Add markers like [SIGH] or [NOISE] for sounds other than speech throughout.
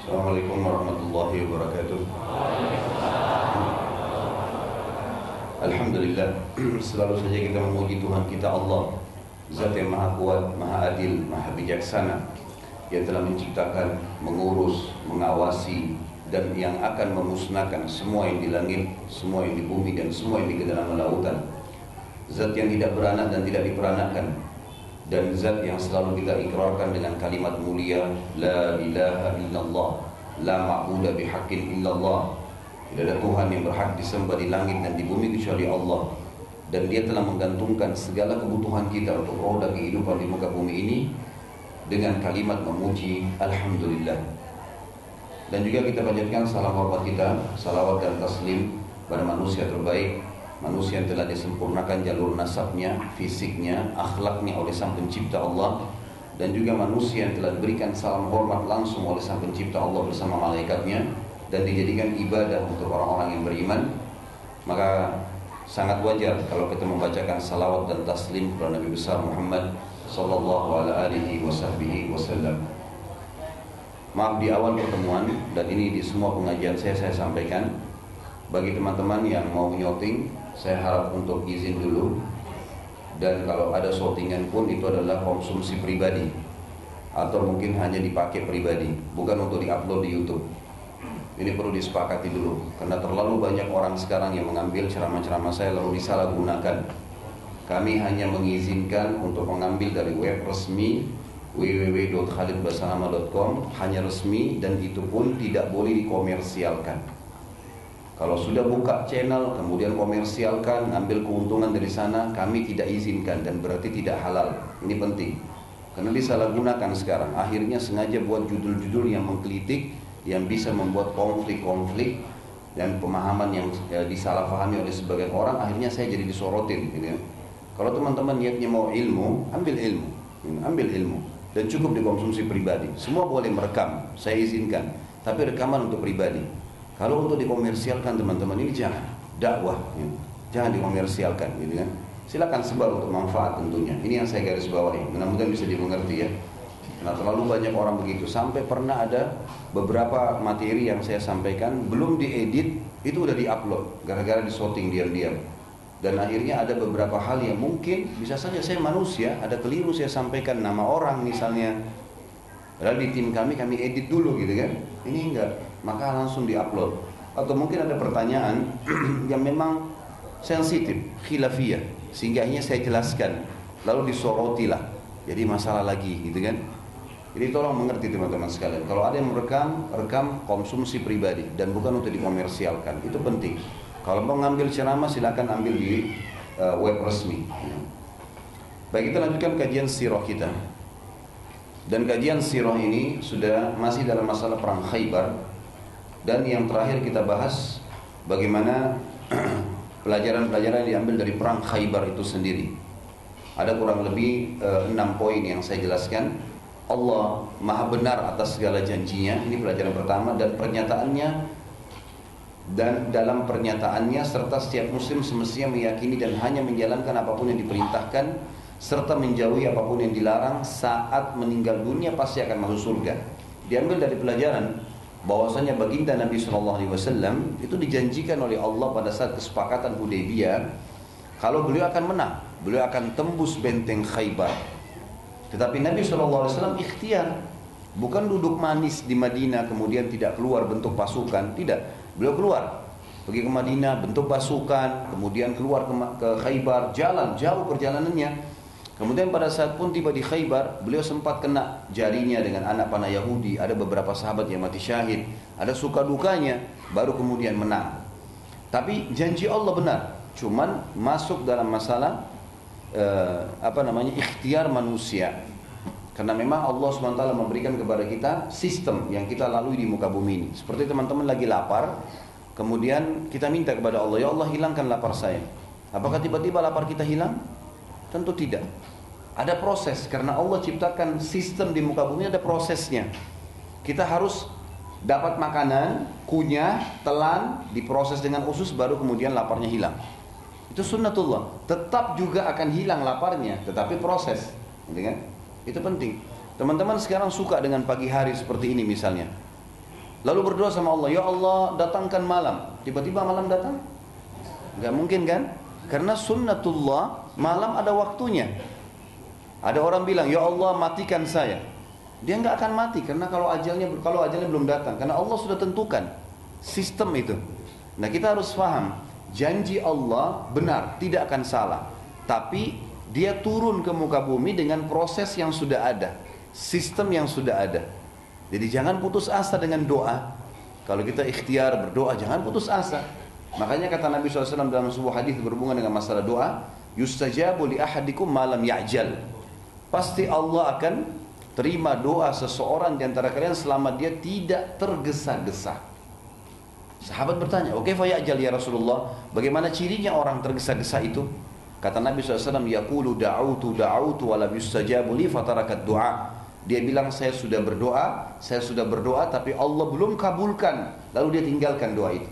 Assalamualaikum warahmatullahi wabarakatuh. Alhamdulillah, [CLEARS THROAT] selalu saja kita memuji Tuhan kita Allah, Zat yang maha kuat, maha adil, maha bijaksana, yang telah menciptakan, mengurus, mengawasi, dan yang akan memusnahkan semua yang di langit, semua yang di bumi, dan semua yang di kedalaman lautan. Zat yang tidak beranak dan tidak diperanakan, dan zat yang selalu kita ikrarkan dengan kalimat mulia la ilaha illallah la ma'budu bihaqqin illallah. Tidak ada Tuhan yang berhak disembah di langit dan di bumi kecuali Allah. Dan dia telah menggantungkan segala kebutuhan kita untuk roda kehidupan di muka bumi ini dengan kalimat memuji Alhamdulillah. Dan juga kita panjatkan salam hormat kita salawat dan taslim pada manusia terbaik manusia yang telah disempurnakan jalur nasabnya, fisiknya, akhlaknya oleh sang pencipta Allah. Dan juga manusia yang telah diberikan salam hormat langsung oleh sang pencipta Allah bersama malaikatnya. Dan dijadikan ibadah untuk orang-orang yang beriman. Maka sangat wajar kalau kita membacakan salawat dan taslim kepada Nabi besar Muhammad sallallahu alaihi wasallam. Maaf di awal pertemuan dan ini di semua pengajian saya saya sampaikan. Bagi teman-teman yang mau nyouting saya harap untuk izin dulu. Dan kalau ada shootingan pun itu adalah konsumsi pribadi. Atau mungkin hanya dipakai pribadi bukan untuk diupload di YouTube. Ini perlu disepakati dulu karena terlalu banyak orang sekarang yang mengambil ceramah-ceramah saya lalu disalahgunakan. Kami hanya mengizinkan untuk mengambil dari web resmi www.khalidbasanama.com hanya resmi dan itu pun tidak boleh dikomersialkan kalau sudah buka channel, kemudian komersialkan, ngambil keuntungan dari sana, kami tidak izinkan dan berarti tidak halal. Ini penting. Karena disalahgunakan sekarang. Akhirnya sengaja buat judul-judul yang menggelitik, yang bisa membuat konflik-konflik dan pemahaman yang ya, disalahpahami oleh sebagian orang. Akhirnya saya jadi disorotin. Gitu. Ya. Kalau teman-teman niatnya mau ilmu, ambil ilmu, ambil ilmu dan cukup dikonsumsi pribadi. Semua boleh merekam, saya izinkan, tapi rekaman untuk pribadi. Kalau untuk dikomersialkan teman-teman ini jangan dakwah, ya. jangan dikomersialkan, gitu kan? Silakan sebar untuk manfaat tentunya. Ini yang saya garis bawahi. Mudah-mudahan bisa dimengerti ya. Nah terlalu banyak orang begitu. Sampai pernah ada beberapa materi yang saya sampaikan belum diedit itu udah diupload gara-gara disorting diam-diam. Dan akhirnya ada beberapa hal yang mungkin bisa saja saya manusia ada keliru saya sampaikan nama orang misalnya. Padahal di tim kami kami edit dulu gitu kan. Ini enggak maka langsung diupload. Atau mungkin ada pertanyaan [CLEARS THROAT] yang memang sensitif khilafiyah. Sehingga ini saya jelaskan. Lalu disorotilah jadi masalah lagi gitu kan? Jadi tolong mengerti teman-teman sekalian. Kalau ada yang merekam rekam konsumsi pribadi. Dan bukan untuk dikomersialkan. Itu penting. Kalau mau ngambil ceramah silakan ambil di uh, web resmi. Baik kita lanjutkan kajian sirah kita. Dan kajian sirah ini sudah masih dalam masalah perang Khaybar dan yang terakhir kita bahas bagaimana [CLEARS THROAT] pelajaran-pelajaran yang diambil dari perang Khaybar itu sendiri. Ada kurang lebih eh, enam poin yang saya jelaskan. Allah maha benar atas segala janjinya. Ini pelajaran pertama dan pernyataannya dan dalam pernyataannya serta setiap muslim semestinya meyakini dan hanya menjalankan apa pun yang diperintahkan serta menjauhi apa pun yang dilarang saat meninggal dunia pasti akan masuk surga. Diambil dari pelajaran bahwasanya baginda Nabi Shallallahu Alaihi Wasallam itu dijanjikan oleh Allah pada saat kesepakatan Hudaybiyah kalau beliau akan menang, beliau akan tembus benteng Khaybar. Tetapi Nabi Shallallahu Alaihi Wasallam ikhtiar, bukan duduk manis di Madinah kemudian tidak keluar bentuk pasukan, tidak. Beliau keluar, pergi ke Madinah bentuk pasukan, kemudian keluar ke, ke Khaybar, jalan jauh perjalanannya Kemudian pada saat pun tiba di Khaybar, beliau sempat kena jarinya dengan anak panah Yahudi. Ada beberapa sahabat yang mati syahid. Ada suka dukanya, baru kemudian menang. Tapi janji Allah benar. Cuman masuk dalam masalah uh, apa namanya ikhtiar manusia. Karena memang Allah SWT memberikan kepada kita sistem yang kita lalui di muka bumi ini. Seperti teman-teman lagi lapar, kemudian kita minta kepada Allah, ya Allah hilangkan lapar saya. Apakah tiba-tiba lapar kita hilang? Tentu tidak. Ada proses karena Allah ciptakan sistem di muka bumi ada prosesnya. Kita harus dapat makanan, kunyah, telan, diproses dengan usus baru kemudian laparnya hilang. Itu sunnatullah. Tetap juga akan hilang laparnya, tetapi proses. Gitu? Itu penting. Teman-teman sekarang suka dengan pagi hari seperti ini misalnya. Lalu berdoa sama Allah, Ya Allah datangkan malam. Tiba-tiba malam datang? Gak mungkin kan? Karena sunnatullah malam ada waktunya. Ada orang bilang, Ya Allah matikan saya. Dia nggak akan mati karena kalau ajalnya kalau ajalnya belum datang karena Allah sudah tentukan sistem itu. Nah kita harus paham janji Allah benar tidak akan salah. Tapi dia turun ke muka bumi dengan proses yang sudah ada, sistem yang sudah ada. Jadi jangan putus asa dengan doa. Kalau kita ikhtiar berdoa, jangan putus asa. Makanya kata Nabi SAW dalam sebuah hadis berhubungan dengan masalah doa, yustajabu li ahadikum malam ya'jal. Pasti Allah akan terima doa seseorang di antara kalian selama dia tidak tergesa-gesa. Sahabat bertanya, oke okay, ya'jal ya Rasulullah, bagaimana cirinya orang tergesa-gesa itu? Kata Nabi SAW, Yaqulu da'autu da'autu walam yustajabu li fatarakat du'a. Dia bilang saya sudah berdoa, saya sudah berdoa tapi Allah belum kabulkan. Lalu dia tinggalkan doa itu.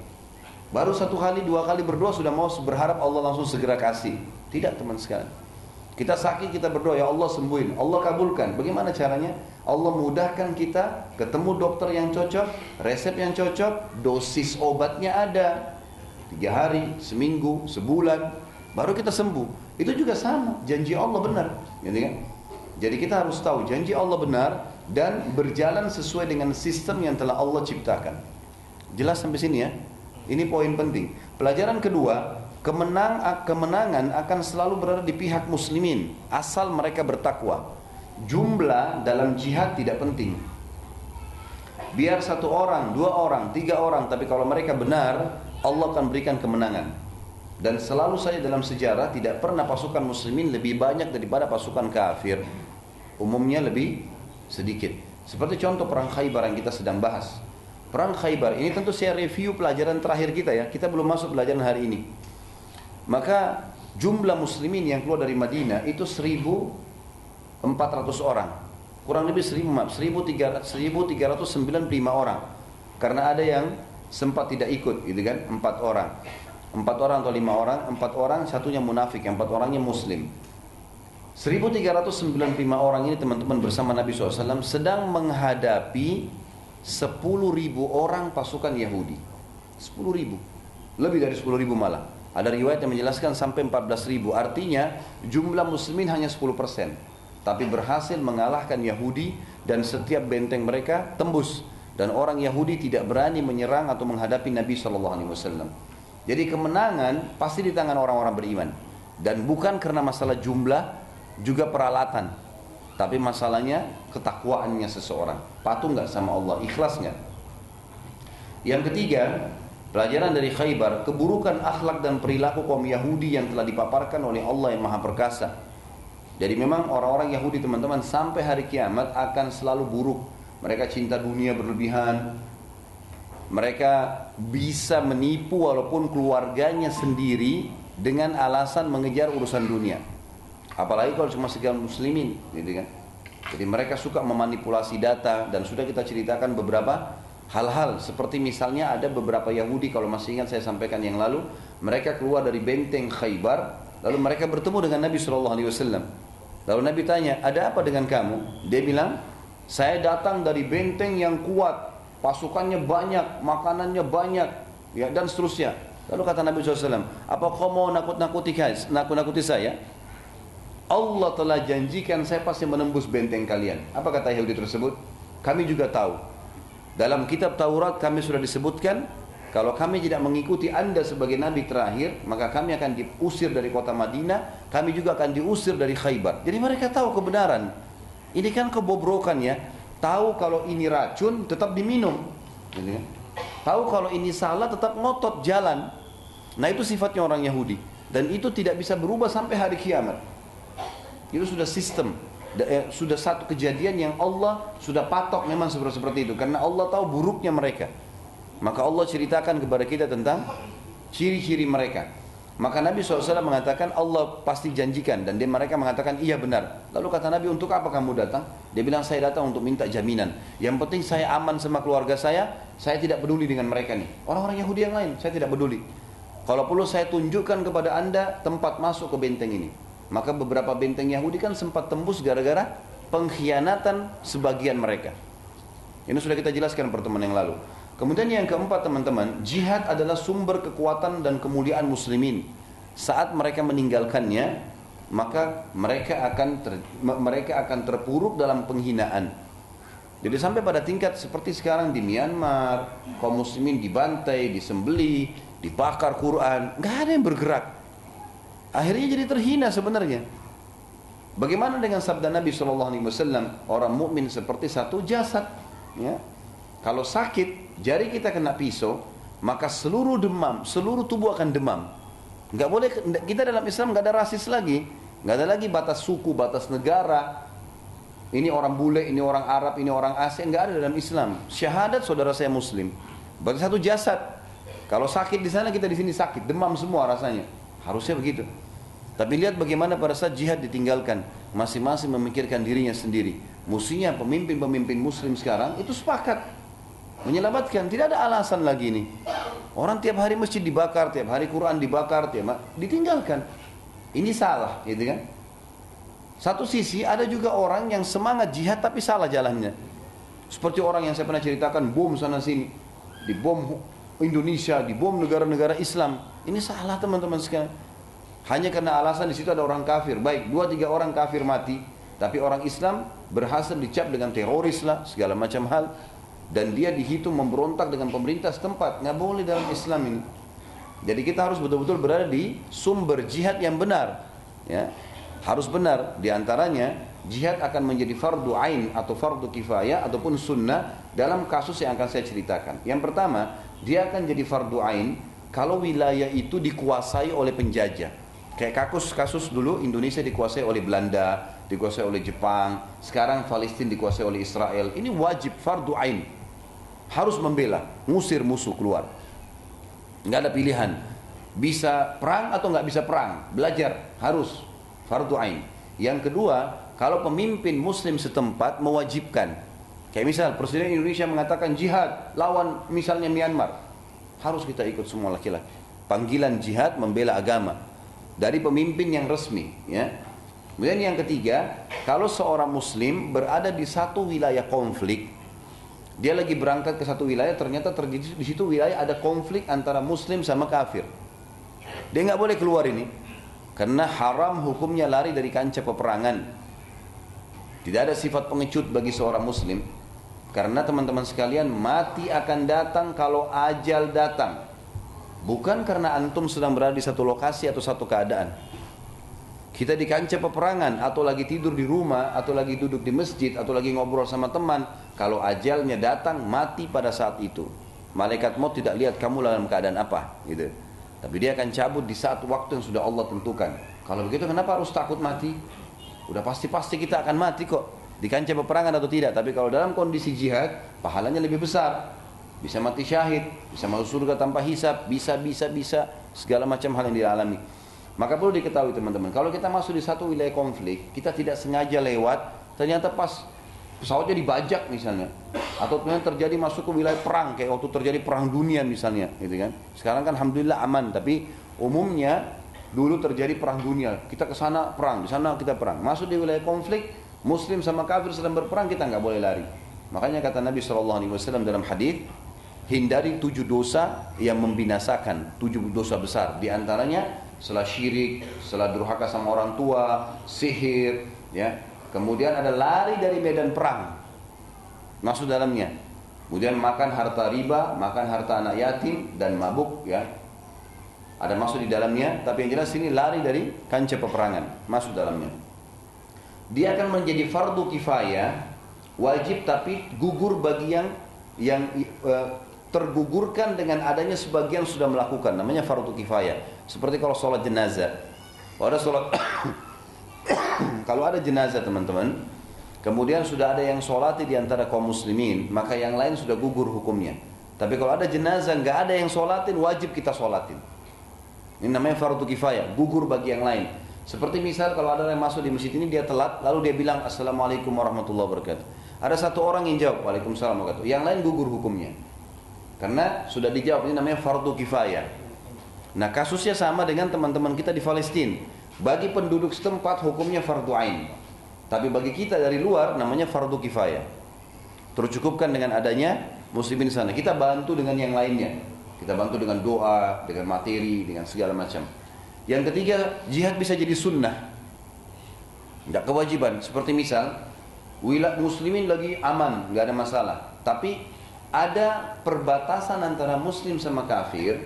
Baru satu kali, dua kali berdoa sudah mau berharap Allah langsung segera kasih. Tidak teman sekalian. Kita sakit, kita berdoa, ya Allah sembuhin. Allah kabulkan. Bagaimana caranya? Allah mudahkan kita ketemu dokter yang cocok, resep yang cocok, dosis obatnya ada. Tiga hari, seminggu, sebulan, baru kita sembuh. Itu juga sama, janji Allah benar. Gitu kan? Jadi kita harus tahu janji Allah benar dan berjalan sesuai dengan sistem yang telah Allah ciptakan. Jelas sampai sini ya? Ini poin penting. Pelajaran kedua, kemenang, kemenangan akan selalu berada di pihak muslimin asal mereka bertakwa. Jumlah dalam jihad tidak penting. Biar satu orang, dua orang, tiga orang, tapi kalau mereka benar, Allah akan berikan kemenangan. Dan selalu saja dalam sejarah tidak pernah pasukan muslimin lebih banyak daripada pasukan kafir umumnya lebih sedikit. Seperti contoh perang Khaybar yang kita sedang bahas. Perang Khaybar ini tentu saya review pelajaran terakhir kita ya. Kita belum masuk pelajaran hari ini. Maka jumlah muslimin yang keluar dari Madinah itu 1400 orang. Kurang lebih 1395 orang. Karena ada yang sempat tidak ikut gitu kan, empat orang. Empat orang atau lima orang, empat orang satunya munafik, empat orangnya muslim. 1395 orang ini teman-teman bersama Nabi SAW sedang menghadapi 10.000 orang pasukan Yahudi. 10.000. Lebih dari 10.000 malah. Ada riwayat yang menjelaskan sampai 14.000. Artinya jumlah muslimin hanya 10%. Tapi berhasil mengalahkan Yahudi dan setiap benteng mereka tembus. Dan orang Yahudi tidak berani menyerang atau menghadapi Nabi SAW. Jadi kemenangan pasti di tangan orang-orang beriman. Dan bukan karena masalah jumlah, juga peralatan. Tapi masalahnya ketakwaannya seseorang. Patuh nggak sama Allah, ikhlas nggak? Yang ketiga, pelajaran dari Khaybar, keburukan akhlak dan perilaku kaum Yahudi yang telah dipaparkan oleh Allah yang Maha Perkasa. Jadi memang orang-orang Yahudi teman-teman sampai hari kiamat akan selalu buruk. Mereka cinta dunia berlebihan. Mereka bisa menipu walaupun keluarganya sendiri dengan alasan mengejar urusan dunia. Apalagi kalau cuma sekian muslimin, gitu kan. Jadi mereka suka memanipulasi data dan sudah kita ceritakan beberapa hal-hal seperti misalnya ada beberapa Yahudi kalau masih ingat saya sampaikan yang lalu mereka keluar dari benteng Khaybar lalu mereka bertemu dengan Nabi Shallallahu Alaihi Wasallam lalu Nabi tanya ada apa dengan kamu dia bilang saya datang dari benteng yang kuat pasukannya banyak makanannya banyak ya dan seterusnya lalu kata Nabi SAW apa kau mau nakut-nakuti nakut-nakuti saya Allah telah janjikan saya pasti menembus benteng kalian. Apa kata Yahudi tersebut? Kami juga tahu. Dalam kitab Taurat kami sudah disebutkan kalau kami tidak mengikuti anda sebagai nabi terakhir, maka kami akan diusir dari kota Madinah, kami juga akan diusir dari Khaybar. Jadi mereka tahu kebenaran. Ini kan kebobrokan ya. Tahu kalau ini racun tetap diminum. Gitu kan? Tahu kalau ini salah tetap ngotot jalan. Nah itu sifatnya orang Yahudi. Dan itu tidak bisa berubah sampai hari kiamat. Itu sudah sistem, sudah satu kejadian yang Allah sudah patok memang seperti seperti itu karena Allah tahu buruknya mereka. Maka Allah ceritakan kepada kita tentang ciri-ciri mereka. Maka Nabi SAW mengatakan Allah pasti janjikan dan dia mereka mengatakan iya benar. Lalu kata Nabi untuk apa kamu datang? Dia bilang saya datang untuk minta jaminan. Yang penting saya aman sama keluarga saya, saya tidak peduli dengan mereka nih. Orang-orang Yahudi yang lain saya tidak peduli. Kalau perlu saya tunjukkan kepada anda tempat masuk ke benteng ini. Maka beberapa benteng Yahudi kan sempat tembus gara-gara pengkhianatan sebagian mereka. Ini sudah kita jelaskan pertemuan yang lalu. Kemudian yang keempat teman-teman, jihad adalah sumber kekuatan dan kemuliaan muslimin. Saat mereka meninggalkannya, maka mereka akan ter, mereka akan terpuruk dalam penghinaan. Jadi sampai pada tingkat seperti sekarang di Myanmar, kaum muslimin dibantai, disembeli, dibakar Quran, nggak ada yang bergerak. Akhirnya jadi terhina sebenarnya. Bagaimana dengan sabda Nabi SAW, orang mukmin seperti satu jasad, ya. Kalau sakit, jari kita kena pisau, maka seluruh demam, seluruh tubuh akan demam. Nggak boleh kita dalam Islam nggak ada rasis lagi, nggak ada lagi batas suku, batas negara. Ini orang bule, ini orang Arab, ini orang Asia, nggak ada dalam Islam. Syahadat saudara saya Muslim, berarti satu jasad. Kalau sakit di sana kita di sini sakit, demam semua rasanya. Harusnya begitu. Tapi lihat bagaimana pada saat jihad ditinggalkan, masing-masing memikirkan dirinya sendiri. Musinya pemimpin-pemimpin Muslim sekarang itu sepakat menyelamatkan. Tidak ada alasan lagi ini. Orang tiap hari masjid dibakar, tiap hari Quran dibakar, tiap ditinggalkan. Ini salah, gitu kan? Satu sisi ada juga orang yang semangat jihad tapi salah jalannya. Seperti orang yang saya pernah ceritakan bom sana sini, di bom Indonesia, di bom negara-negara Islam. Ini salah teman-teman sekalian. Hanya karena alasan di situ ada orang kafir. Baik, dua tiga orang kafir mati, tapi orang Islam berhasil dicap dengan teroris lah, segala macam hal dan dia dihitung memberontak dengan pemerintah setempat nggak boleh dalam Islam ini jadi kita harus betul-betul berada di sumber jihad yang benar ya harus benar di antaranya jihad akan menjadi fardu ain atau fardu kifayah ataupun sunnah dalam kasus yang akan saya ceritakan yang pertama dia akan jadi fardu ain kalau wilayah itu dikuasai oleh penjajah kayak kasus kasus dulu Indonesia dikuasai oleh Belanda dikuasai oleh Jepang sekarang Palestina dikuasai oleh Israel ini wajib fardu ain harus membela, ngusir musuh keluar. Nggak ada pilihan. Bisa perang atau nggak bisa perang, belajar harus fardu ain. Yang kedua, kalau pemimpin muslim setempat mewajibkan. Kayak misal Presiden Indonesia mengatakan jihad lawan misalnya Myanmar. Harus kita ikut semua laki-laki. Panggilan jihad membela agama dari pemimpin yang resmi, ya. Kemudian yang ketiga, kalau seorang muslim berada di satu wilayah konflik, dia lagi berangkat ke satu wilayah, ternyata terjadi di situ wilayah ada konflik antara muslim sama kafir. Dia nggak boleh keluar ini. Karena haram hukumnya lari dari kancah peperangan. Tidak ada sifat pengecut bagi seorang muslim. Karena teman-teman sekalian mati akan datang kalau ajal datang. Bukan karena antum sedang berada di satu lokasi atau satu keadaan. Kita di kancah peperangan atau lagi tidur di rumah atau lagi duduk di masjid atau lagi ngobrol sama teman, kalau ajalnya datang mati pada saat itu. Malaikat maut tidak lihat kamu dalam keadaan apa, gitu. Tapi dia akan cabut di saat waktu yang sudah Allah tentukan. Kalau begitu kenapa harus takut mati? Udah pasti-pasti kita akan mati kok. Di kancah peperangan atau tidak. Tapi kalau dalam kondisi jihad, pahalanya lebih besar. Bisa mati syahid, bisa masuk surga tanpa hisap, bisa, bisa, bisa. Segala macam hal yang dialami. Maka perlu diketahui teman-teman, kalau kita masuk di satu wilayah konflik, kita tidak sengaja lewat, ternyata pas pesawatnya dibajak misalnya, atau ternyata terjadi masuk ke wilayah perang, kayak waktu terjadi perang dunia misalnya, gitu kan. Sekarang kan alhamdulillah aman, tapi umumnya dulu terjadi perang dunia, kita ke sana perang, di sana kita perang. Masuk di wilayah konflik, muslim sama kafir sedang berperang, kita nggak boleh lari. Makanya kata Nabi SAW dalam hadis hindari tujuh dosa yang membinasakan, tujuh dosa besar. Di antaranya setelah syirik, setelah durhaka sama orang tua, sihir, ya. Kemudian ada lari dari medan perang. Masuk dalamnya. Kemudian makan harta riba, makan harta anak yatim dan mabuk, ya. Ada masuk di dalamnya, tapi yang jelas ini lari dari kancah peperangan, masuk dalamnya. Dia akan menjadi fardu kifayah, wajib tapi gugur bagi yang yang uh, tergugurkan dengan adanya sebagian sudah melakukan, namanya fardu kifayah. Seperti kalau sholat jenazah. Kalau ada sholat [COUGHS] kalau ada jenazah teman-teman, kemudian sudah ada yang sholati di antara kaum muslimin, maka yang lain sudah gugur hukumnya. Tapi kalau ada jenazah nggak ada yang sholatin, wajib kita sholatin. Ini namanya fardu kifayah, gugur bagi yang lain. Seperti misal kalau ada yang masuk di masjid ini dia telat, lalu dia bilang assalamualaikum warahmatullahi wabarakatuh. Ada satu orang yang jawab waalaikumsalam wabarakatuh. Yang lain gugur hukumnya. Karena sudah dijawab ini namanya fardu kifayah. Nah kasusnya sama dengan teman-teman kita di Palestina. Bagi penduduk setempat hukumnya fardu ain. Tapi bagi kita dari luar namanya fardu kifayah. Tercukupkan dengan adanya muslimin sana. Kita bantu dengan yang lainnya. Kita bantu dengan doa, dengan materi, dengan segala macam. Yang ketiga, jihad bisa jadi sunnah. Tidak kewajiban. Seperti misal, wilayah muslimin lagi aman, nggak ada masalah. Tapi ada perbatasan antara muslim sama kafir,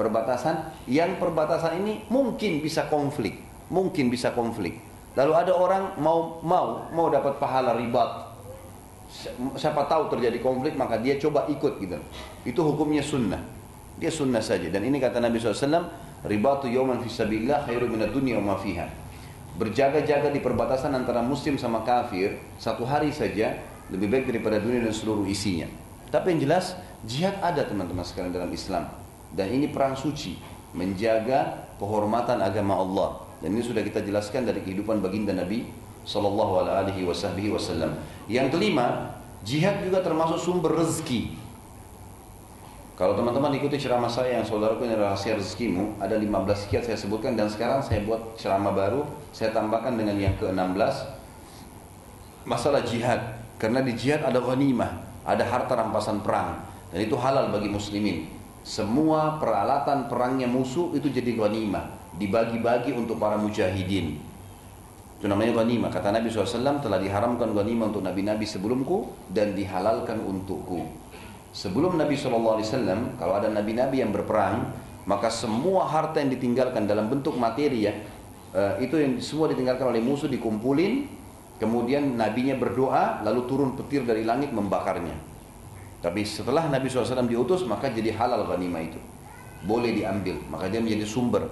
perbatasan yang perbatasan ini mungkin bisa konflik, mungkin bisa konflik. Lalu ada orang mau mau mau dapat pahala ribat. Siapa tahu terjadi konflik maka dia coba ikut gitu. Itu hukumnya sunnah. Dia sunnah saja. Dan ini kata Nabi SAW, ribatu yawman fisabilillah khairu minad dunya wa fiha. Berjaga-jaga di perbatasan antara muslim sama kafir satu hari saja lebih baik daripada dunia dan seluruh isinya. Tapi yang jelas jihad ada teman-teman sekalian dalam Islam dan ini perang suci menjaga kehormatan agama Allah dan ini sudah kita jelaskan dari kehidupan baginda Nabi Sallallahu Alaihi Wasallam. Yang kelima, jihad juga termasuk sumber rezeki. Kalau teman-teman ikuti ceramah saya yang saudaraku ini rahasia rezekimu, ada 15 sekian saya sebutkan dan sekarang saya buat ceramah baru, saya tambahkan dengan yang ke-16 masalah jihad. Karena di jihad ada ghanimah, ada harta rampasan perang dan itu halal bagi muslimin. Semua peralatan perangnya musuh itu jadi ghanimah dibagi-bagi untuk para mujahidin. Itu namanya ghanimah. Kata Nabi SAW telah diharamkan ghanimah untuk nabi-nabi sebelumku dan dihalalkan untukku. Sebelum Nabi SAW, kalau ada nabi-nabi yang berperang, maka semua harta yang ditinggalkan dalam bentuk materi ya, eh, itu yang semua ditinggalkan oleh musuh dikumpulin, kemudian nabinya berdoa, lalu turun petir dari langit membakarnya. Tapi setelah Nabi SAW diutus, maka jadi halal ghanimah itu. Boleh diambil, maka dia menjadi sumber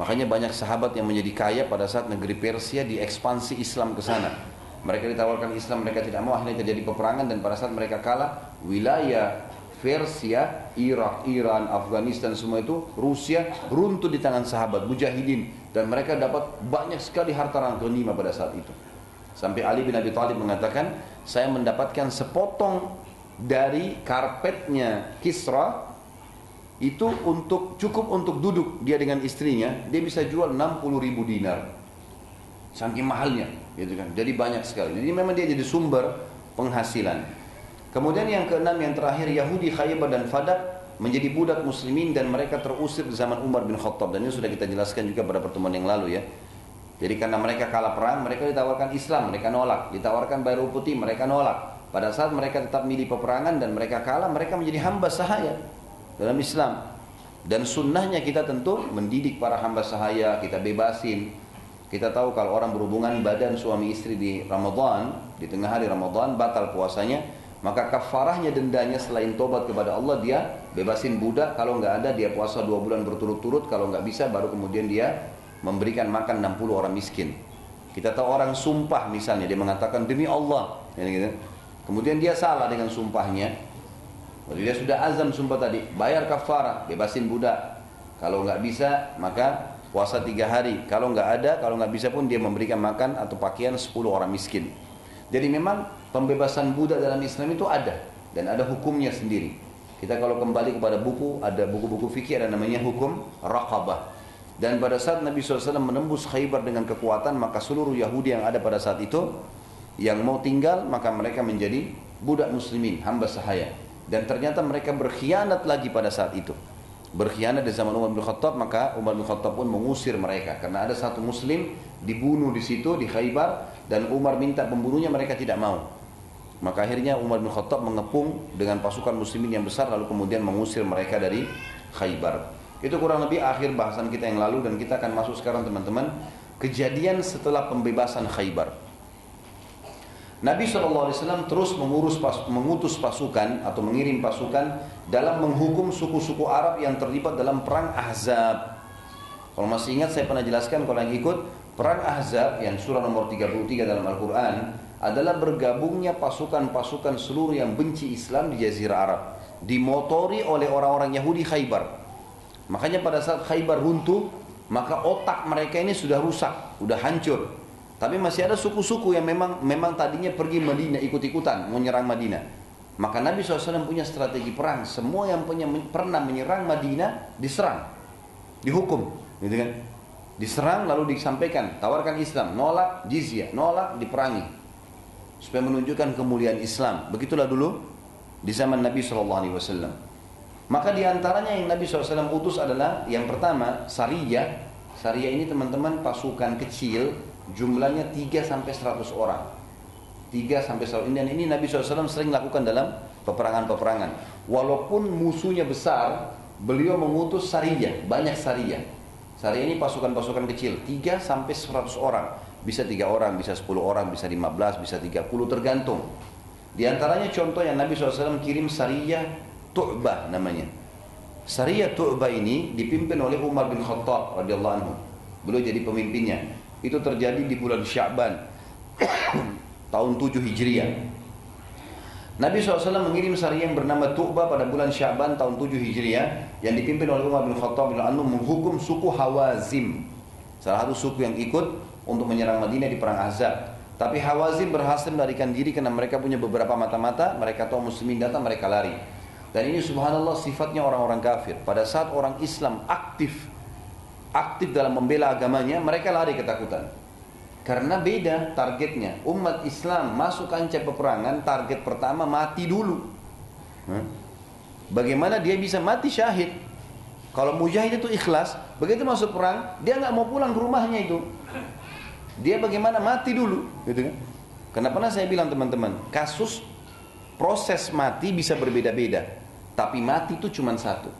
Makanya banyak sahabat yang menjadi kaya pada saat negeri Persia diekspansi Islam ke sana. Mereka ditawarkan Islam, mereka tidak mau, akhirnya terjadi peperangan dan pada saat mereka kalah, wilayah Persia, Irak, Iran, Afghanistan semua itu, Rusia runtuh di tangan sahabat mujahidin. Dan mereka dapat banyak sekali harta ghanimah pada saat itu. Sampai Ali bin Abi Thalib mengatakan, saya mendapatkan sepotong dari karpetnya Kisra itu untuk cukup untuk duduk dia dengan istrinya. Dia bisa jual 60 ribu dinar. Saking mahalnya gitu kan. Jadi banyak sekali. Jadi memang dia jadi sumber penghasilan. Kemudian yang keenam yang terakhir Yahudi Khaybar dan Fadak menjadi budak muslimin dan mereka terusir di zaman Umar bin Khattab. Dan ini sudah kita jelaskan juga pada pertemuan yang lalu ya. Jadi karena mereka kalah perang mereka ditawarkan Islam mereka nolak. Ditawarkan bayar putih mereka nolak. Pada saat mereka tetap milih peperangan dan mereka kalah mereka menjadi hamba sahaya dalam Islam. Dan sunnahnya kita tentu mendidik para hamba sahaya, kita bebasin. Kita tahu kalau orang berhubungan badan suami istri di Ramadan, di tengah hari Ramadan batal puasanya, maka kafarahnya dendanya selain tobat kepada Allah dia bebasin budak. Kalau nggak ada dia puasa dua bulan berturut-turut. Kalau nggak bisa baru kemudian dia memberikan makan 60 orang miskin. Kita tahu orang sumpah misalnya dia mengatakan demi Allah. Gitu. kemudian dia salah dengan sumpahnya. Jadi dia sudah azam sumpah tadi, bayar kafarah, bebasin budak. Kalau nggak bisa, maka puasa tiga hari. Kalau nggak ada, kalau nggak bisa pun dia memberikan makan atau pakaian 10 orang miskin. Jadi memang pembebasan budak dalam Islam itu ada dan ada hukumnya sendiri. Kita kalau kembali kepada buku, ada buku-buku fikih ada namanya hukum raqabah. Dan pada saat Nabi SAW menembus Khaybar dengan kekuatan, maka seluruh Yahudi yang ada pada saat itu, yang mau tinggal, maka mereka menjadi budak muslimin, hamba sahaya. Dan ternyata mereka berkhianat lagi pada saat itu. Berkhianat di zaman Umar bin Khattab, maka Umar bin Khattab pun mengusir mereka. Karena ada satu muslim dibunuh di situ, di Khaybar, dan Umar minta pembunuhnya, mereka tidak mau. Maka akhirnya Umar bin Khattab mengepung dengan pasukan muslimin yang besar, lalu kemudian mengusir mereka dari Khaybar. Itu kurang lebih akhir bahasan kita yang lalu, dan kita akan masuk sekarang teman-teman, kejadian setelah pembebasan Khaybar. Nabi SAW terus mengurus pas, mengutus pasukan atau mengirim pasukan dalam menghukum suku-suku Arab yang terlibat dalam perang Ahzab. Kalau masih ingat saya pernah jelaskan kalau yang ikut perang Ahzab yang surah nomor 33 dalam Al-Quran adalah bergabungnya pasukan-pasukan seluruh yang benci Islam di Jazirah Arab dimotori oleh orang-orang Yahudi Khaybar. Makanya pada saat Khaybar runtuh, maka otak mereka ini sudah rusak, sudah hancur. Tapi masih ada suku-suku yang memang memang tadinya pergi Madinah ikut-ikutan menyerang Madinah. Maka Nabi SAW punya strategi perang. Semua yang punya, pernah menyerang Madinah diserang, dihukum, gitu kan? Diserang lalu disampaikan, tawarkan Islam, nolak jizyah, nolak diperangi. Supaya menunjukkan kemuliaan Islam. Begitulah dulu di zaman Nabi SAW. Maka di antaranya yang Nabi SAW utus adalah yang pertama Sariyah. Sariyah ini teman-teman pasukan kecil jumlahnya 3 sampai 100 orang. 3 sampai 100 dan ini Nabi SAW sering lakukan dalam peperangan-peperangan. Walaupun musuhnya besar, beliau mengutus Sariyah, banyak Sariyah. Sariyah ini pasukan-pasukan kecil, 3 sampai 100 orang. Bisa 3 orang, bisa 10 orang, bisa 15, bisa 30 tergantung. Di antaranya contoh yang Nabi SAW kirim Sariyah Tu'bah namanya. Sariyah Tu'bah ini dipimpin oleh Umar bin Khattab radhiyallahu anhu. Beliau jadi pemimpinnya. Itu terjadi di bulan Sya'ban [COUGHS] tahun 7 Hijriah. Nabi SAW mengirim Sariyah yang bernama Tu'bah pada bulan Sya'ban tahun 7 Hijriah yang dipimpin oleh Umar bin Khattab bin anhu menghukum suku Hawazim. Salah satu suku yang ikut untuk menyerang Madinah di perang Ahzab. Tapi Hawazim berhasil melarikan diri karena mereka punya beberapa mata-mata, mereka tahu muslimin datang, mereka lari. Dan ini subhanallah sifatnya orang-orang kafir. Pada saat orang Islam aktif, aktif dalam membela agamanya, mereka lari ketakutan. Karena beda targetnya. Umat Islam masuk kancah peperangan, target pertama mati dulu. Bagaimana dia bisa mati syahid? Kalau mujahid itu ikhlas, begitu masuk perang, dia nggak mau pulang ke rumahnya itu. Dia bagaimana mati dulu, gitu kan? Kenapa saya bilang teman-teman, kasus proses mati bisa berbeda-beda, tapi mati itu cuma satu.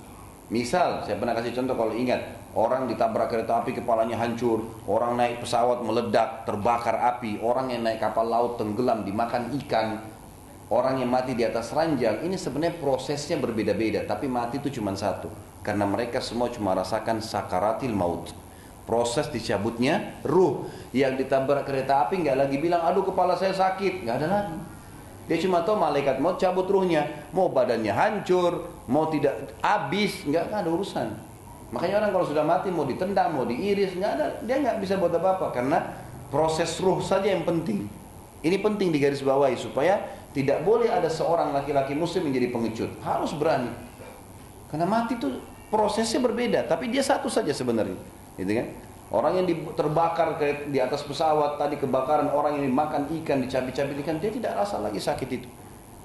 Misal, saya pernah kasih contoh kalau ingat, orang ditabrak kereta api kepalanya hancur, orang naik pesawat meledak, terbakar api, orang yang naik kapal laut tenggelam dimakan ikan, orang yang mati di atas ranjang, ini sebenarnya prosesnya berbeda-beda, tapi mati itu cuma satu. Karena mereka semua cuma rasakan sakaratil maut. Proses dicabutnya ruh. Yang ditabrak kereta api nggak lagi bilang aduh kepala saya sakit. Nggak ada lagi. Dia cuma tahu malaikat mau cabut ruhnya. Mau badannya hancur mau tidak habis. Nggak ada urusan makanya orang kalau sudah mati mau ditendang mau diiris nggak ada dia nggak bisa buat apa apa karena proses ruh saja yang penting ini penting digarisbawahi supaya tidak boleh ada seorang laki-laki muslim menjadi pengecut harus berani karena mati itu prosesnya berbeda tapi dia satu saja sebenarnya gitu kan? Orang yang terbakar di atas pesawat tadi kebakaran, orang yang dimakan ikan, dicabik-cabik ikan, dia tidak rasa lagi sakit itu.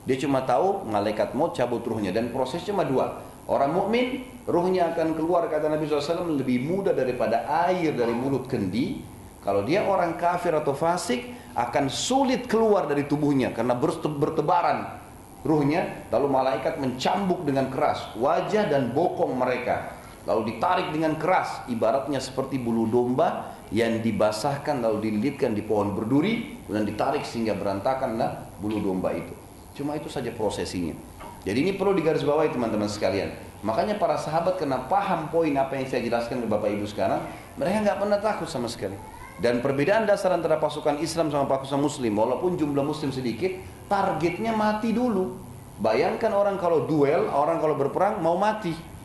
Dia cuma tahu malaikat mau cabut ruhnya dan proses cuma dua. Orang mukmin ruhnya akan keluar kata Nabi SAW lebih mudah daripada air dari mulut kendi. Kalau dia orang kafir atau fasik akan sulit keluar dari tubuhnya karena bertebaran ruhnya. Lalu malaikat mencambuk dengan keras wajah dan bokong mereka lalu ditarik dengan keras ibaratnya seperti bulu domba yang dibasahkan lalu dililitkan di pohon berduri dan ditarik sehingga berantakanlah bulu domba itu cuma itu saja prosesinya jadi ini perlu digarisbawahi teman-teman sekalian makanya para sahabat kena paham poin apa yang saya jelaskan ke bapak ibu sekarang mereka nggak pernah takut sama sekali dan perbedaan dasar antara pasukan Islam sama pasukan Muslim walaupun jumlah Muslim sedikit targetnya mati dulu bayangkan orang kalau duel orang kalau berperang mau mati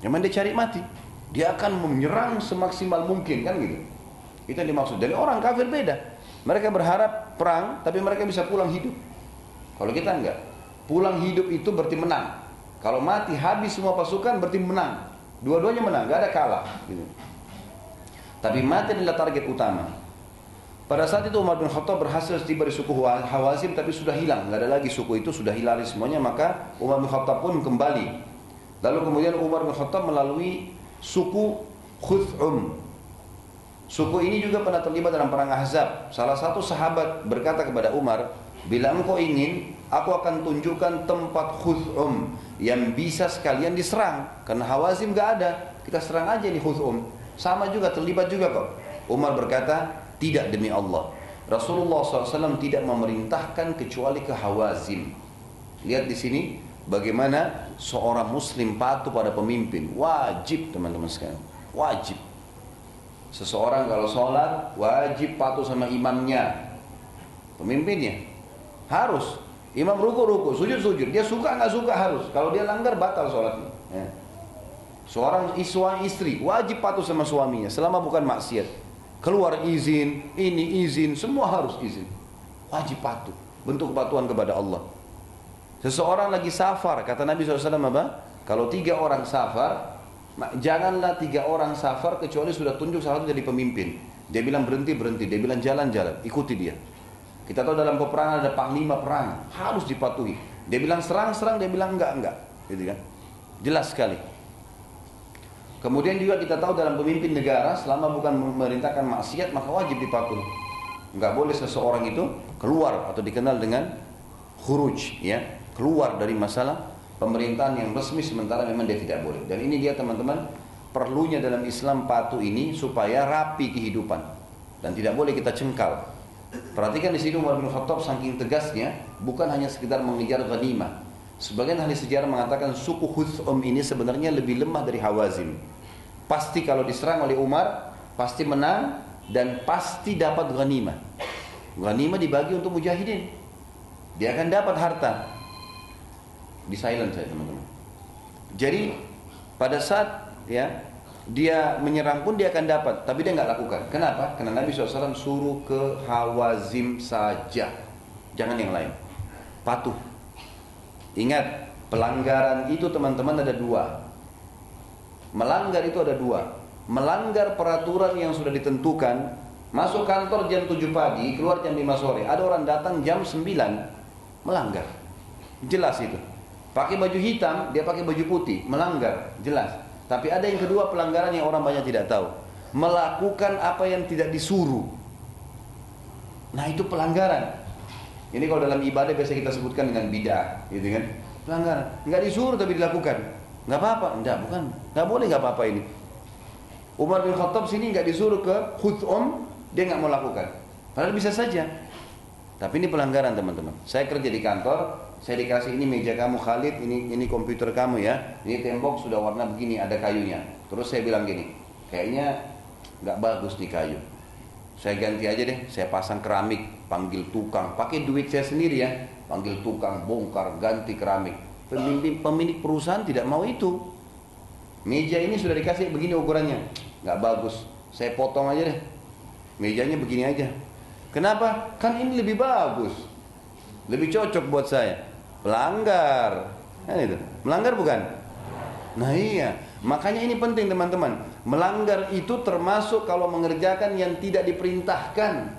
Jangan dia cari mati. Dia akan menyerang semaksimal mungkin kan gitu. Itu yang dimaksud. Dari orang kafir beda. Mereka berharap perang tapi mereka bisa pulang hidup. Kalau kita enggak. Pulang hidup itu berarti menang. Kalau mati habis semua pasukan berarti menang. Dua-duanya menang, enggak ada kalah gitu. Tapi mati adalah target utama. Pada saat itu Umar bin Khattab berhasil tiba di suku Hawazim tapi sudah hilang, nggak ada lagi suku itu sudah hilang semuanya maka Umar bin Khattab pun kembali Lalu kemudian Umar bin Khattab melalui suku Khuz'um. Suku ini juga pernah terlibat dalam perang Ahzab. Salah satu sahabat berkata kepada Umar, "Bila engkau ingin, aku akan tunjukkan tempat Khuz'um yang bisa sekalian diserang. Karena Hawazim gak ada, kita serang aja di Khuz'um." Sama juga terlibat juga kok. Umar berkata, "Tidak demi Allah." Rasulullah SAW tidak memerintahkan kecuali ke Hawazim. Lihat di sini, bagaimana seorang muslim patuh pada pemimpin wajib teman-teman sekalian wajib seseorang kalau sholat wajib patuh sama imamnya pemimpinnya harus imam ruku ruku sujud sujud dia suka nggak suka harus kalau dia langgar batal sholatnya ya. seorang iswa istri wajib patuh sama suaminya selama bukan maksiat keluar izin ini izin semua harus izin wajib patuh bentuk kepatuhan kepada Allah Seseorang lagi safar, kata Nabi SAW apa? Kalau tiga orang safar, janganlah tiga orang safar kecuali sudah tunjuk salah satu jadi pemimpin. Dia bilang berhenti, berhenti. Dia bilang jalan, jalan. Ikuti dia. Kita tahu dalam peperangan ada panglima perang. Harus dipatuhi. Dia bilang serang-serang, dia bilang enggak-enggak. Gitu kan. Jelas sekali. Kemudian juga kita tahu dalam pemimpin negara selama bukan memerintahkan maksiat maka wajib dipatuhi. Enggak boleh seseorang itu keluar atau dikenal dengan khuruj ya, keluar dari masalah pemerintahan yang resmi sementara memang dia tidak boleh. Dan ini dia teman-teman perlunya dalam Islam patuh ini supaya rapi kehidupan dan tidak boleh kita cengkal. Perhatikan di sini Umar bin Khattab saking tegasnya bukan hanya sekedar mengejar ghanimah. Sebagian ahli sejarah mengatakan suku Huthum ini sebenarnya lebih lemah dari Hawazim. Pasti kalau diserang oleh Umar pasti menang dan pasti dapat ghanimah. Ghanimah dibagi untuk mujahidin. Dia akan dapat harta. Di silent saya teman-teman. Jadi pada saat ya dia menyerang pun dia akan dapat, tapi dia nggak lakukan. Kenapa? Karena Nabi SAW suruh ke Hawazim saja, jangan yang lain. Patuh. Ingat, pelanggaran itu teman-teman ada dua. Melanggar itu ada dua. Melanggar peraturan yang sudah ditentukan, masuk kantor jam 7 pagi, keluar jam 5 sore. Ada orang datang jam 9, melanggar. Jelas itu. Pakai baju hitam, dia pakai baju putih, melanggar, jelas. Tapi ada yang kedua pelanggaran yang orang banyak tidak tahu. Melakukan apa yang tidak disuruh. Nah itu pelanggaran. Ini kalau dalam ibadah biasa kita sebutkan dengan bidah, gitu kan? Pelanggaran. Nggak disuruh tapi dilakukan. Nggak apa-apa. Enggak, bukan. Nggak boleh nggak apa-apa ini. Umar bin Khattab sini nggak disuruh ke Khuthum, dia nggak mau lakukan. Padahal bisa saja. Tapi ini pelanggaran teman-teman. Saya kerja di kantor, saya dikasih ini meja kamu Khalid, ini ini komputer kamu ya. Ini tembok sudah warna begini, ada kayunya. Terus saya bilang gini, kayaknya nggak bagus nih kayu. Saya ganti aja deh, saya pasang keramik, panggil tukang, pakai duit saya sendiri ya, panggil tukang, bongkar, ganti keramik. Pemilik, pemilik perusahaan tidak mau itu. Meja ini sudah dikasih begini ukurannya, nggak bagus. Saya potong aja deh, mejanya begini aja Kenapa? Kan ini lebih bagus. Lebih cocok buat saya. Pelanggar. Kan itu. Melanggar bukan? Nah iya. Makanya ini penting teman-teman. Melanggar itu termasuk kalau mengerjakan yang tidak diperintahkan.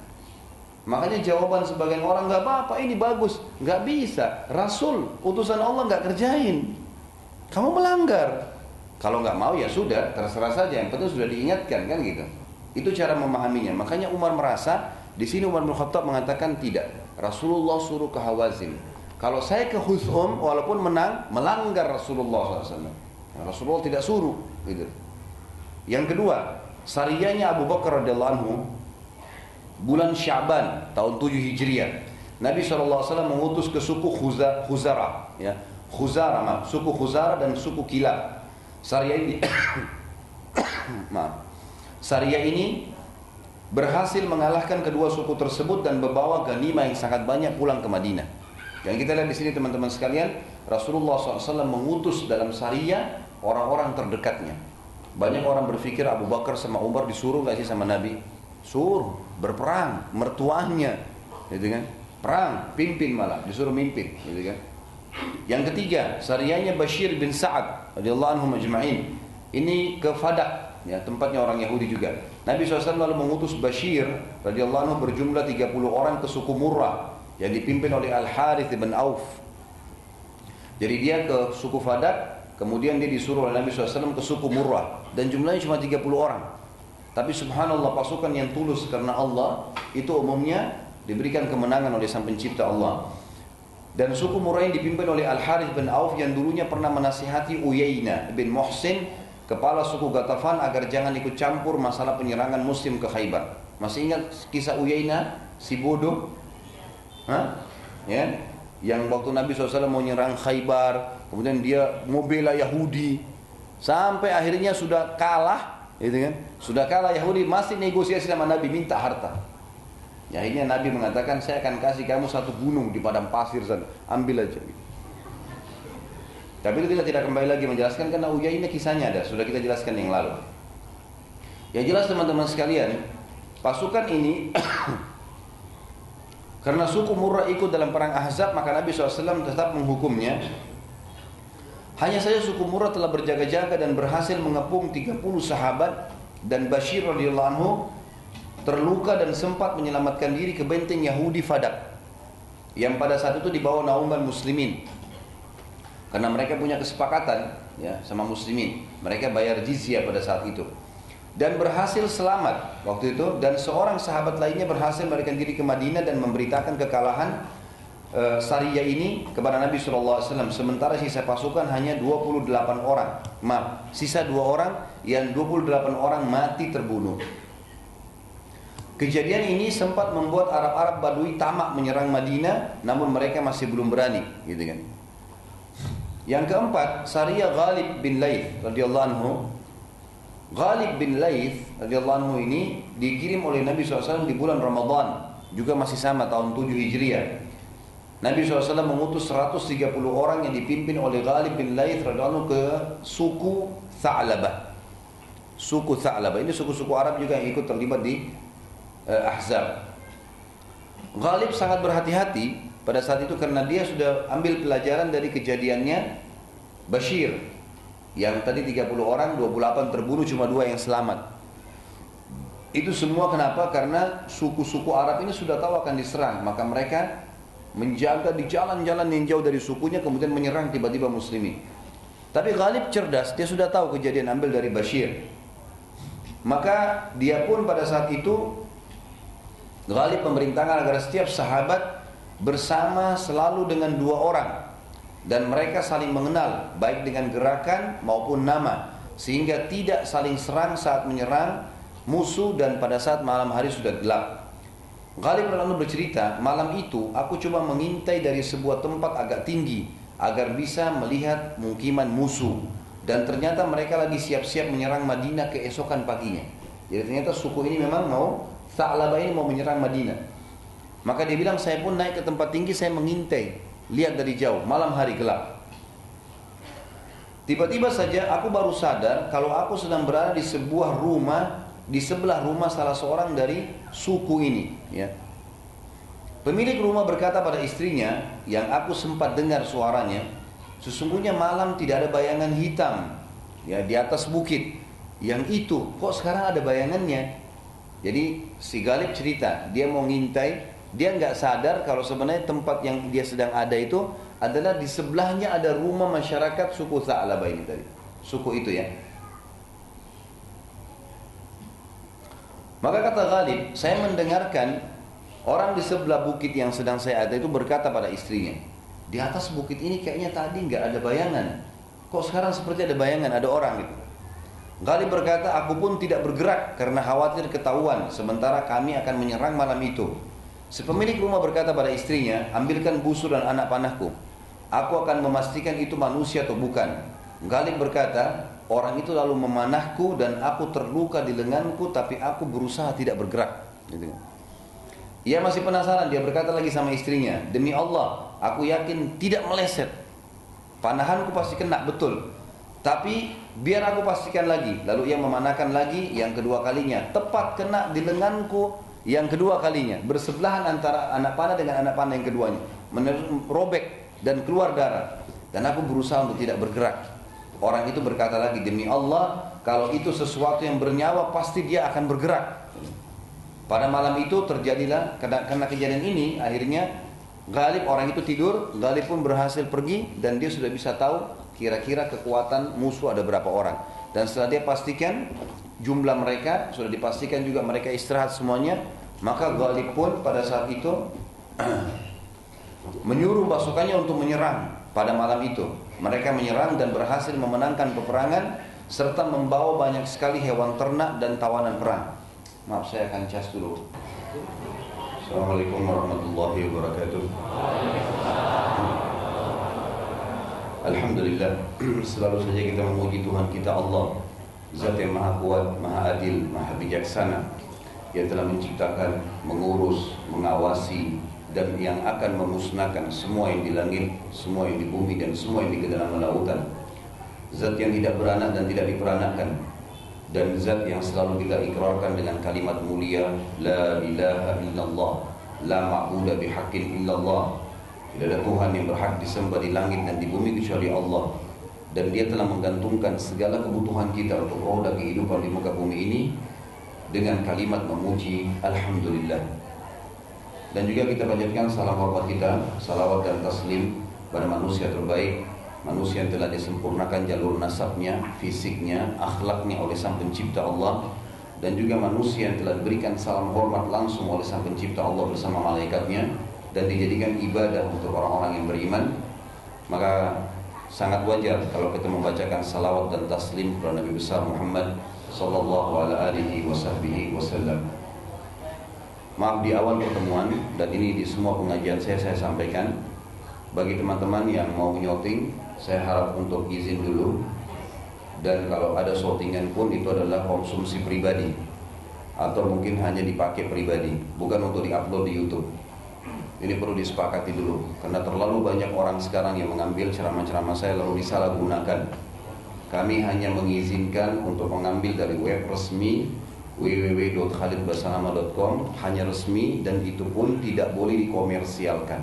Makanya jawaban sebagian orang nggak apa-apa ini bagus, nggak bisa. Rasul, utusan Allah nggak kerjain. Kamu melanggar. Kalau nggak mau ya sudah, terserah saja. Yang penting sudah diingatkan kan gitu. Itu cara memahaminya. Makanya Umar merasa di sini Umar bin Khattab mengatakan tidak. Rasulullah suruh ke Hawazin. Kalau saya ke Huzum walaupun menang melanggar Rasulullah SAW. Nah, Rasulullah tidak suruh. Gitu. Yang kedua, sariyahnya Abu Bakar radhiyallahu anhu bulan Syaban tahun 7 Hijriah. Nabi SAW mengutus ke suku Khuzara, ya. Khuzara, suku Khuzara dan suku Kilab. Sariyah ini [COUGHS] maaf. Sariyah ini berhasil mengalahkan kedua suku tersebut dan membawa ganima yang sangat banyak pulang ke Madinah. Yang kita lihat di sini teman-teman sekalian, Rasulullah SAW mengutus dalam syariah orang-orang terdekatnya. Banyak orang berpikir Abu Bakar sama Umar disuruh nggak sih sama Nabi? Suruh berperang, mertuanya, gitu kan? Perang, pimpin malah, disuruh mimpin, gitu kan? Yang ketiga, syariahnya Bashir bin Sa'ad radhiyallahu anhu majma'in. Ini ke Fadak, ya tempatnya orang Yahudi juga. Nabi SAW lalu mengutus Bashir radhiyallahu berjumlah 30 orang ke suku Murrah yang dipimpin oleh Al Harith bin Auf. Jadi dia ke suku Fadak, kemudian dia disuruh oleh Nabi SAW ke suku Murrah dan jumlahnya cuma 30 orang. Tapi subhanallah pasukan yang tulus karena Allah itu umumnya diberikan kemenangan oleh sang pencipta Allah. Dan suku Murrah yang dipimpin oleh Al Harith bin Auf yang dulunya pernah menasihati Uyaina bin Muhsin kepala suku Gatafan agar jangan ikut campur masalah penyerangan muslim ke Khaybar. Masih ingat kisah Uyaina si bodoh? Hah? Ya? Yang waktu Nabi SAW mau nyerang Khaybar, kemudian dia mau bela Yahudi, sampai akhirnya sudah kalah, gitu kan? Sudah kalah Yahudi masih negosiasi sama Nabi minta harta. Ya, akhirnya Nabi mengatakan saya akan kasih kamu satu gunung di padang pasir sana, ambil aja. Tapi itu kita tidak kembali lagi menjelaskan karena ini kisahnya ada, sudah kita jelaskan yang lalu. Ya jelas teman-teman sekalian, pasukan ini karena suku Murrah ikut dalam perang Ahzab maka Nabi SAW tetap menghukumnya. Hanya saja suku Murrah telah berjaga-jaga dan berhasil mengepung 30 sahabat dan Bashir radhiyallahu anhu terluka dan sempat menyelamatkan diri ke benteng Yahudi Fadak. yang pada saat itu dibawa naungan muslimin. Karena mereka punya kesepakatan ya sama muslimin. Mereka bayar jizyah pada saat itu. Dan berhasil selamat waktu itu dan seorang sahabat lainnya berhasil melarikan diri ke Madinah dan memberitakan kekalahan uh, Sariyah ini kepada Nabi SAW sementara sisa pasukan hanya 28 orang maaf sisa dua orang yang 28 orang mati terbunuh Kejadian ini sempat membuat Arab-Arab Badui tamak menyerang Madinah, namun mereka masih belum berani, gitu kan. Yang keempat, Sariyah Ghalib bin Laith radhiyallahu anhu. Ghalib bin Laith radhiyallahu anhu ini dikirim oleh Nabi SAW di bulan Ramadan, juga masih sama tahun 7 Hijriah. Nabi SAW mengutus 130 orang yang dipimpin oleh Ghalib bin Laith radhiyallahu ke suku Tha'labah. Suku Tha'labah ini suku-suku Arab juga yang ikut terlibat di uh, Ahzab. Ghalib sangat berhati-hati pada saat itu karena dia sudah ambil pelajaran dari kejadiannya Bashir yang tadi 30 orang 28 terbunuh cuma dua yang selamat. Itu semua kenapa? Karena suku-suku Arab ini sudah tahu akan diserang, maka mereka menjaga di jalan-jalan yang jauh dari sukunya kemudian menyerang tiba-tiba muslimin. Tapi Ghalib cerdas, dia sudah tahu kejadian ambil dari Bashir. Maka dia pun pada saat itu Ghalib memerintahkan agar setiap sahabat bersama selalu dengan dua orang dan mereka saling mengenal baik dengan gerakan maupun nama sehingga tidak saling serang saat menyerang musuh dan pada saat malam hari sudah gelap. Ghalib lalu bercerita, malam itu aku coba mengintai dari sebuah tempat agak tinggi agar bisa melihat mukiman musuh dan ternyata mereka lagi siap-siap menyerang Madinah keesokan paginya. Jadi ternyata suku ini memang mau Sa'labah ini mau menyerang Madinah. Maka dia bilang saya pun naik ke tempat tinggi saya mengintai, lihat dari jauh, malam hari gelap. Tiba-tiba saja aku baru sadar kalau aku sedang berada di sebuah rumah di sebelah rumah salah seorang dari suku ini, ya. Pemilik rumah berkata pada istrinya yang aku sempat dengar suaranya, sesungguhnya malam tidak ada bayangan hitam ya di atas bukit. Yang itu kok sekarang ada bayangannya? Jadi si Galib cerita, dia mau ngintai, dia nggak sadar kalau sebenarnya tempat yang dia sedang ada itu adalah di sebelahnya ada rumah masyarakat suku Sa'labah ini tadi. Suku itu ya. Maka kata Galib, saya mendengarkan orang di sebelah bukit yang sedang saya ada itu berkata pada istrinya, di atas bukit ini kayaknya tadi nggak ada bayangan. Kok sekarang seperti ada bayangan, ada orang gitu. Ghalib berkata, aku pun tidak bergerak karena khawatir ketahuan sementara kami akan menyerang malam itu. Si pemilik rumah berkata pada istrinya, ambilkan busur dan anak panahku. Aku akan memastikan itu manusia atau bukan. Ghalib berkata, orang itu lalu memanahku dan aku terluka di lenganku tapi aku berusaha tidak bergerak. Gitu. Ia masih penasaran, dia berkata lagi sama istrinya, demi Allah, aku yakin tidak meleset. Panahanku pasti kena betul. Tapi biar aku pastikan lagi. Lalu ia memanahkan lagi yang kedua kalinya. Tepat kena di lenganku yang kedua kalinya. Bersebelahan antara anak panah dengan anak panah yang keduanya. Merobek dan keluar darah. Dan aku berusaha untuk tidak bergerak. Orang itu berkata lagi, demi Allah, kalau itu sesuatu yang bernyawa pasti dia akan bergerak. Pada malam itu terjadilah, karena, kejadian ini akhirnya Galib orang itu tidur, Galib pun berhasil pergi dan dia sudah bisa tahu kira-kira kekuatan musuh ada berapa orang. Dan setelah dia pastikan jumlah mereka, sudah dipastikan juga mereka istirahat semuanya, maka Ghalib pun pada saat itu [CLEARS THROAT] menyuruh pasukannya untuk menyerang pada malam itu. Mereka menyerang dan berhasil memenangkan peperangan serta membawa banyak sekali hewan ternak dan tawanan perang. Maaf saya akan cas dulu. Assalamualaikum warahmatullahi wabarakatuh. Alhamdulillah [CLEARS THROAT] selalu saja kita memuji Tuhan kita Allah Zat yang maha kuat, maha adil, maha bijaksana. Yang telah menciptakan, mengurus, mengawasi Dan yang akan memusnahkan semua yang di langit Semua yang di bumi dan semua yang di dalam lautan. Zat yang tidak beranak dan tidak diperanakan Dan zat yang selalu kita ikrarkan dengan kalimat mulia La ilaha illallah La ma'budah bihaqqin illallah. Tidak ada Tuhan yang berhak disembah di langit dan di bumi kecuali Allah. Dan dia telah menggantungkan segala kebutuhan kita untuk roda kehidupan di muka bumi ini dengan kalimat memuji Alhamdulillah. Dan juga kita panjatkan salam hormat kita, salawat dan taslim pada manusia terbaik, manusia yang telah disempurnakan jalur nasabnya, fisiknya, akhlaknya oleh Sang Pencipta Allah dan juga manusia yang telah diberikan salam hormat langsung oleh Sang Pencipta Allah bersama malaikatnya dan dijadikan ibadah untuk orang-orang yang beriman maka sangat wajar kalau kita membacakan salawat dan taslim kepada Nabi besar Muhammad sallallahu alaihi wasallam. Maaf di awal pertemuan dan ini di semua pengajian saya saya sampaikan bagi teman-teman yang mau nyouting saya harap untuk izin dulu dan kalau ada shortingan pun itu adalah konsumsi pribadi atau mungkin hanya dipakai pribadi bukan untuk diupload di YouTube ini perlu disepakati dulu karena terlalu banyak orang sekarang yang mengambil ceramah-ceramah saya lalu disalahgunakan kami hanya mengizinkan untuk mengambil dari web resmi www.khalidbasanama.com hanya resmi dan itu pun tidak boleh dikomersialkan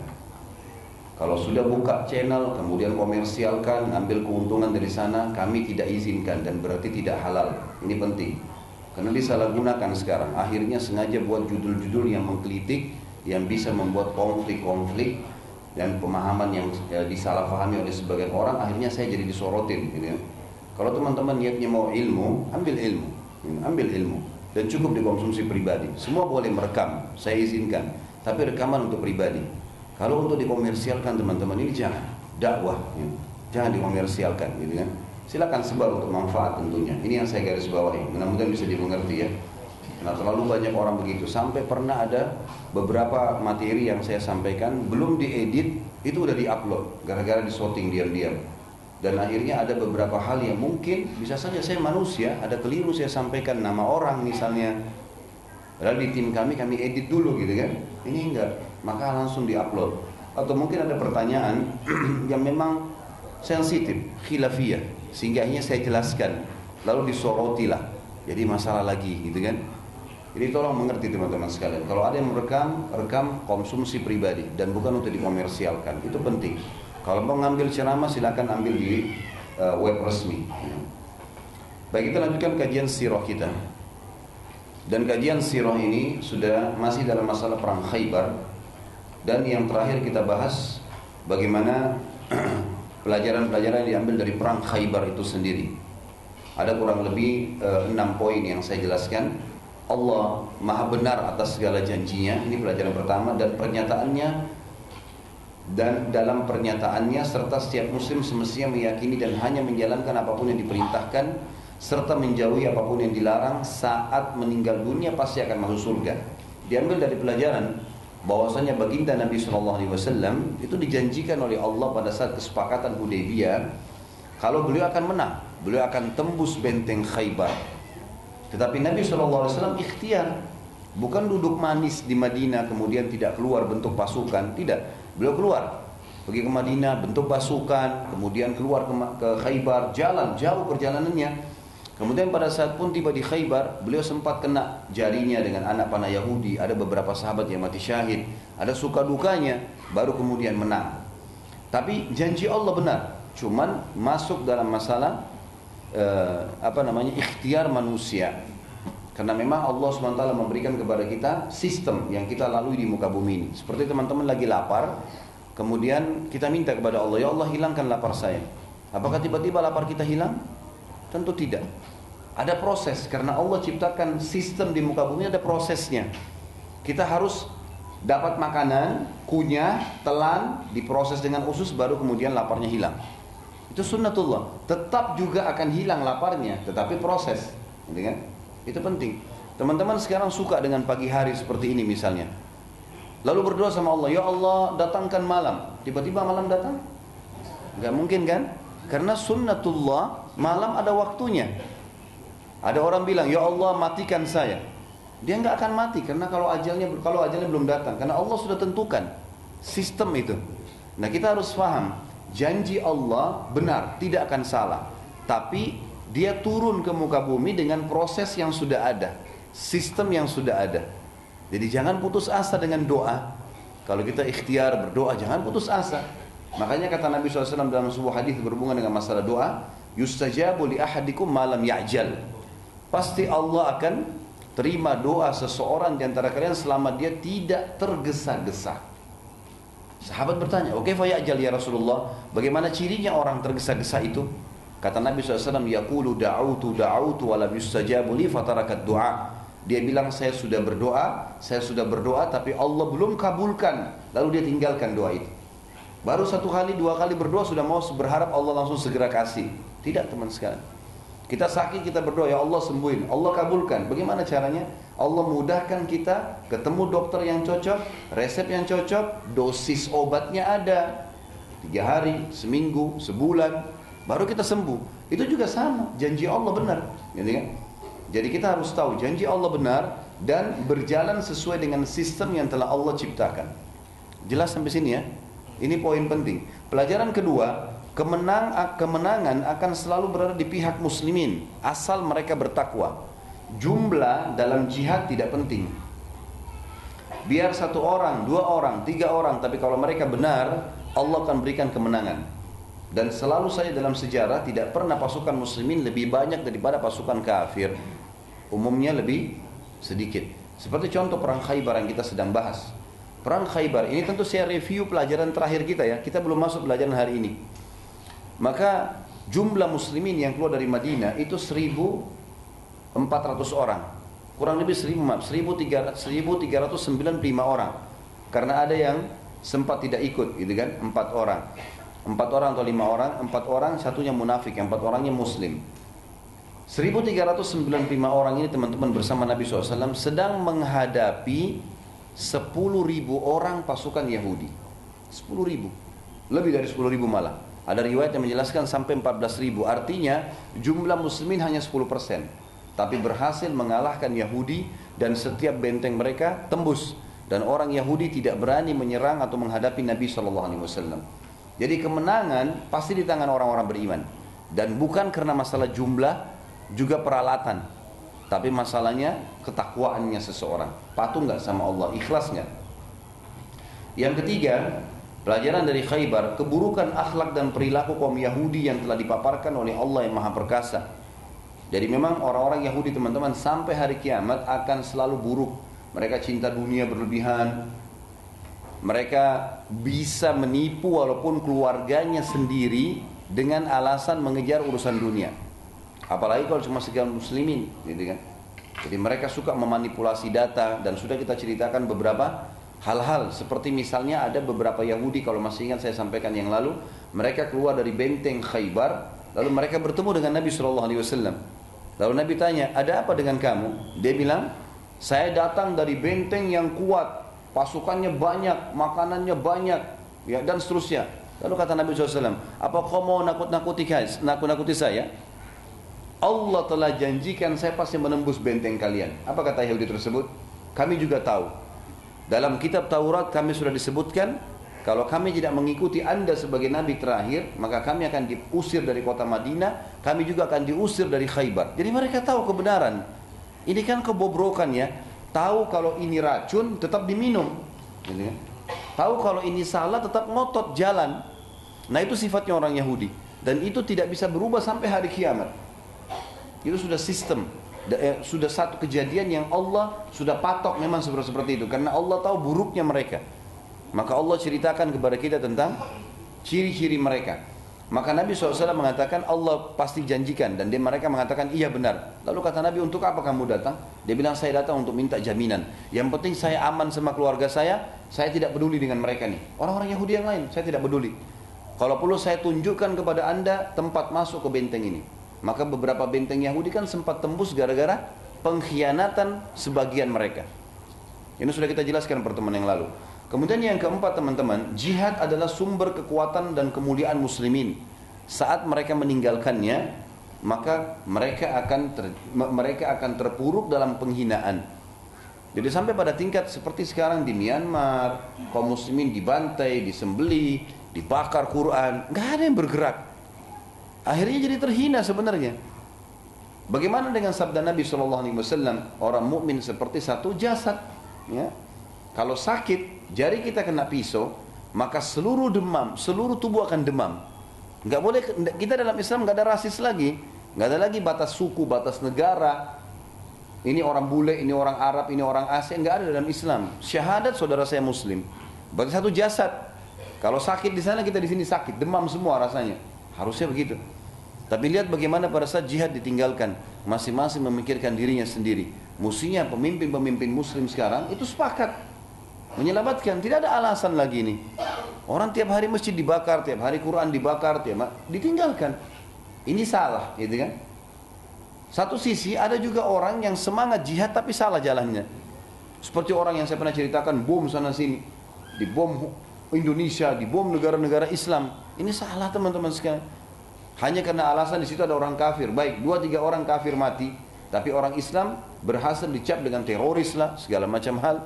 kalau sudah buka channel, kemudian komersialkan, ambil keuntungan dari sana, kami tidak izinkan dan berarti tidak halal. Ini penting. Karena disalahgunakan sekarang. Akhirnya sengaja buat judul-judul yang mengkritik, yang bisa membuat konflik-konflik dan pemahaman yang ya, disalahpahami oleh sebagian orang. Akhirnya saya jadi disorotin. Gitu ya. Kalau teman-teman niatnya mau ilmu, ambil ilmu, ambil ilmu dan cukup dikonsumsi pribadi. Semua boleh merekam, saya izinkan, tapi rekaman untuk pribadi. Kalau untuk dikomersialkan teman-teman ini jangan dakwah, ya. jangan dikomersialkan, gitu kan? Silakan sebar untuk manfaat tentunya. Ini yang saya garis bawahi. Mudah-mudahan bisa dimengerti ya. Nah terlalu banyak orang begitu. Sampai pernah ada beberapa materi yang saya sampaikan belum diedit itu udah diupload gara-gara disorting diam-diam. Dan akhirnya ada beberapa hal yang mungkin bisa saja saya manusia ada keliru saya sampaikan nama orang misalnya. Lalu di tim kami kami edit dulu gitu kan. Ini enggak maka langsung diupload atau mungkin ada pertanyaan [CLEARS THROAT] yang memang sensitif khilafiyah sehingga akhirnya saya jelaskan lalu disoroti lah jadi masalah lagi gitu kan jadi tolong mengerti teman-teman sekalian. Kalau ada yang merekam rekam konsumsi pribadi dan bukan untuk dikomersialkan. Itu penting. Kalau mau ngambil ceramah silakan ambil di uh, web resmi. Baik kita lanjutkan kajian sirah kita. Dan kajian sirah ini sudah masih dalam masalah perang Khaybar. Dan yang terakhir kita bahas bagaimana [CLEARS THROAT] pelajaran-pelajaran yang diambil dari perang Khaybar itu sendiri. Ada kurang lebih eh, enam poin yang saya jelaskan. Allah maha benar atas segala janjinya. Ini pelajaran pertama dan pernyataannya dan dalam pernyataannya serta setiap muslim semestinya meyakini dan hanya menjalankan apa pun yang diperintahkan serta menjauhi apa pun yang dilarang saat meninggal dunia pasti akan masuk surga. Diambil dari pelajaran bahwasanya baginda Nabi Wasallam itu dijanjikan oleh Allah pada saat kesepakatan Hudaybiyah kalau beliau akan menang, beliau akan tembus benteng Khaybar. Tetapi Nabi Wasallam ikhtiar, bukan duduk manis di Madinah kemudian tidak keluar bentuk pasukan, tidak. Beliau keluar, pergi ke Madinah bentuk pasukan, kemudian keluar ke, ke Khaybar, jalan jauh perjalanannya Kemudian pada saat pun tiba di Khaybar, beliau sempat kena jarinya dengan anak panah Yahudi. Ada beberapa sahabat yang mati syahid. Ada suka dukanya, baru kemudian menang. Tapi janji Allah benar. Cuman masuk dalam masalah eh, apa namanya ikhtiar manusia. Karena memang Allah SWT memberikan kepada kita sistem yang kita lalui di muka bumi ini. Seperti teman-teman lagi lapar, kemudian kita minta kepada Allah, Ya Allah hilangkan lapar saya. Apakah tiba-tiba lapar kita hilang? Tentu tidak. Ada proses karena Allah ciptakan sistem di muka bumi ada prosesnya. Kita harus dapat makanan, kunyah, telan, diproses dengan usus baru kemudian laparnya hilang. Itu sunnatullah. Tetap juga akan hilang laparnya, tetapi proses. Gitu kan? Itu penting. Teman-teman sekarang suka dengan pagi hari seperti ini misalnya. Lalu berdoa sama Allah, "Ya Allah, datangkan malam." Tiba-tiba malam datang? Enggak mungkin kan? Karena sunnatullah malam ada waktunya. Ada orang bilang, "Ya Allah, matikan saya." Dia nggak akan mati karena kalau ajalnya kalau ajalnya belum datang karena Allah sudah tentukan sistem itu. Nah, kita harus paham, janji Allah benar, tidak akan salah. Tapi dia turun ke muka bumi dengan proses yang sudah ada, sistem yang sudah ada. Jadi jangan putus asa dengan doa. Kalau kita ikhtiar berdoa, jangan putus asa. Makanya kata Nabi SAW dalam sebuah hadis berhubungan dengan masalah doa, yustajabu li ahadikum malam ya'jal. Pasti Allah akan terima doa seseorang di antara kalian selama dia tidak tergesa-gesa. Sahabat bertanya, oke okay, ajal ya Rasulullah, bagaimana cirinya orang tergesa-gesa itu? Kata Nabi SAW, Yaqulu da'autu da'autu walam yustajabu li fatarakat du'a. Dia bilang saya sudah berdoa, saya sudah berdoa tapi Allah belum kabulkan. Lalu dia tinggalkan doa itu. Baru satu kali, dua kali berdoa sudah mau berharap Allah langsung segera kasih. Tidak teman sekalian. Kita sakit, kita berdoa, ya Allah sembuhin. Allah kabulkan. Bagaimana caranya? Allah mudahkan kita ketemu dokter yang cocok, resep yang cocok, dosis obatnya ada. Tiga hari, seminggu, sebulan, baru kita sembuh. Itu juga sama, janji Allah benar. Gitu kan? Jadi kita harus tahu janji Allah benar dan berjalan sesuai dengan sistem yang telah Allah ciptakan. Jelas sampai sini ya? Ini poin penting. Pelajaran kedua, kemenang, kemenangan akan selalu berada di pihak muslimin asal mereka bertakwa. Jumlah dalam jihad tidak penting. Biar satu orang, dua orang, tiga orang, tapi kalau mereka benar, Allah akan berikan kemenangan. Dan selalu saja dalam sejarah tidak pernah pasukan muslimin lebih banyak daripada pasukan kafir. Umumnya lebih sedikit. Seperti contoh perang Khaybar yang kita sedang bahas. Perang Khaybar ini tentu saya review pelajaran terakhir kita ya. Kita belum masuk pelajaran hari ini. Maka jumlah muslimin yang keluar dari Madinah itu 1400 orang. Kurang lebih 1395 orang. Karena ada yang sempat tidak ikut gitu kan, empat orang. Empat orang atau lima orang, empat orang satunya munafik, empat orangnya muslim. 1395 orang ini teman-teman bersama Nabi SAW sedang menghadapi 10 ribu orang pasukan Yahudi 10 ribu lebih dari 10 ribu malah ada riwayat yang menjelaskan sampai 14 ribu. Artinya jumlah muslimin hanya 10 persen. Tapi berhasil mengalahkan Yahudi dan setiap benteng mereka tembus. Dan orang Yahudi tidak berani menyerang atau menghadapi Nabi SAW jadi kemenangan pasti di tangan orang-orang beriman. Dan bukan karena masalah jumlah juga peralatan. Tapi masalahnya ketakwaannya seseorang. Patuh nggak sama Allah, ikhlas nggak? Yang ketiga, pelajaran dari Khaybar, keburukan akhlak dan perilaku kaum Yahudi yang telah dipaparkan oleh Allah yang Maha Perkasa. Jadi memang orang-orang Yahudi teman-teman sampai hari kiamat akan selalu buruk. Mereka cinta dunia berlebihan. Mereka bisa menipu walaupun keluarganya sendiri dengan alasan mengejar urusan dunia. Apalagi kalau cuma sekian muslimin, gitu kan. Jadi mereka suka memanipulasi data dan sudah kita ceritakan beberapa hal-hal seperti misalnya ada beberapa Yahudi kalau masih ingat saya sampaikan yang lalu mereka keluar dari benteng Khaybar lalu mereka bertemu dengan Nabi Shallallahu Alaihi Wasallam lalu Nabi tanya ada apa dengan kamu dia bilang saya datang dari benteng yang kuat pasukannya banyak makanannya banyak ya dan seterusnya lalu kata Nabi SAW apa kau mau nakut-nakuti nakut-nakuti saya Allah telah janjikan saya pasti menembus benteng kalian. Apa kata Yahudi tersebut? Kami juga tahu. Dalam kitab Taurat kami sudah disebutkan kalau kami tidak mengikuti anda sebagai nabi terakhir, maka kami akan diusir dari kota Madinah, kami juga akan diusir dari Khaybar. Jadi mereka tahu kebenaran. Ini kan kebobrokan ya. Tahu kalau ini racun tetap diminum. Gitu tahu kalau ini salah tetap ngotot jalan. Nah itu sifatnya orang Yahudi. Dan itu tidak bisa berubah sampai hari kiamat. Itu sudah sistem, eh, sudah satu kejadian yang Allah sudah patok memang seperti itu karena Allah tahu buruknya mereka. Maka Allah ceritakan kepada kita tentang ciri-ciri mereka. Maka Nabi SAW mengatakan Allah pasti janjikan dan dia mereka mengatakan iya benar. Lalu kata Nabi untuk apa kamu datang? Dia bilang saya datang untuk minta jaminan. Yang penting saya aman sama keluarga saya, saya tidak peduli dengan mereka nih. Orang-orang Yahudi yang lain saya tidak peduli. Kalau perlu saya tunjukkan kepada anda tempat masuk ke benteng ini. Maka beberapa benteng Yahudi kan sempat tembus gara-gara pengkhianatan sebagian mereka. Ini sudah kita jelaskan pertemuan yang lalu. Kemudian yang keempat teman-teman, jihad adalah sumber kekuatan dan kemuliaan muslimin. Saat mereka meninggalkannya, maka mereka akan ter, mereka akan terpuruk dalam penghinaan. Jadi sampai pada tingkat seperti sekarang di Myanmar, kaum muslimin dibantai, disembeli, dibakar Quran, nggak ada yang bergerak. Akhirnya jadi terhina sebenarnya. Bagaimana dengan sabda Nabi Shallallahu Alaihi Wasallam orang mukmin seperti satu jasad, ya. Kalau sakit, jari kita kena pisau, maka seluruh demam, seluruh tubuh akan demam. Nggak boleh kita dalam Islam nggak ada rasis lagi, nggak ada lagi batas suku, batas negara. ini orang bule, ini orang Arab, ini orang Asia, nggak ada dalam Islam. Syahadat saudara saya Muslim. Berarti satu jasad. Kalau sakit di sana kita di sini sakit, demam semua rasanya. Harusnya begitu. Tapi lihat bagaimana pada saat jihad ditinggalkan, masing-masing memikirkan dirinya sendiri. Musinya pemimpin-pemimpin Muslim sekarang itu sepakat menyelamatkan. Tidak ada alasan lagi ini. Orang tiap hari masjid dibakar, tiap hari Quran dibakar, tiap ditinggalkan. Ini salah, gitu kan? Satu sisi ada juga orang yang semangat jihad tapi salah jalannya. Seperti orang yang saya pernah ceritakan bom sana sini, di bom Indonesia, di bom negara-negara Islam. Ini salah teman-teman sekalian. Hanya karena alasan di situ ada orang kafir. Baik, dua tiga orang kafir mati, tapi orang Islam berhasil dicap dengan teroris lah, segala macam hal.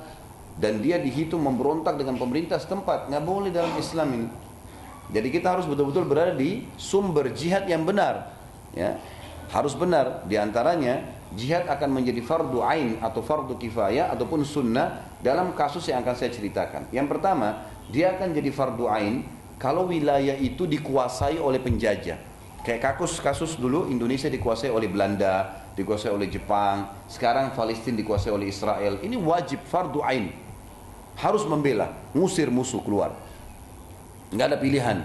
Dan dia dihitung memberontak dengan pemerintah setempat. Nggak boleh dalam Islam ini. Jadi kita harus betul-betul berada di sumber jihad yang benar. Ya, harus benar di antaranya jihad akan menjadi fardu ain atau fardu kifayah ataupun sunnah dalam kasus yang akan saya ceritakan. Yang pertama, dia akan jadi fardu ain kalau wilayah itu dikuasai oleh penjajah. Kayak kasus-kasus dulu Indonesia dikuasai oleh Belanda, dikuasai oleh Jepang, sekarang Palestina dikuasai oleh Israel. Ini wajib fardu ain. Harus membela, ngusir musuh keluar. Nggak ada pilihan.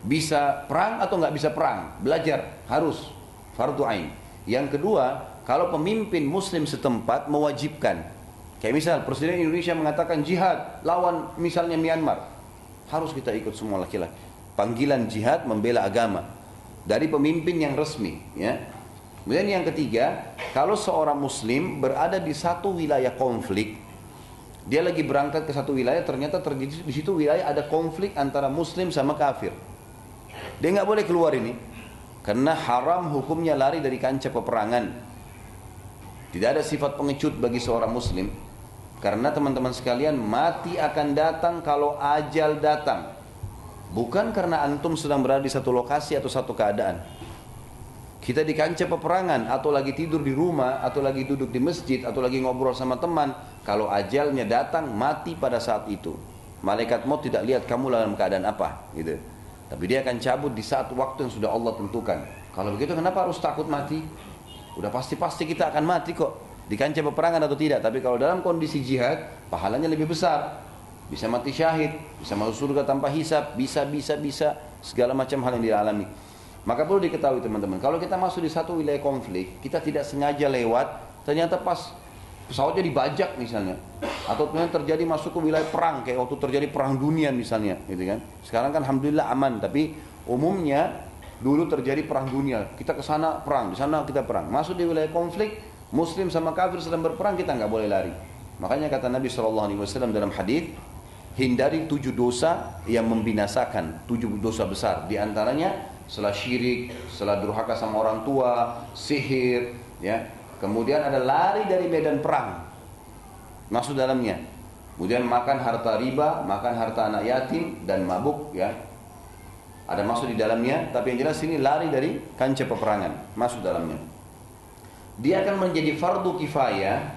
Bisa perang atau nggak bisa perang, belajar harus fardu ain. Yang kedua, kalau pemimpin muslim setempat mewajibkan. Kayak misal Presiden Indonesia mengatakan jihad lawan misalnya Myanmar. Harus kita ikut semua laki-laki. Panggilan jihad membela agama dari pemimpin yang resmi, ya. Kemudian yang ketiga, kalau seorang muslim berada di satu wilayah konflik, dia lagi berangkat ke satu wilayah, ternyata terjadi di situ wilayah ada konflik antara muslim sama kafir. Dia nggak boleh keluar ini. Karena haram hukumnya lari dari kancah peperangan. Tidak ada sifat pengecut bagi seorang muslim. Karena teman-teman sekalian mati akan datang kalau ajal datang. Bukan karena antum sedang berada di satu lokasi atau satu keadaan. Kita di kancah peperangan atau lagi tidur di rumah atau lagi duduk di masjid atau lagi ngobrol sama teman. Kalau ajalnya datang mati pada saat itu. Malaikat maut tidak lihat kamu dalam keadaan apa. Gitu. Tapi dia akan cabut di saat waktu yang sudah Allah tentukan. Kalau begitu kenapa harus takut mati? Udah pasti-pasti kita akan mati kok. Di kancah peperangan atau tidak. Tapi kalau dalam kondisi jihad, pahalanya lebih besar. Bisa mati syahid, bisa masuk surga tanpa hisap, bisa, bisa, bisa. Segala macam hal yang dialami. Maka perlu diketahui teman-teman, kalau kita masuk di satu wilayah konflik, kita tidak sengaja lewat, ternyata pas pesawatnya dibajak misalnya atau kemudian terjadi masuk ke wilayah perang kayak waktu terjadi perang dunia misalnya gitu kan sekarang kan alhamdulillah aman tapi umumnya dulu terjadi perang dunia kita ke sana perang di sana kita perang masuk di wilayah konflik muslim sama kafir sedang berperang kita nggak boleh lari makanya kata Nabi saw dalam hadis hindari tujuh dosa yang membinasakan tujuh dosa besar di antaranya setelah syirik setelah durhaka sama orang tua sihir ya Kemudian ada lari dari medan perang. Masuk dalamnya. Kemudian makan harta riba, makan harta anak yatim dan mabuk ya. Ada masuk di dalamnya, tapi yang jelas ini lari dari kancah peperangan, masuk dalamnya. Dia akan menjadi fardu kifayah,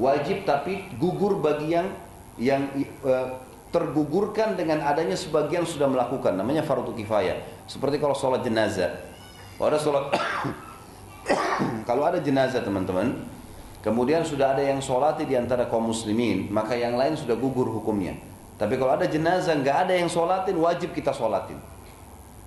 wajib tapi gugur bagi yang yang e, tergugurkan dengan adanya sebagian sudah melakukan, namanya fardu kifayah. Seperti kalau sholat jenazah. Kalau ada sholat [COUGHS] kalau ada jenazah teman-teman, kemudian sudah ada yang sholati di antara kaum muslimin, maka yang lain sudah gugur hukumnya. Tapi kalau ada jenazah nggak ada yang sholatin, wajib kita sholatin.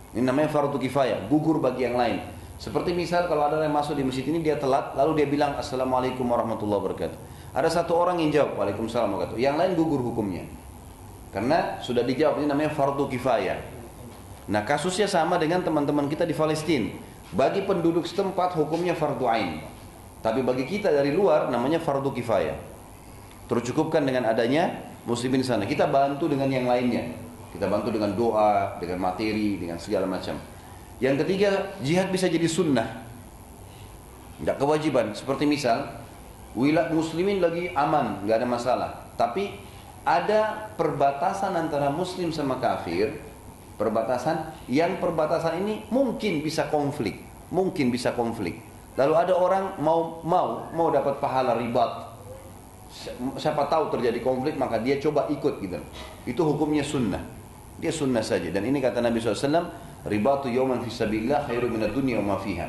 Ini namanya fardu kifayah, gugur bagi yang lain. Seperti misal kalau ada yang masuk di masjid ini dia telat, lalu dia bilang assalamualaikum warahmatullahi wabarakatuh. Ada satu orang yang jawab waalaikumsalam wabarakatuh. Yang lain gugur hukumnya. Karena sudah dijawab ini namanya fardu kifayah. Nah kasusnya sama dengan teman-teman kita di Palestina. Bagi penduduk setempat hukumnya fardu ain. Tapi bagi kita dari luar namanya fardu kifayah. Tercukupkan dengan adanya muslimin sana. Kita bantu dengan yang lainnya. Kita bantu dengan doa, dengan materi, dengan segala macam. Yang ketiga, jihad bisa jadi sunnah. Tidak kewajiban. Seperti misal, wilayah muslimin lagi aman, nggak ada masalah. Tapi ada perbatasan antara muslim sama kafir. Perbatasan yang perbatasan ini mungkin bisa konflik. Mungkin bisa konflik. Lalu ada orang mau mau mau dapat pahala ribat. Siapa tahu terjadi konflik maka dia coba ikut gitu. Itu hukumnya sunnah. Dia sunnah saja. Dan ini kata Nabi SAW ribatu yawman fisabilillah khairu minad dunya wa fiha.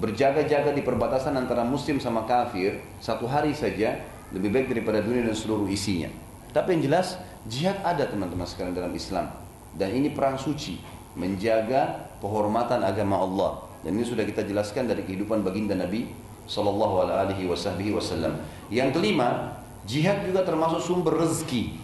Berjaga-jaga di perbatasan antara muslim sama kafir satu hari saja lebih baik daripada dunia dan seluruh isinya. Tapi yang jelas jihad ada teman-teman sekalian dalam Islam dan ini perang suci menjaga penghormatan agama Allah dan ini sudah kita jelaskan dari kehidupan baginda Nabi Sallallahu Alaihi Wasallam. Yang kelima, jihad juga termasuk sumber rezeki.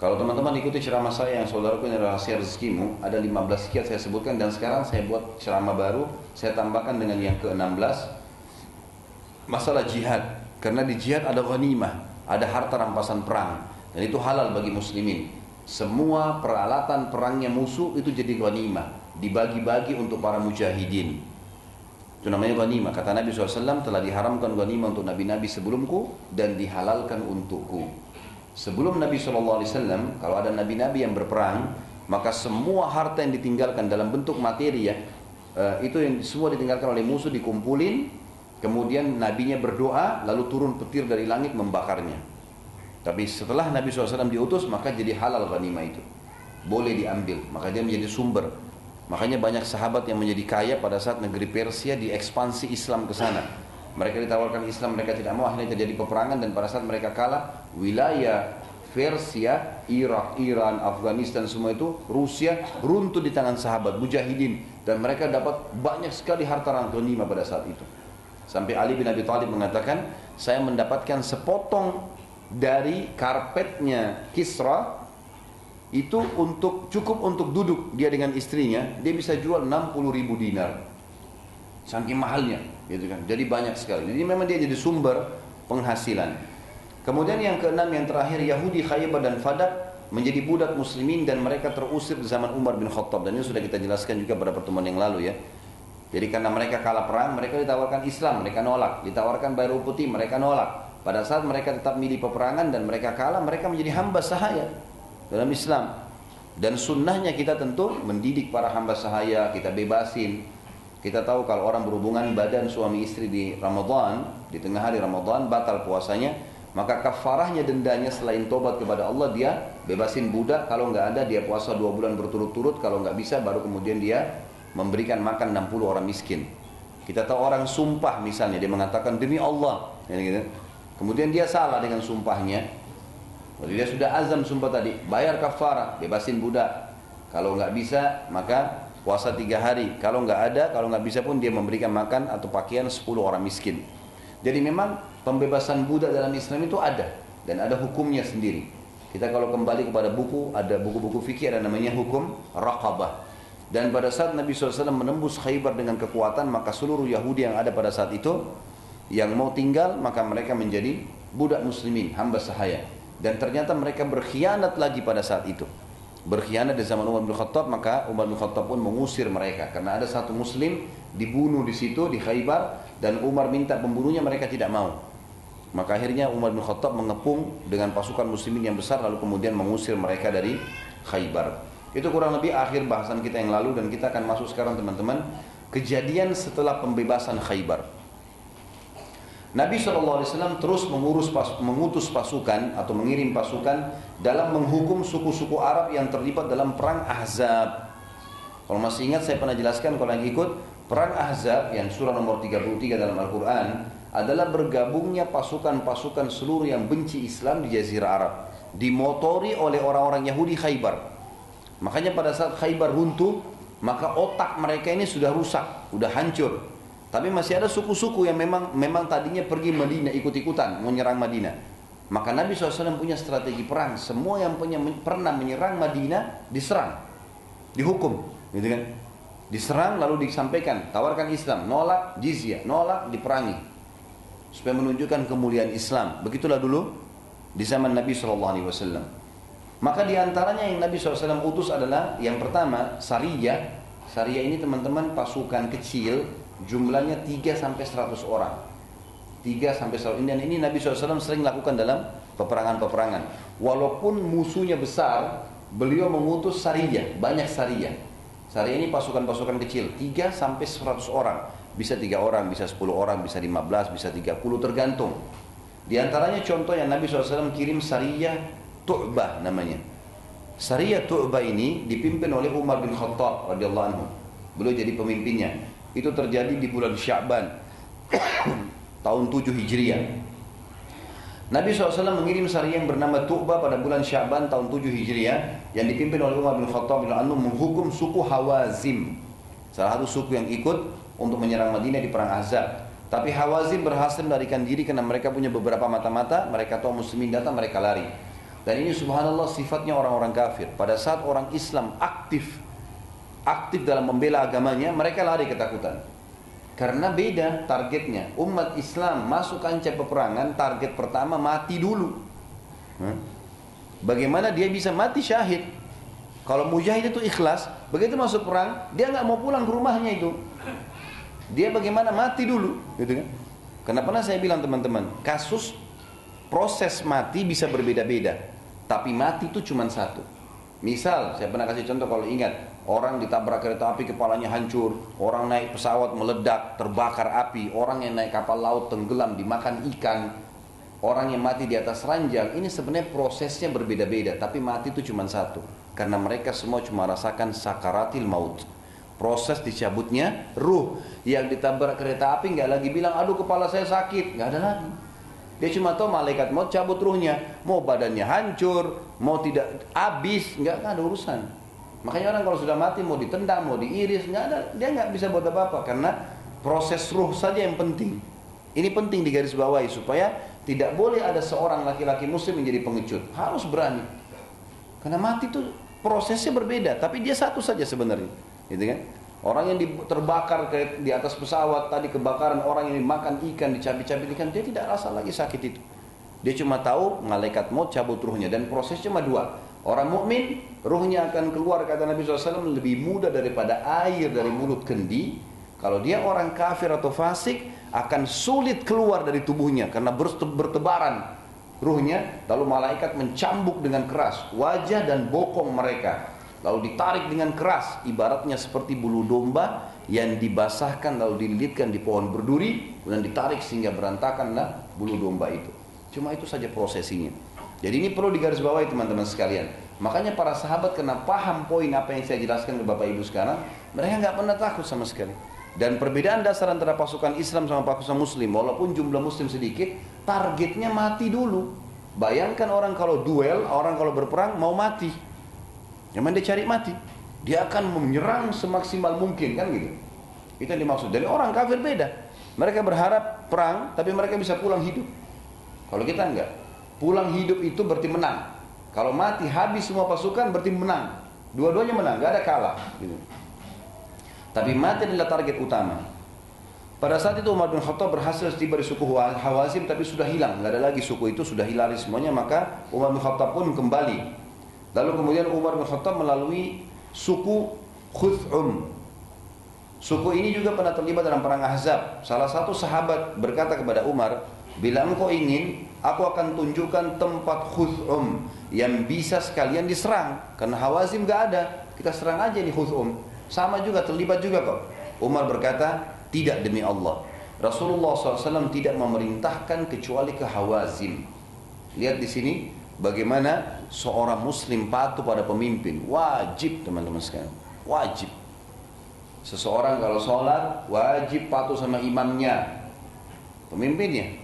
Kalau teman-teman ikuti ceramah saya yang saudaraku ini rahasia rezekimu, ada 15 sekian saya sebutkan dan sekarang saya buat ceramah baru, saya tambahkan dengan yang ke-16 masalah jihad. Karena di jihad ada ghanimah, ada harta rampasan perang dan itu halal bagi muslimin. Semua peralatan perangnya musuh itu jadi ghanimah, dibagi-bagi untuk para mujahidin. Itu namanya ghanimah. Kata Nabi SAW telah diharamkan ghanimah untuk nabi-nabi sebelumku dan dihalalkan untukku. Sebelum Nabi SAW, kalau ada nabi-nabi yang berperang, maka semua harta yang ditinggalkan dalam bentuk materi ya, eh, itu yang semua ditinggalkan oleh musuh dikumpulin, kemudian nabinya berdoa, lalu turun petir dari langit membakarnya. Tapi setelah Nabi SAW diutus, maka jadi halal ghanimah itu. Boleh diambil, maka dia menjadi sumber. Makanya banyak sahabat yang menjadi kaya pada saat negeri Persia diekspansi Islam ke sana mereka ditawarkan Islam, mereka tidak mau, akhirnya terjadi peperangan dan pada saat mereka kalah, wilayah Persia, Irak, Iran, Afghanistan semua itu, Rusia runtuh di tangan sahabat, mujahidin dan mereka dapat banyak sekali harta ghanimah pada saat itu. Sampai Ali bin Abi Thalib mengatakan, saya mendapatkan sepotong dari karpetnya Kisra itu untuk cukup untuk duduk dia dengan istrinya, dia bisa jual 60 ribu dinar. Saking mahalnya gitu kan. Jadi banyak sekali. Jadi memang dia jadi sumber penghasilan. Kemudian yang keenam yang terakhir Yahudi Khaybar dan Fadak menjadi budak muslimin dan mereka terusir di zaman Umar bin Khattab dan ini sudah kita jelaskan juga pada pertemuan yang lalu ya. Jadi karena mereka kalah perang, mereka ditawarkan Islam, mereka nolak. Ditawarkan bayar putih, mereka nolak. Pada saat mereka tetap milih peperangan dan mereka kalah, mereka menjadi hamba sahaya dalam Islam. Dan sunnahnya kita tentu mendidik para hamba sahaya, kita bebasin, kita tahu kalau orang berhubungan badan suami istri di Ramadan, di tengah hari Ramadan batal puasanya, maka kafarahnya dendanya selain tobat kepada Allah dia bebasin budak kalau nggak ada dia puasa dua bulan berturut-turut kalau nggak bisa baru kemudian dia memberikan makan 60 orang miskin. Kita tahu orang sumpah misalnya dia mengatakan demi Allah, gitu. kemudian dia salah dengan sumpahnya. Jadi dia sudah azam sumpah tadi, bayar kafarah, bebasin budak. Kalau nggak bisa maka puasa tiga hari. Kalau nggak ada, kalau nggak bisa pun dia memberikan makan atau pakaian 10 orang miskin. Jadi memang pembebasan budak dalam Islam itu ada dan ada hukumnya sendiri. Kita kalau kembali kepada buku, ada buku-buku fikih ada namanya hukum raqabah. Dan pada saat Nabi SAW menembus Khaybar dengan kekuatan, maka seluruh Yahudi yang ada pada saat itu, yang mau tinggal, maka mereka menjadi budak muslimin, hamba sahaya. Dan ternyata mereka berkhianat lagi pada saat itu. Berkhianat di zaman Umar bin Khattab maka Umar bin Khattab pun mengusir mereka. Karena ada satu muslim dibunuh di situ di Khaybar dan Umar minta pembunuhnya mereka tidak mau. Maka akhirnya Umar bin Khattab mengepung dengan pasukan muslimin yang besar lalu kemudian mengusir mereka dari Khaybar itu kurang lebih akhir bahasan kita yang lalu dan kita akan masuk sekarang teman-teman kejadian setelah pembebasan Khaybar Nabi SAW terus mengurus pas, mengutus pasukan atau mengirim pasukan dalam menghukum suku-suku Arab yang terlibat dalam perang Ahzab. Kalau masih ingat saya pernah jelaskan kalau yang ikut perang Ahzab yang surah nomor 33 dalam Al-Quran adalah bergabungnya pasukan-pasukan seluruh yang benci Islam di Jazirah Arab dimotori oleh orang-orang Yahudi Khaybar. Makanya pada saat Khaybar runtuh, maka otak mereka ini sudah rusak, sudah hancur. Tapi masih ada suku-suku yang memang memang tadinya pergi Madinah ikut-ikutan menyerang Madinah. Maka Nabi SAW punya strategi perang. Semua yang punya, pernah menyerang Madinah diserang, dihukum, gitu kan? Diserang lalu disampaikan, tawarkan Islam, nolak jizya, nolak diperangi, supaya menunjukkan kemuliaan Islam. Begitulah dulu di zaman Nabi SAW. Maka di antaranya yang Nabi SAW utus adalah yang pertama Sariyah. Sariyah ini teman-teman pasukan kecil jumlahnya 3 sampai 100 orang. 3 sampai 100 dan ini Nabi SAW sering lakukan dalam peperangan-peperangan. Walaupun musuhnya besar, beliau mengutus sariyah, banyak sariyah. Sariyah ini pasukan-pasukan kecil, 3 sampai 100 orang. Bisa 3 orang, bisa 10 orang, bisa 15, bisa 30 tergantung. Di antaranya contoh yang Nabi SAW kirim sariyah Tu'bah namanya. Sariyah Tu'bah ini dipimpin oleh Umar bin Khattab radhiyallahu anhu. Beliau jadi pemimpinnya. Itu terjadi di bulan Sya'ban [COUGHS] tahun 7 Hijriah. Nabi SAW mengirim sari yang bernama Tu'bah pada bulan Syaban tahun 7 Hijriah yang dipimpin oleh Umar bin Khattab bin Anu menghukum suku Hawazim. Salah satu suku yang ikut untuk menyerang Madinah di perang Ahzab. Tapi Hawazim berhasil melarikan diri karena mereka punya beberapa mata-mata, mereka tahu muslimin datang, mereka lari. Dan ini subhanallah sifatnya orang-orang kafir. Pada saat orang Islam aktif aktif dalam membela agamanya, mereka lari ketakutan. Karena beda targetnya. Umat Islam masuk kancah peperangan, target pertama mati dulu. Bagaimana dia bisa mati syahid? Kalau mujahid itu ikhlas, begitu masuk perang, dia nggak mau pulang ke rumahnya itu. Dia bagaimana mati dulu, gitu kan? Karena pernah saya bilang teman-teman, kasus proses mati bisa berbeda-beda, tapi mati itu cuma satu. Misal, saya pernah kasih contoh kalau ingat, Orang ditabrak kereta api kepalanya hancur, orang naik pesawat meledak, terbakar api, orang yang naik kapal laut tenggelam dimakan ikan, orang yang mati di atas ranjang, ini sebenarnya prosesnya berbeda-beda, tapi mati itu cuma satu. Karena mereka semua cuma rasakan sakaratil maut. Proses dicabutnya ruh yang ditabrak kereta api nggak lagi bilang aduh kepala saya sakit nggak ada lagi dia cuma tahu malaikat mau cabut ruhnya mau badannya hancur mau tidak habis nggak ada urusan Makanya orang kalau sudah mati mau ditendang, mau diiris, nggak ada, dia nggak bisa buat apa-apa karena proses ruh saja yang penting. Ini penting digarisbawahi supaya tidak boleh ada seorang laki-laki muslim menjadi pengecut. Harus berani. Karena mati itu prosesnya berbeda, tapi dia satu saja sebenarnya. Gitu kan? Orang yang terbakar di atas pesawat tadi kebakaran, orang yang dimakan ikan, dicabik-cabik ikan, dia tidak rasa lagi sakit itu. Dia cuma tahu malaikat mau cabut ruhnya dan proses cuma dua Orang mukmin ruhnya akan keluar kata Nabi SAW lebih mudah daripada air dari mulut kendi. Kalau dia orang kafir atau fasik akan sulit keluar dari tubuhnya karena bertebaran ruhnya. Lalu malaikat mencambuk dengan keras wajah dan bokong mereka. Lalu ditarik dengan keras ibaratnya seperti bulu domba yang dibasahkan lalu dililitkan di pohon berduri dan ditarik sehingga berantakanlah bulu domba itu. Cuma itu saja prosesinya. Jadi ini perlu digarisbawahi teman-teman sekalian. Makanya para sahabat kena paham poin apa yang saya jelaskan ke Bapak Ibu sekarang, mereka nggak pernah takut sama sekali. Dan perbedaan dasar antara pasukan Islam sama pasukan Muslim, walaupun jumlah Muslim sedikit, targetnya mati dulu. Bayangkan orang kalau duel, orang kalau berperang mau mati. Yang dia cari mati. Dia akan menyerang semaksimal mungkin kan gitu. Itu yang dimaksud. Dan orang kafir beda. Mereka berharap perang, tapi mereka bisa pulang hidup. Kalau kita enggak. Pulang hidup itu berarti menang. Kalau mati habis semua pasukan berarti menang. Dua-duanya menang, gak ada kalah. Gitu. Tapi mati adalah target utama. Pada saat itu Umar bin Khattab berhasil tiba di suku Hawazim tapi sudah hilang, nggak ada lagi suku itu sudah hilang semuanya maka Umar bin Khattab pun kembali. Lalu kemudian Umar bin Khattab melalui suku Khuz'um. Suku ini juga pernah terlibat dalam perang Ahzab. Salah satu sahabat berkata kepada Umar, bila engkau ingin aku akan tunjukkan tempat khuz'um yang bisa sekalian diserang. Karena Hawazim gak ada kita serang aja di khuz'um. Sama juga terlibat juga kok. Umar berkata tidak demi Allah. Rasulullah SAW tidak memerintahkan kecuali ke Hawazim. Lihat di sini bagaimana seorang muslim patuh pada pemimpin wajib teman-teman sekalian wajib seseorang kalau sholat wajib patuh sama imamnya pemimpinnya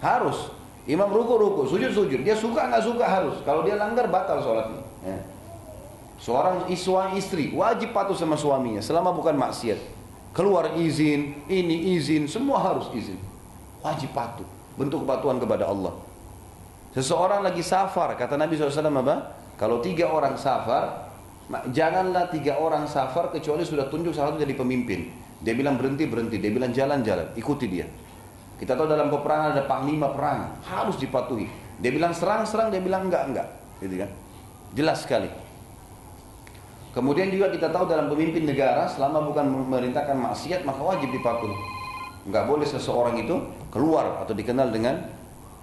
harus Imam ruku ruku, sujud sujud. Dia suka nggak suka harus. Kalau dia langgar batal sholatnya. Ya. Seorang iswa istri wajib patuh sama suaminya selama bukan maksiat. Keluar izin, ini izin, semua harus izin. Wajib patuh. Bentuk kepatuhan kepada Allah. Seseorang lagi safar, kata Nabi SAW apa? Kalau tiga orang safar, janganlah tiga orang safar kecuali sudah tunjuk salah satu jadi pemimpin. Dia bilang berhenti, berhenti. Dia bilang jalan, jalan. Ikuti dia. Kita tahu dalam peperangan ada panglima perang, harus dipatuhi. Dia bilang serang, serang, dia bilang enggak, enggak. Gitu kan? Jelas sekali. Kemudian juga kita tahu dalam pemimpin negara selama bukan memerintahkan maksiat maka wajib dipatuhi. Enggak boleh seseorang itu keluar atau dikenal dengan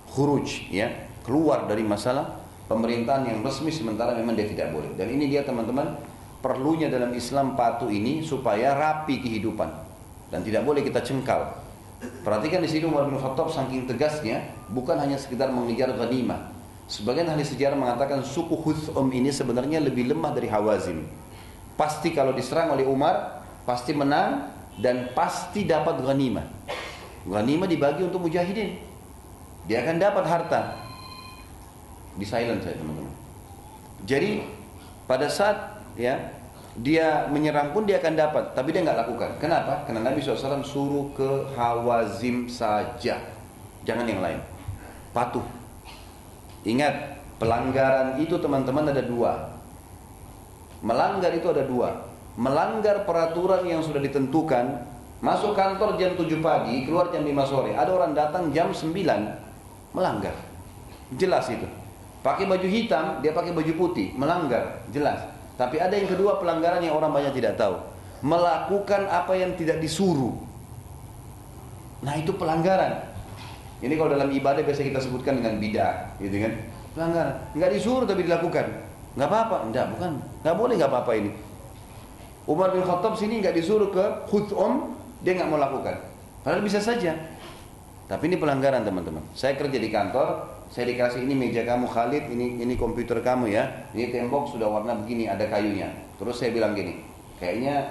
khuruj ya, keluar dari masalah pemerintahan yang resmi sementara memang dia tidak boleh. Dan ini dia teman-teman perlunya dalam Islam patuh ini supaya rapi kehidupan dan tidak boleh kita cengkal. Perhatikan di sini Umar bin Khattab saking tegasnya bukan hanya sekedar mengejar ghanimah. Sebagian ahli sejarah mengatakan suku Huthum ini sebenarnya lebih lemah dari Hawazim. Pasti kalau diserang oleh Umar pasti menang dan pasti dapat ghanimah. Ghanimah dibagi untuk mujahidin. Dia akan dapat harta. Di silent saya teman-teman. Jadi pada saat ya dia menyerang pun dia akan dapat, tapi dia nggak lakukan. Kenapa? Karena Nabi SAW suruh ke Hawazim saja, jangan yang lain. Patuh. Ingat, pelanggaran itu teman-teman ada dua. Melanggar itu ada dua. Melanggar peraturan yang sudah ditentukan, masuk kantor jam 7 pagi, keluar jam 5 sore. Ada orang datang jam 9, melanggar. Jelas itu. Pakai baju hitam, dia pakai baju putih, melanggar, jelas. Tapi ada yang kedua pelanggaran yang orang banyak tidak tahu. Melakukan apa yang tidak disuruh. Nah itu pelanggaran. Ini kalau dalam ibadah biasa kita sebutkan dengan bidah, gitu kan? Pelanggaran. Nggak disuruh tapi dilakukan. Nggak apa-apa, enggak, bukan. Nggak boleh nggak apa-apa ini. Umar bin Khattab sini nggak disuruh ke khut'um, dia nggak mau lakukan. Padahal bisa saja. Tapi ini pelanggaran teman-teman. Saya kerja di kantor, saya dikasih ini meja kamu Khalid, ini ini komputer kamu ya, ini tembok sudah warna begini, ada kayunya. Terus saya bilang gini, kayaknya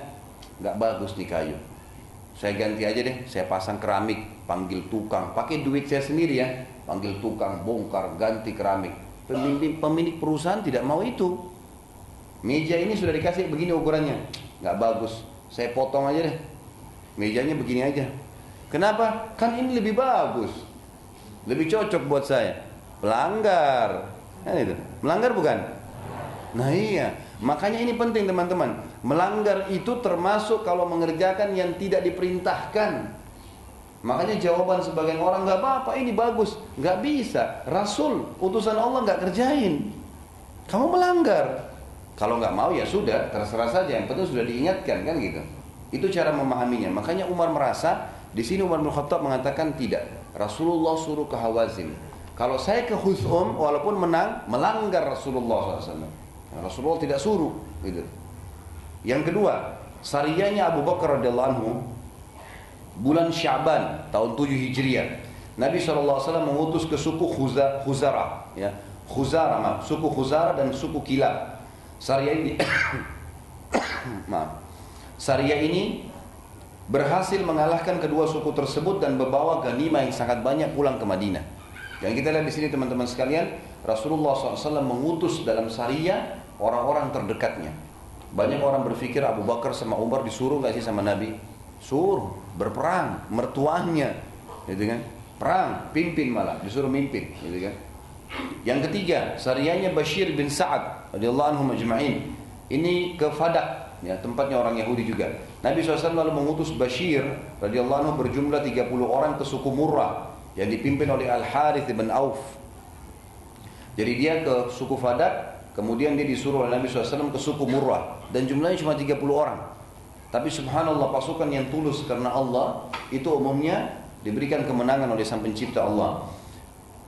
nggak bagus nih kayu. Saya ganti aja deh, saya pasang keramik, panggil tukang, pakai duit saya sendiri ya, panggil tukang, bongkar, ganti keramik. Pemilik, pemilik perusahaan tidak mau itu. Meja ini sudah dikasih begini ukurannya, nggak bagus. Saya potong aja deh, mejanya begini aja. Kenapa? Kan ini lebih bagus, lebih cocok buat saya. Pelanggar. Kan itu. Melanggar bukan? Nah iya. Makanya ini penting teman-teman. Melanggar itu termasuk kalau mengerjakan yang tidak diperintahkan. Makanya jawaban sebagian orang nggak apa-apa, ini bagus, nggak bisa. Rasul, utusan Allah nggak kerjain. Kamu melanggar. Kalau nggak mau ya sudah, terserah saja. Yang penting sudah diingatkan kan gitu. Itu cara memahaminya. Makanya Umar merasa di sini Umar bin Khattab mengatakan tidak. Rasulullah suruh ke Hawazin. Kalau saya ke Huzhum walaupun menang melanggar Rasulullah SAW. Nah, Rasulullah tidak suruh gitu. Yang kedua, sariyahnya Abu Bakar radhiyallahu anhu bulan Syaban tahun 7 Hijriah. Nabi SAW mengutus ke suku Khuzara, ya. Khuzara, suku Khuzara dan suku Kilab. Sariyah ini [COUGHS] maaf. Sariyah ini berhasil mengalahkan kedua suku tersebut dan membawa ganima yang sangat banyak pulang ke Madinah. Yang kita lihat di sini teman-teman sekalian, Rasulullah SAW mengutus dalam syariah orang-orang terdekatnya. Banyak orang berpikir Abu Bakar sama Umar disuruh nggak sih sama Nabi? Suruh berperang, mertuanya, gitu kan? Perang, pimpin malah, disuruh mimpin, gitu kan? Yang ketiga, syariahnya Bashir bin Sa'ad radhiyallahu anhu majma'in. Ini ke Fadak, ya, tempatnya orang Yahudi juga. Nabi SAW lalu mengutus Bashir radhiyallahu anhu berjumlah 30 orang ke suku Murrah yang dipimpin oleh Al Harith bin Auf. Jadi dia ke suku Fadak, kemudian dia disuruh oleh Nabi SAW ke suku Murrah dan jumlahnya cuma 30 orang. Tapi subhanallah pasukan yang tulus karena Allah itu umumnya diberikan kemenangan oleh Sang Pencipta Allah.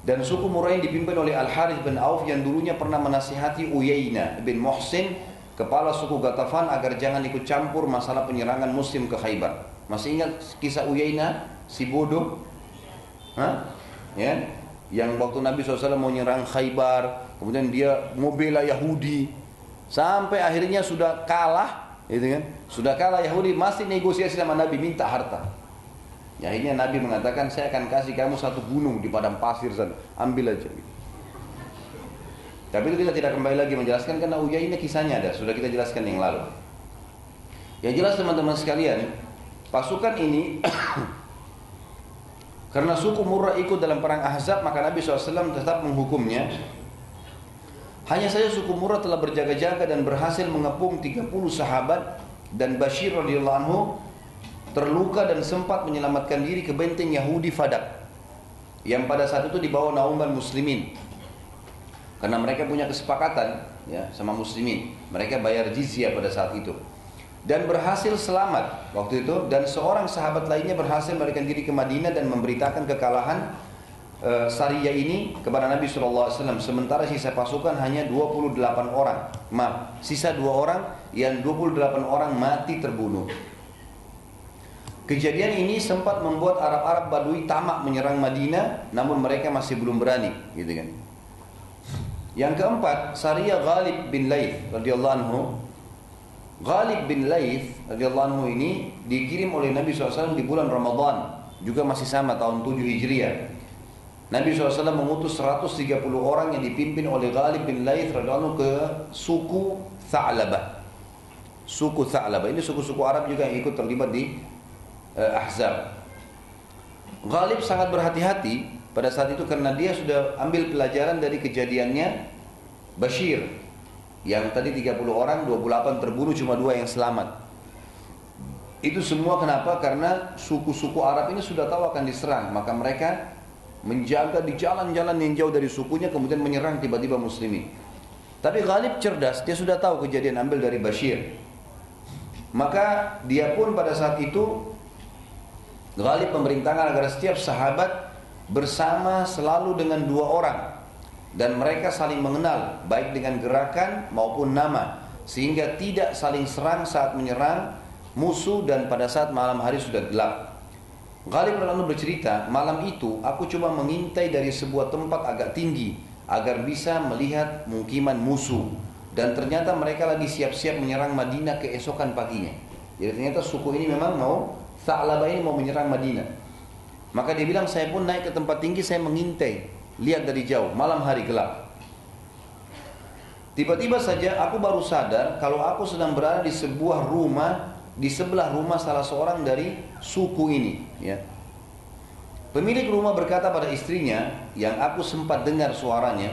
Dan suku Murrah yang dipimpin oleh Al Harith bin Auf yang dulunya pernah menasihati Uyaina bin Muhsin kepala suku Gatafan agar jangan ikut campur masalah penyerangan muslim ke Khaybar. Masih ingat kisah Uyaina si bodoh Hah? Ya, yang waktu Nabi SAW mau nyerang Khaybar, kemudian dia mau bela Yahudi, sampai akhirnya sudah kalah, gitu kan? Sudah kalah Yahudi masih negosiasi sama Nabi minta harta. Ya, akhirnya Nabi mengatakan saya akan kasih kamu satu gunung di padang pasir sana, ambil aja. Gitu. Tapi itu kita tidak kembali lagi menjelaskan karena Uya ini kisahnya ada, sudah kita jelaskan yang lalu. Yang jelas teman-teman sekalian, pasukan ini Karena suku Murrah ikut dalam perang Ahzab, maka Nabi SAW tetap menghukumnya. Hanya saja suku Murrah telah berjaga-jaga dan berhasil mengepung 30 sahabat dan Bashir radhiyallahu terluka dan sempat menyelamatkan diri ke benteng Yahudi Fadak yang pada saat itu dibawa nauman muslimin. Karena mereka punya kesepakatan ya sama muslimin. Mereka bayar jizyah pada saat itu dan berhasil selamat. Waktu itu dan seorang sahabat lainnya berhasil melarikan diri ke Madinah dan memberitakan kekalahan e, Sariyah ini kepada Nabi SAW sementara sisa pasukan hanya 28 orang. Maaf sisa dua orang yang 28 orang mati terbunuh. Kejadian ini sempat membuat Arab-Arab Badui tamak menyerang Madinah, namun mereka masih belum berani, gitu kan. Yang keempat, Sariyah Ghalib bin Laith radhiyallahu anhu Ghalib bin Laith radhiyallahu anhu ini dikirim oleh Nabi SAW di bulan Ramadan, juga masih sama tahun 7 Hijriah. Nabi SAW mengutus 130 orang yang dipimpin oleh Ghalib bin Laith radhiyallahu ke suku Tha'labah. Suku Tha'labah ini suku-suku Arab juga yang ikut terlibat di uh, Ahzab. Ghalib sangat berhati-hati pada saat itu karena dia sudah ambil pelajaran dari kejadiannya Bashir yang tadi 30 orang, 28 terbunuh, cuma dua yang selamat. Itu semua kenapa? Karena suku-suku Arab ini sudah tahu akan diserang. Maka mereka menjaga di jalan-jalan yang jauh dari sukunya, kemudian menyerang tiba-tiba muslimin. Tapi Ghalib cerdas, dia sudah tahu kejadian ambil dari Bashir. Maka dia pun pada saat itu Ghalib memerintahkan agar setiap sahabat bersama selalu dengan dua orang dan mereka saling mengenal baik dengan gerakan maupun nama sehingga tidak saling serang saat menyerang musuh dan pada saat malam hari sudah gelap. Ghalib lalu bercerita, malam itu aku coba mengintai dari sebuah tempat agak tinggi agar bisa melihat mukiman musuh dan ternyata mereka lagi siap-siap menyerang Madinah keesokan paginya. Jadi ternyata suku ini memang mau Tha'labah ini mau menyerang Madinah. Maka dia bilang saya pun naik ke tempat tinggi saya mengintai lihat dari jauh, malam hari gelap. Tiba-tiba saja aku baru sadar kalau aku sedang berada di sebuah rumah di sebelah rumah salah seorang dari suku ini, ya. Pemilik rumah berkata pada istrinya yang aku sempat dengar suaranya,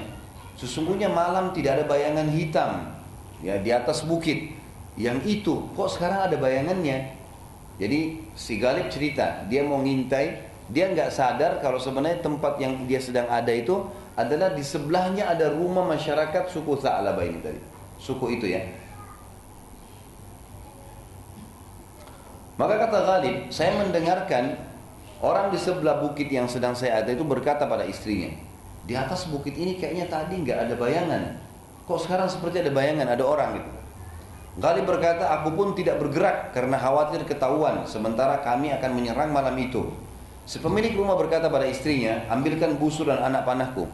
sesungguhnya malam tidak ada bayangan hitam ya di atas bukit. Yang itu kok sekarang ada bayangannya? Jadi si Galib cerita, dia mau ngintai dia nggak sadar kalau sebenarnya tempat yang dia sedang ada itu adalah di sebelahnya ada rumah masyarakat suku Sa'labah ini tadi. Suku itu ya. Maka kata Ghalib, saya mendengarkan orang di sebelah bukit yang sedang saya ada itu berkata pada istrinya, di atas bukit ini kayaknya tadi nggak ada bayangan. Kok sekarang seperti ada bayangan, ada orang gitu. Ghalib berkata, aku pun tidak bergerak karena khawatir ketahuan sementara kami akan menyerang malam itu. Sepemilik rumah berkata pada istrinya, ambilkan busur dan anak panahku.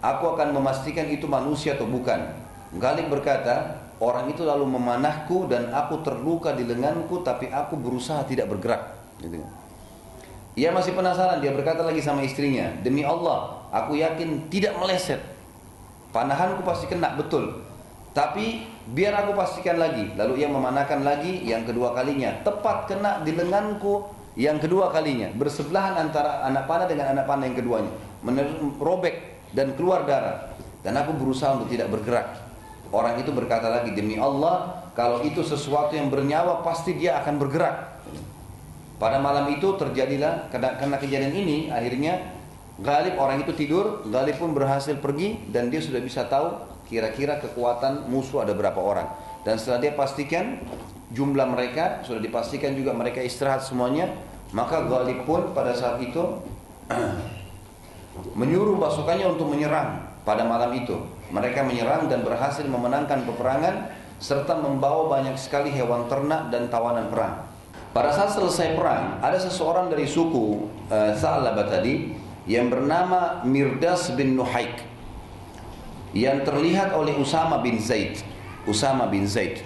Aku akan memastikan itu manusia atau bukan. Galib berkata, orang itu lalu memanahku dan aku terluka di lenganku tapi aku berusaha tidak bergerak. Gitu. Ia masih penasaran, dia berkata lagi sama istrinya, demi Allah, aku yakin tidak meleset. Panahanku pasti kena betul. Tapi biar aku pastikan lagi. Lalu ia memanahkan lagi yang kedua kalinya. Tepat kena di lenganku yang kedua kalinya bersebelahan antara anak panah dengan anak panah yang keduanya. Merobek dan keluar darah. Dan aku berusaha untuk tidak bergerak. Orang itu berkata lagi demi Allah kalau itu sesuatu yang bernyawa pasti dia akan bergerak. Pada malam itu terjadilah karena, karena kejadian ini. Akhirnya Galib orang itu tidur. Galib pun berhasil pergi dan dia sudah bisa tahu kira-kira kekuatan musuh ada berapa orang. Dan setelah dia pastikan jumlah mereka sudah dipastikan juga mereka istirahat semuanya maka Ghalib pun pada saat itu [CLEARS THROAT] menyuruh pasukannya untuk menyerang pada malam itu. Mereka menyerang dan berhasil memenangkan peperangan serta membawa banyak sekali hewan ternak dan tawanan perang. Pada saat selesai perang ada seseorang dari suku uh, tadi yang bernama Mirdas bin Nuhaik yang terlihat oleh Usama bin Zaid. Usama bin Zaid.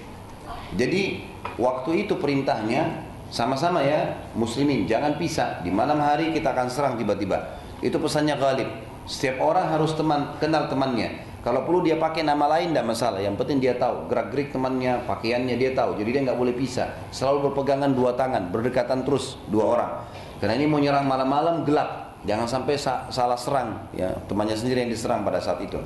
Jadi Waktu itu perintahnya sama-sama ya muslimin jangan pisah. Di malam hari kita akan serang tiba-tiba. Itu pesannya Ghalib. Setiap orang harus teman kenal temannya. Kalau perlu dia pakai nama lain tidak masalah. Yang penting dia tahu. Gerak gerik temannya pakaiannya dia tahu. Jadi dia nggak boleh pisah. Selalu berpegangan dua tangan berdekatan terus dua orang. Karena ini mau nyerang malam-malam gelap. Jangan sampai sa salah serang ya. Temannya sendiri yang diserang pada saat itu.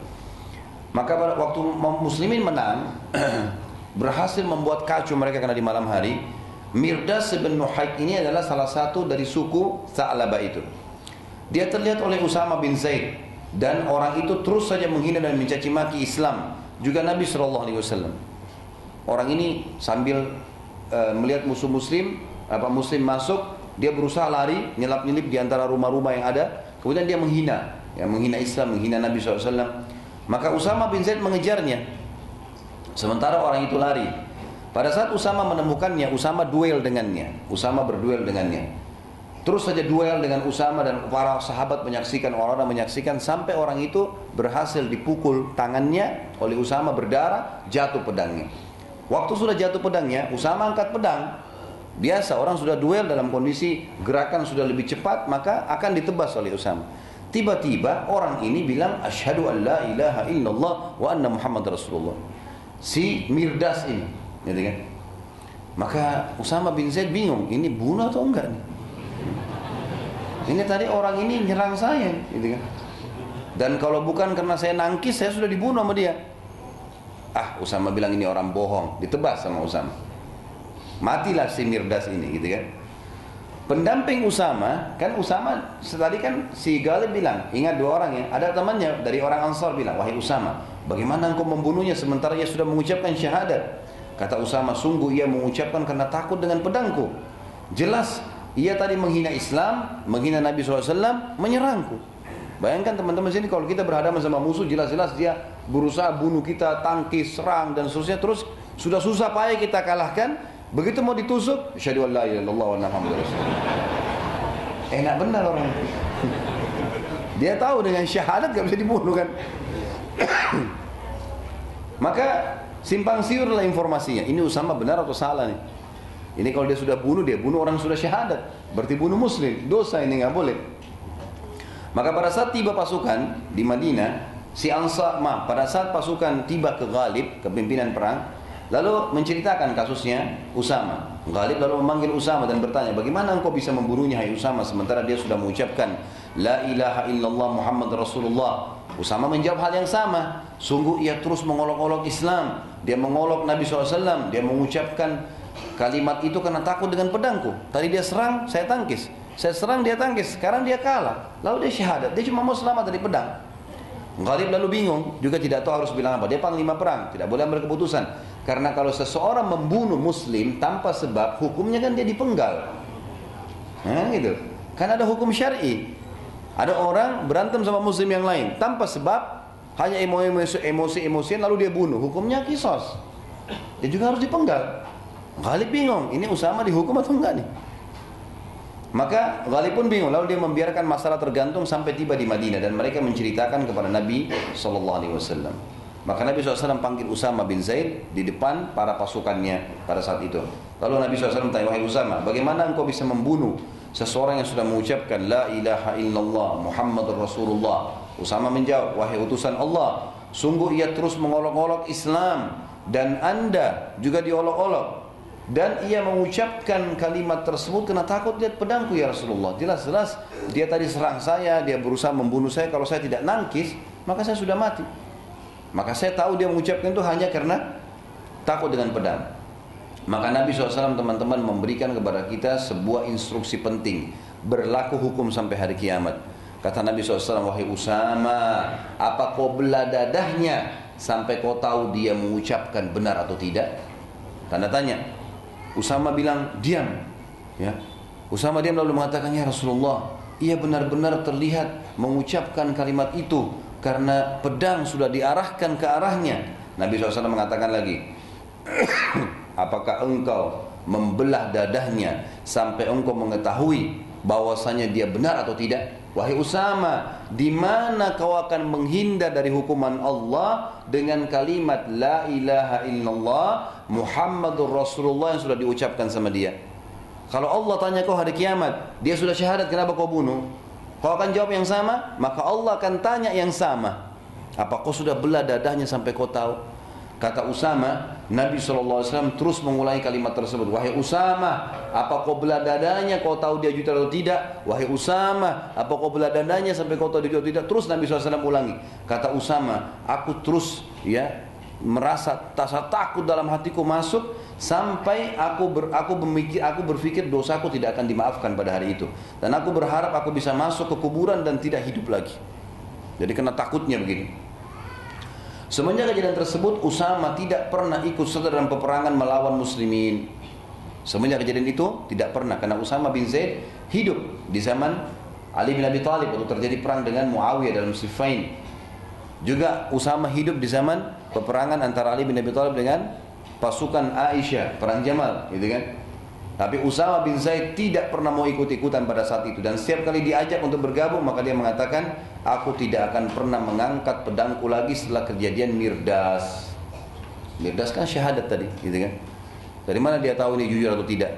Maka waktu muslimin menang [CLEARS THROAT] berhasil membuat kacau mereka karena di malam hari. Mirdas bin Nuhaik ini adalah salah satu dari suku Sa'labah itu. Dia terlihat oleh Usama bin Zaid dan orang itu terus saja menghina dan mencaci maki Islam juga Nabi SAW orang ini sambil uh, melihat musuh muslim apa muslim masuk dia berusaha lari nyelap-nyelip di antara rumah-rumah yang ada. Kemudian dia menghina ya, menghina Islam menghina Nabi SAW maka Usama bin Zaid mengejarnya Sementara orang itu lari. Pada saat Usama menemukannya, Usama duel dengannya. Usama berduel dengannya. Terus saja duel dengan Usama dan para sahabat menyaksikan, orang-orang menyaksikan sampai orang itu berhasil dipukul tangannya oleh Usama berdarah, jatuh pedangnya. Waktu sudah jatuh pedangnya, Usama angkat pedang. Biasa orang sudah duel dalam kondisi gerakan sudah lebih cepat, maka akan ditebas oleh Usama. Tiba-tiba orang ini bilang asyhadu an la ilaha illallah wa anna Muhammad Rasulullah. Si Mirdas ini, gitu kan? Maka Usama bin Zaid bingung, ini bunuh atau enggak nih? Ini tadi orang ini nyerang saya, gitu kan? Dan kalau bukan karena saya nangkis, saya sudah dibunuh sama dia. Ah, Usama bilang ini orang bohong, ditebas sama Usama. Matilah si Mirdas ini gitu kan. Pendamping Usama, kan Usama tadi kan si Galib bilang, ingat dua orang ya, ada temannya dari orang Ansar bilang, wahai Usama, bagaimana engkau membunuhnya sementara ia sudah mengucapkan syahadat? Kata Usama, sungguh ia mengucapkan karena takut dengan pedangku. Jelas ia tadi menghina Islam, menghina Nabi SAW, menyerangku. Bayangkan teman-teman sini kalau kita berhadapan sama musuh jelas-jelas dia berusaha bunuh kita, tangkis, serang dan seterusnya terus sudah susah payah kita kalahkan, begitu mau ditusuk, syahadu an la ilaha illallah wa. Enak benar orang. [LAUGHS] Dia tahu dengan syahadat gak bisa dibunuh kan. [COUGHS] Maka simpang siurlah informasinya. Ini Usama benar atau salah nih? Ini kalau dia sudah bunuh, dia bunuh orang sudah syahadat. Berarti bunuh muslim. Dosa ini nggak boleh. Maka pada saat tiba pasukan di Madinah, si Ansar, maaf, pada saat pasukan tiba ke Ghalib, kepimpinan perang, lalu menceritakan kasusnya Usama. Ghalib lalu memanggil Usama dan bertanya, bagaimana engkau bisa membunuhnya hai Usama sementara dia sudah mengucapkan La ilaha illallah Muhammad Rasulullah. Usama menjawab hal yang sama. Sungguh ia terus mengolok-olok Islam. Dia mengolok Nabi SAW. Dia mengucapkan kalimat itu karena takut dengan pedangku. Tadi dia serang, saya tangkis. Saya serang dia tangkis, sekarang dia kalah. Lalu dia syahadat, dia cuma mau selamat dari pedang. Ghalib lalu bingung, juga tidak tahu harus bilang apa. Dia panglima perang, tidak boleh ambil keputusan. Karena kalau seseorang membunuh muslim tanpa sebab, hukumnya kan dia dipenggal. Nah, gitu. Kan ada hukum syar'i. Ada orang berantem sama muslim yang lain tanpa sebab, hanya emosi-emosi lalu dia bunuh. Hukumnya kisos. Dia juga harus dipenggal. Ghalib bingung, ini Usama dihukum atau enggak nih? Maka Ghalib pun bingung, lalu dia membiarkan masalah tergantung sampai tiba di Madinah dan mereka menceritakan kepada Nabi Sallallahu Alaihi Wasallam. Maka Nabi SAW panggil Usama bin Zaid di depan para pasukannya pada saat itu. Lalu Nabi SAW tanya, wahai Usama, bagaimana engkau bisa membunuh seseorang yang sudah mengucapkan La ilaha illallah Muhammadur Rasulullah. Usama menjawab, wahai utusan Allah, sungguh ia terus mengolok-olok Islam dan anda juga diolok-olok dan ia mengucapkan kalimat tersebut karena takut lihat pedangku ya Rasulullah. Jelas-jelas dia tadi serang saya, dia berusaha membunuh saya. Kalau saya tidak nangkis, maka saya sudah mati. Maka saya tahu dia mengucapkan itu hanya karena takut dengan pedang. Maka Nabi SAW teman-teman memberikan kepada kita sebuah instruksi penting. Berlaku hukum sampai hari kiamat. Kata Nabi SAW, wahai Usama, apa kau belah dadahnya sampai kau tahu dia mengucapkan benar atau tidak? Tanda tanya. Usama bilang diam. Ya. Usama diam lalu mengatakan ya Rasulullah, ia benar-benar terlihat mengucapkan kalimat itu karena pedang sudah diarahkan ke arahnya. Nabi SAW mengatakan lagi, [CLEARS THROAT] apakah engkau membelah dadahnya sampai engkau mengetahui bahwasanya dia benar atau tidak? Wahai Usama, di mana kau akan menghindar dari hukuman Allah dengan kalimat La ilaha illallah Muhammadur Rasulullah yang sudah diucapkan sama dia? Kalau Allah tanya kau hari kiamat, dia sudah syahadat, kenapa kau bunuh? Kau akan jawab yang sama, maka Allah akan tanya yang sama. Apa kau sudah belah dadahnya sampai kau tahu? Kata Usama, Nabi SAW terus mengulangi kalimat tersebut. Wahai Usama, apa kau belah dadanya kau tahu dia juta atau tidak? Wahai Usama, apa kau belah dadanya sampai kau tahu dia juta atau tidak? Terus Nabi SAW ulangi. Kata Usama, aku terus ya merasa rasa takut dalam hatiku masuk sampai aku ber, aku memikir aku berpikir dosaku tidak akan dimaafkan pada hari itu dan aku berharap aku bisa masuk ke kuburan dan tidak hidup lagi jadi kena takutnya begini Semenjak kejadian tersebut Usama tidak pernah ikut serta dalam peperangan melawan muslimin. Semenjak kejadian itu tidak pernah karena Usama bin Zaid hidup di zaman Ali bin Abi Thalib waktu terjadi perang dengan Muawiyah dalam Siffin. Juga Usama hidup di zaman peperangan antara Ali bin Abi Thalib dengan pasukan Aisyah, perang Jamal, gitu kan? Tapi Usama bin Zaid tidak pernah mau ikut-ikutan pada saat itu dan setiap kali diajak untuk bergabung maka dia mengatakan, "Aku tidak akan pernah mengangkat pedangku lagi setelah kejadian Mirdas." Berdasarkan syahadat tadi, gitu kan? Dari mana dia tahu ini jujur atau tidak?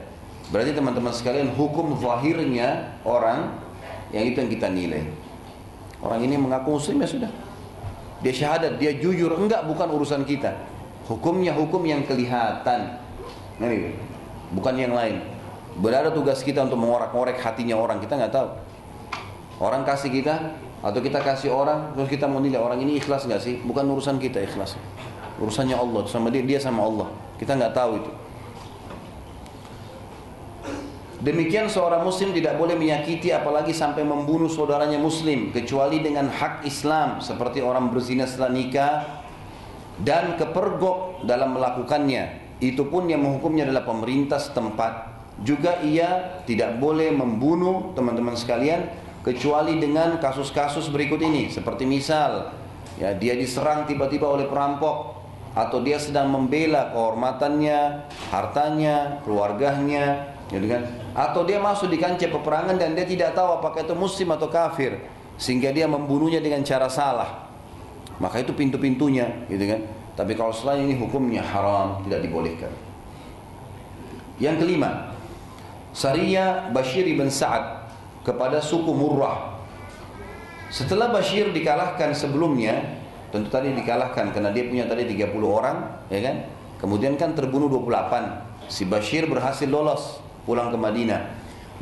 Berarti teman-teman sekalian hukum zahirnya orang yang itu yang kita nilai. Orang ini mengaku muslim ya sudah. Dia syahadat, dia jujur, enggak bukan urusan kita. Hukumnya hukum yang kelihatan. Ini, bukan yang lain. Berada tugas kita untuk mengorek-ngorek hatinya orang, kita nggak tahu. Orang kasih kita atau kita kasih orang terus kita mau nilai orang ini ikhlas nggak sih? Bukan urusan kita ikhlas. Urusannya Allah sama dia, dia sama Allah. Kita nggak tahu itu. Demikian seorang muslim tidak boleh menyakiti apalagi sampai membunuh saudaranya muslim kecuali dengan hak Islam seperti orang berzina setelah nikah dan kepergok dalam melakukannya. Itu pun yang menghukumnya adalah pemerintah setempat. Juga ia tidak boleh membunuh teman-teman sekalian kecuali dengan kasus-kasus berikut ini seperti misal ya dia diserang tiba-tiba oleh perampok atau dia sedang membela kehormatannya, hartanya, keluarganya, gitu kan? Atau dia masuk di kancah peperangan dan dia tidak tahu apakah itu muslim atau kafir sehingga dia membunuhnya dengan cara salah. Maka itu pintu-pintunya, gitu kan? Tapi kalau selain ini hukumnya haram, tidak dibolehkan. Yang kelima, Sariya Bashir ibn Sa'ad kepada suku Murrah. Setelah Bashir dikalahkan sebelumnya, tentu tadi dikalahkan karena dia punya tadi 30 orang, ya kan? Kemudian kan terbunuh 28. Si Bashir berhasil lolos pulang ke Madinah.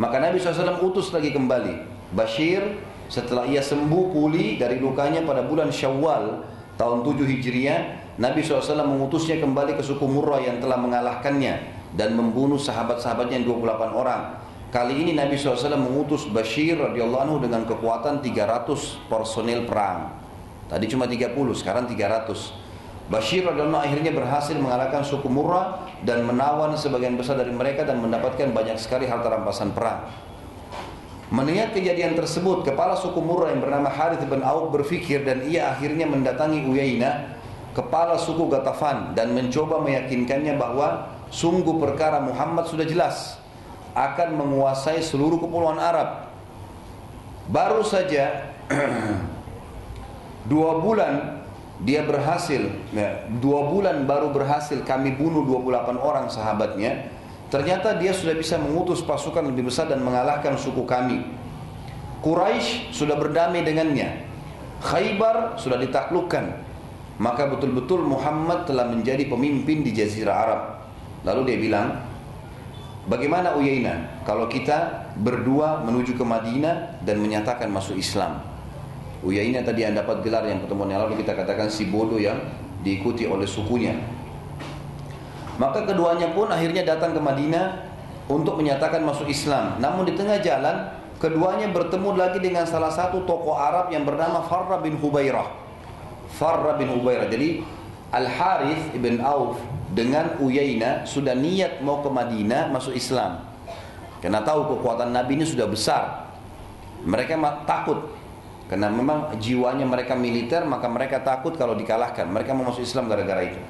Maka Nabi SAW utus lagi kembali. Bashir setelah ia sembuh pulih dari lukanya pada bulan Syawal tahun 7 Hijriah, Nabi SAW mengutusnya kembali ke suku Murrah yang telah mengalahkannya dan membunuh sahabat-sahabatnya yang 28 orang. Kali ini Nabi SAW mengutus Bashir radhiyallahu anhu dengan kekuatan 300 personel perang. Tadi cuma 30, sekarang 300. Bashir radhiyallahu akhirnya berhasil mengalahkan suku Murrah dan menawan sebagian besar dari mereka dan mendapatkan banyak sekali harta rampasan perang. Melihat kejadian tersebut, kepala suku Murrah yang bernama Harith bin Auf berfikir dan ia akhirnya mendatangi Uyainah, kepala suku Gatafan dan mencoba meyakinkannya bahwa sungguh perkara Muhammad sudah jelas akan menguasai seluruh kepulauan Arab. Baru saja [CLEARS THROAT] dua bulan dia berhasil, ya, dua bulan baru berhasil kami bunuh 28 orang sahabatnya. Ternyata dia sudah bisa mengutus pasukan lebih besar dan mengalahkan suku kami. Quraisy sudah berdamai dengannya. Khaybar sudah ditaklukkan. Maka betul-betul Muhammad telah menjadi pemimpin di Jazirah Arab. Lalu dia bilang, Bagaimana Uyainah kalau kita berdua menuju ke Madinah dan menyatakan masuk Islam? Uyainah tadi yang dapat gelar yang pertemuan yang lalu kita katakan si bodoh yang diikuti oleh sukunya. Maka keduanya pun akhirnya datang ke Madinah untuk menyatakan masuk Islam. Namun di tengah jalan keduanya bertemu lagi dengan salah satu tokoh Arab yang bernama Farra bin Hubairah. Farra bin Hubairah. Jadi Al Harith ibn Auf dengan Uyaina sudah niat mau ke Madinah masuk Islam. Karena tahu kekuatan Nabi ini sudah besar. Mereka takut karena memang jiwanya mereka militer maka mereka takut kalau dikalahkan. Mereka mau masuk Islam gara-gara itu.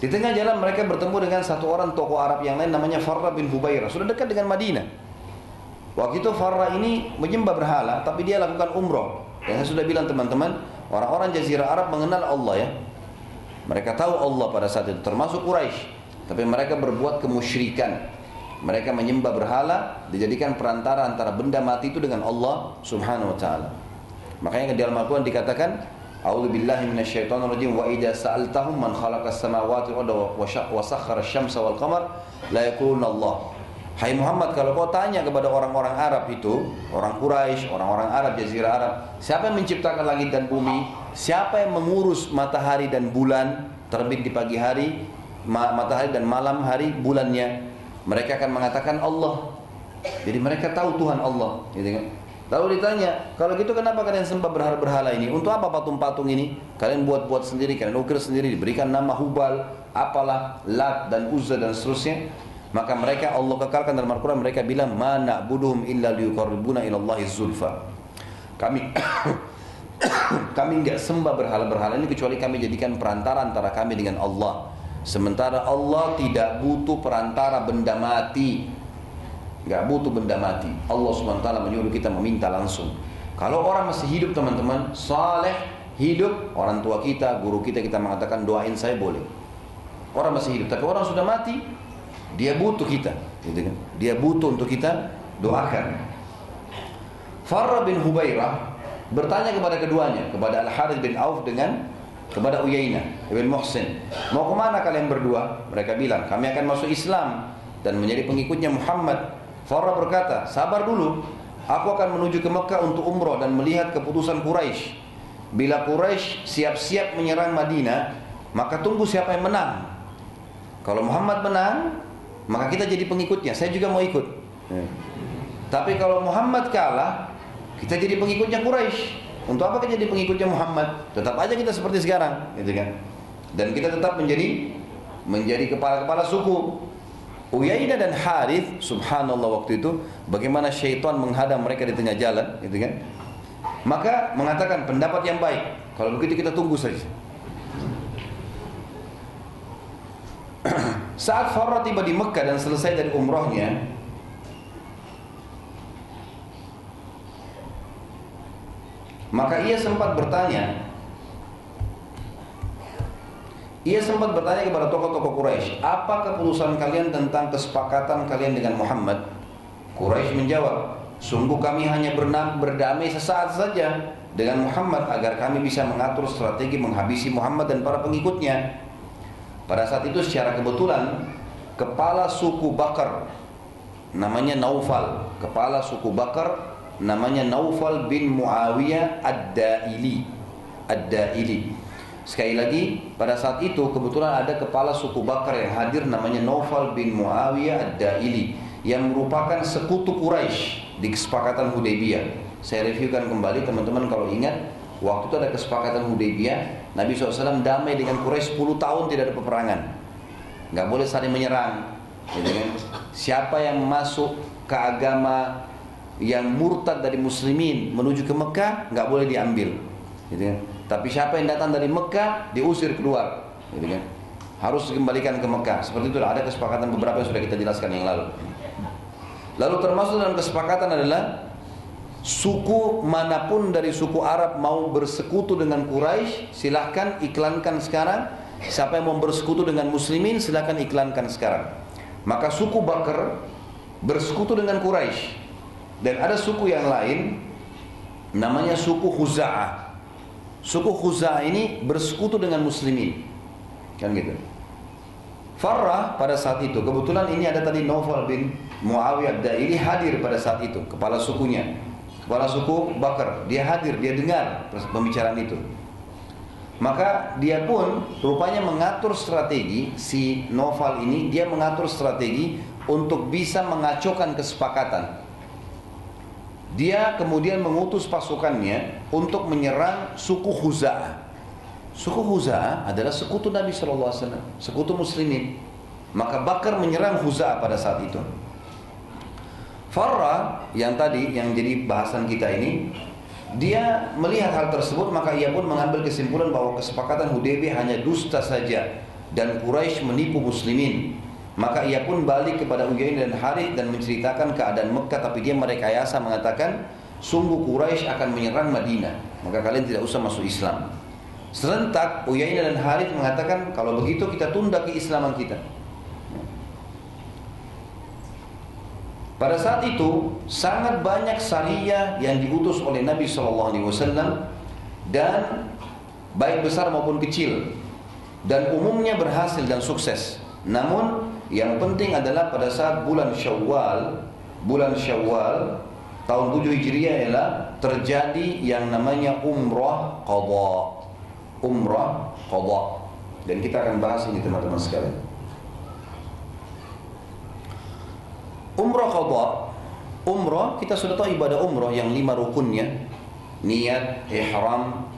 Di tengah jalan mereka bertemu dengan satu orang tokoh Arab yang lain namanya Farra bin Hubairah. Sudah dekat dengan Madinah. Waktu itu Farra ini menyembah berhala tapi dia lakukan umroh. Yang saya sudah bilang teman-teman, orang-orang Jazirah Arab mengenal Allah ya. Mereka tahu Allah pada saat itu termasuk Quraisy, tapi mereka berbuat kemusyrikan. Mereka menyembah berhala, dijadikan perantara antara benda mati itu dengan Allah Subhanahu wa taala. Makanya di dalam Al-Qur'an dikatakan, "A'udzu billahi minasyaitonir rajim wa idza sa'altahum man khalaqas samawati wa sakhkhara asy-syamsa wal qamar la yaquluna Allah." Hai Muhammad, kalau kau tanya kepada orang-orang Arab itu, orang Quraisy, orang-orang Arab, Jazirah Arab, siapa yang menciptakan langit dan bumi? Siapa yang mengurus matahari dan bulan terbit di pagi hari, matahari dan malam hari bulannya? Mereka akan mengatakan Allah. Jadi mereka tahu Tuhan Allah, gitu kan? Lalu ditanya, kalau gitu kenapa kalian sembah berhala-berhala ini? Untuk apa patung-patung ini? Kalian buat-buat sendiri, kalian ukir sendiri, diberikan nama Hubal, apalah, Lat dan Uzza dan seterusnya. Maka mereka Allah kekalkan dalam Al-Quran mereka bilang mana buduhum illa liyuqarribuna ilallahi zulfa. Kami [COUGHS] kami enggak sembah berhala-berhala ini kecuali kami jadikan perantara antara kami dengan Allah. Sementara Allah tidak butuh perantara benda mati. Enggak butuh benda mati. Allah SWT menyuruh kita meminta langsung. Kalau orang masih hidup teman-teman, saleh, hidup, orang tua kita, guru kita kita mengatakan doain saya boleh. orang masih hidup. Tapi orang sudah mati, dia butuh kita, gitu kan? Dia butuh untuk kita doakan. Farah bin Hubairah bertanya kepada keduanya, kepada Al Harith bin Auf dengan kepada Uyainah bin Muhsin. Mau ke mana kalian berdua? Mereka bilang, kami akan masuk Islam dan menjadi pengikutnya Muhammad. Farah berkata, sabar dulu. Aku akan menuju ke Mekah untuk umroh dan melihat keputusan Quraisy. Bila Quraisy siap-siap menyerang Madinah, maka tunggu siapa yang menang. Kalau Muhammad menang, maka kita jadi pengikutnya. Saya juga mau ikut. Hmm. Tapi kalau Muhammad kalah, kita jadi pengikutnya Quraisy. Untuk apa kita jadi pengikutnya Muhammad? Tetap aja kita seperti sekarang, gitu kan? Dan kita tetap menjadi menjadi kepala-kepala suku. Uyainah dan Harith, subhanallah waktu itu, bagaimana syaitan menghadang mereka di tengah jalan, gitu kan? Maka mengatakan pendapat yang baik. Kalau begitu kita tunggu saja. [CLEARS THROAT] Saat Farah tiba di Mekah dan selesai dari umrohnya, Maka ia sempat bertanya Ia sempat bertanya kepada tokoh-tokoh Quraisy, "Apa keputusan kalian tentang kesepakatan kalian dengan Muhammad?" Quraisy menjawab, "Sungguh kami hanya berdamai sesaat saja dengan Muhammad agar kami bisa mengatur strategi menghabisi Muhammad dan para pengikutnya." Pada saat itu secara kebetulan kepala suku Bakar namanya Naufal, kepala suku Bakar namanya Naufal bin Muawiyah Ad-Daili. Ad-Daili. Sekali lagi, pada saat itu kebetulan ada kepala suku Bakar yang hadir namanya Naufal bin Muawiyah Ad-Daili yang merupakan sekutu Quraisy di kesepakatan Hudaybiyah. Saya reviewkan kembali teman-teman kalau ingat Waktu itu ada kesepakatan Hudaybiyah Nabi SAW damai dengan Quraisy 10 tahun tidak ada peperangan. Nggak boleh saling menyerang gitu kan? Siapa yang masuk ke agama yang murtad dari muslimin menuju ke Mekah nggak boleh diambil gitu kan? Tapi siapa yang datang dari Mekah diusir keluar gitu kan? Harus dikembalikan ke Mekah. Seperti itu ada kesepakatan beberapa yang sudah kita jelaskan yang lalu. Lalu termasuk dalam kesepakatan adalah suku mana pun dari suku Arab mau bersekutu dengan Quraisy silahkan iklankan sekarang siapa yang mau bersekutu dengan muslimin silahkan iklankan sekarang maka suku Bakar bersekutu dengan Quraisy dan ada suku yang lain namanya suku Khuza'ah. Suku Khuza'ah ini bersekutu dengan muslimin. Kan gitu. Farah pada saat itu, kebetulan ini ada tadi Naufal bin Muawiyah Daili hadir pada saat itu, kepala sukunya. Kepala suku Bakar, dia hadir, dia dengar pembicaraan itu. Maka dia pun rupanya mengatur strategi si Novel ini dia mengatur strategi untuk bisa mengacaukan kesepakatan dia kemudian mengutus pasukannya untuk menyerang suku Huza'ah. Suku Huza'ah adalah sekutu Nabi SAW, sekutu muslimin. Maka Bakar menyerang Huza'ah pada saat itu. Farah yang tadi yang jadi bahasan kita ini dia melihat hal tersebut maka ia pun mengambil kesimpulan bahwa kesepakatan Hudaybiyah hanya dusta saja dan Quraisy menipu muslimin maka ia pun balik kepada Uyain dan Harith dan menceritakan keadaan Mekah tapi dia merekayasa mengatakan sungguh Quraisy akan menyerang Madinah maka kalian tidak usah masuk Islam. Serentak Uyain dan Harith mengatakan kalau begitu kita tunda keislaman kita. Pada saat itu sangat banyak sariyah yang diutus oleh Nabi SAW dan baik besar maupun kecil dan umumnya berhasil dan sukses. Namun yang penting adalah pada saat bulan Syawal, bulan Syawal tahun 7 Hijriah adalah terjadi yang namanya umrah qadha. Umrah qadha. Dan kita akan bahas ini teman-teman sekalian. Umrah qadha. Umrah kita sudah tahu ibadah umrah yang lima rukunnya. Niat, ihram,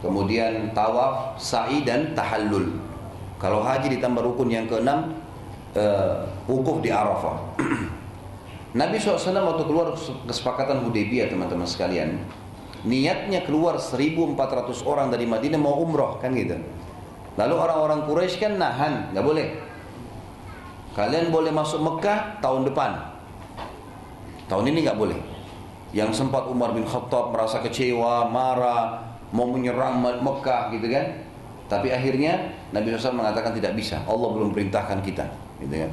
kemudian tawaf, sa'i dan tahallul. Kalau haji ditambah rukun yang keenam uh, wukuf di Arafah. [CLEARS THROAT] Nabi SAW waktu keluar kesepakatan Hudaybiyah teman-teman sekalian Niatnya keluar 1400 orang dari Madinah mau umroh kan gitu Lalu orang-orang Quraisy kan nahan, nggak boleh Kalian boleh masuk Mekah tahun depan. Tahun ini nggak boleh. Yang sempat Umar bin Khattab merasa kecewa, marah Mau menyerang Mekah gitu kan. Tapi akhirnya Nabi SAW mengatakan tidak bisa. Allah belum perintahkan kita, gitu ya.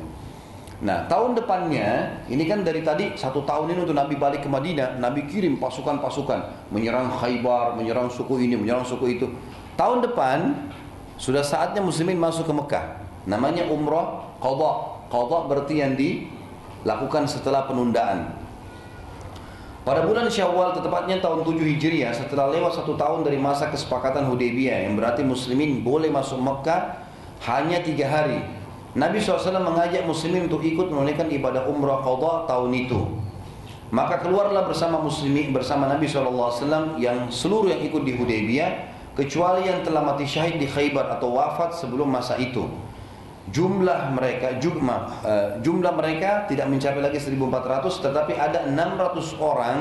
Nah tahun depannya ini kan dari tadi satu tahun ini untuk Nabi balik ke Madinah Nabi kirim pasukan-pasukan. Menyerang Khaybar, menyerang suku ini, menyerang suku itu. Tahun depan sudah saatnya muslimin masuk ke Mekah. Namanya umrah qadha Qadha berarti yang dilakukan setelah penundaan pada bulan Syawal, tepatnya tahun 7 Hijriah, setelah lewat satu tahun dari masa kesepakatan Hudaybiyah, yang berarti muslimin boleh masuk Mekah hanya tiga hari. Nabi SAW mengajak muslimin untuk ikut menunaikan ibadah umrah qadha tahun itu. Maka keluarlah bersama muslimin bersama Nabi SAW yang seluruh yang ikut di Hudaybiyah kecuali yang telah mati syahid di Khaybar atau wafat sebelum masa itu jumlah mereka jumlah, uh, jumlah mereka tidak mencapai lagi 1400 tetapi ada 600 orang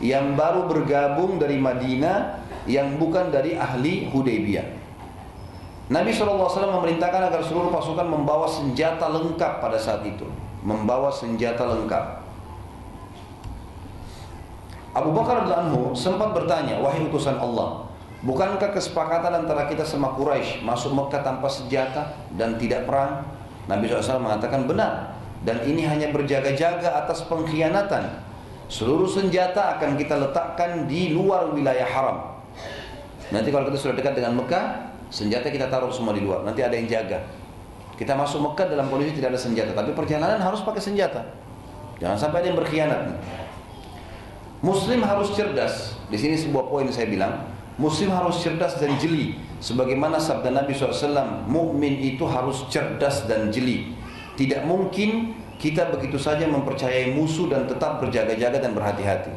yang baru bergabung dari Madinah yang bukan dari ahli Hudaybiyah. Nabi SAW memerintahkan agar seluruh pasukan membawa senjata lengkap pada saat itu. Membawa senjata lengkap. Abu Bakar radhiallahu sempat bertanya, wahai utusan Allah, Bukankah kesepakatan antara kita sama Quraisy masuk Mekah tanpa senjata dan tidak perang? Nabi SAW mengatakan benar dan ini hanya berjaga-jaga atas pengkhianatan. Seluruh senjata akan kita letakkan di luar wilayah haram. Nanti kalau kita sudah dekat dengan Mekah, senjata kita taruh semua di luar. Nanti ada yang jaga. Kita masuk Mekah dalam kondisi tidak ada senjata, tapi perjalanan harus pakai senjata. Jangan sampai ada yang berkhianat. Muslim harus cerdas. Di sini sebuah poin saya bilang, Muslim harus cerdas dan jeli. Sebagaimana sabda Nabi SAW, mukmin itu harus cerdas dan jeli. Tidak mungkin kita begitu saja mempercayai musuh dan tetap berjaga-jaga dan berhati-hati.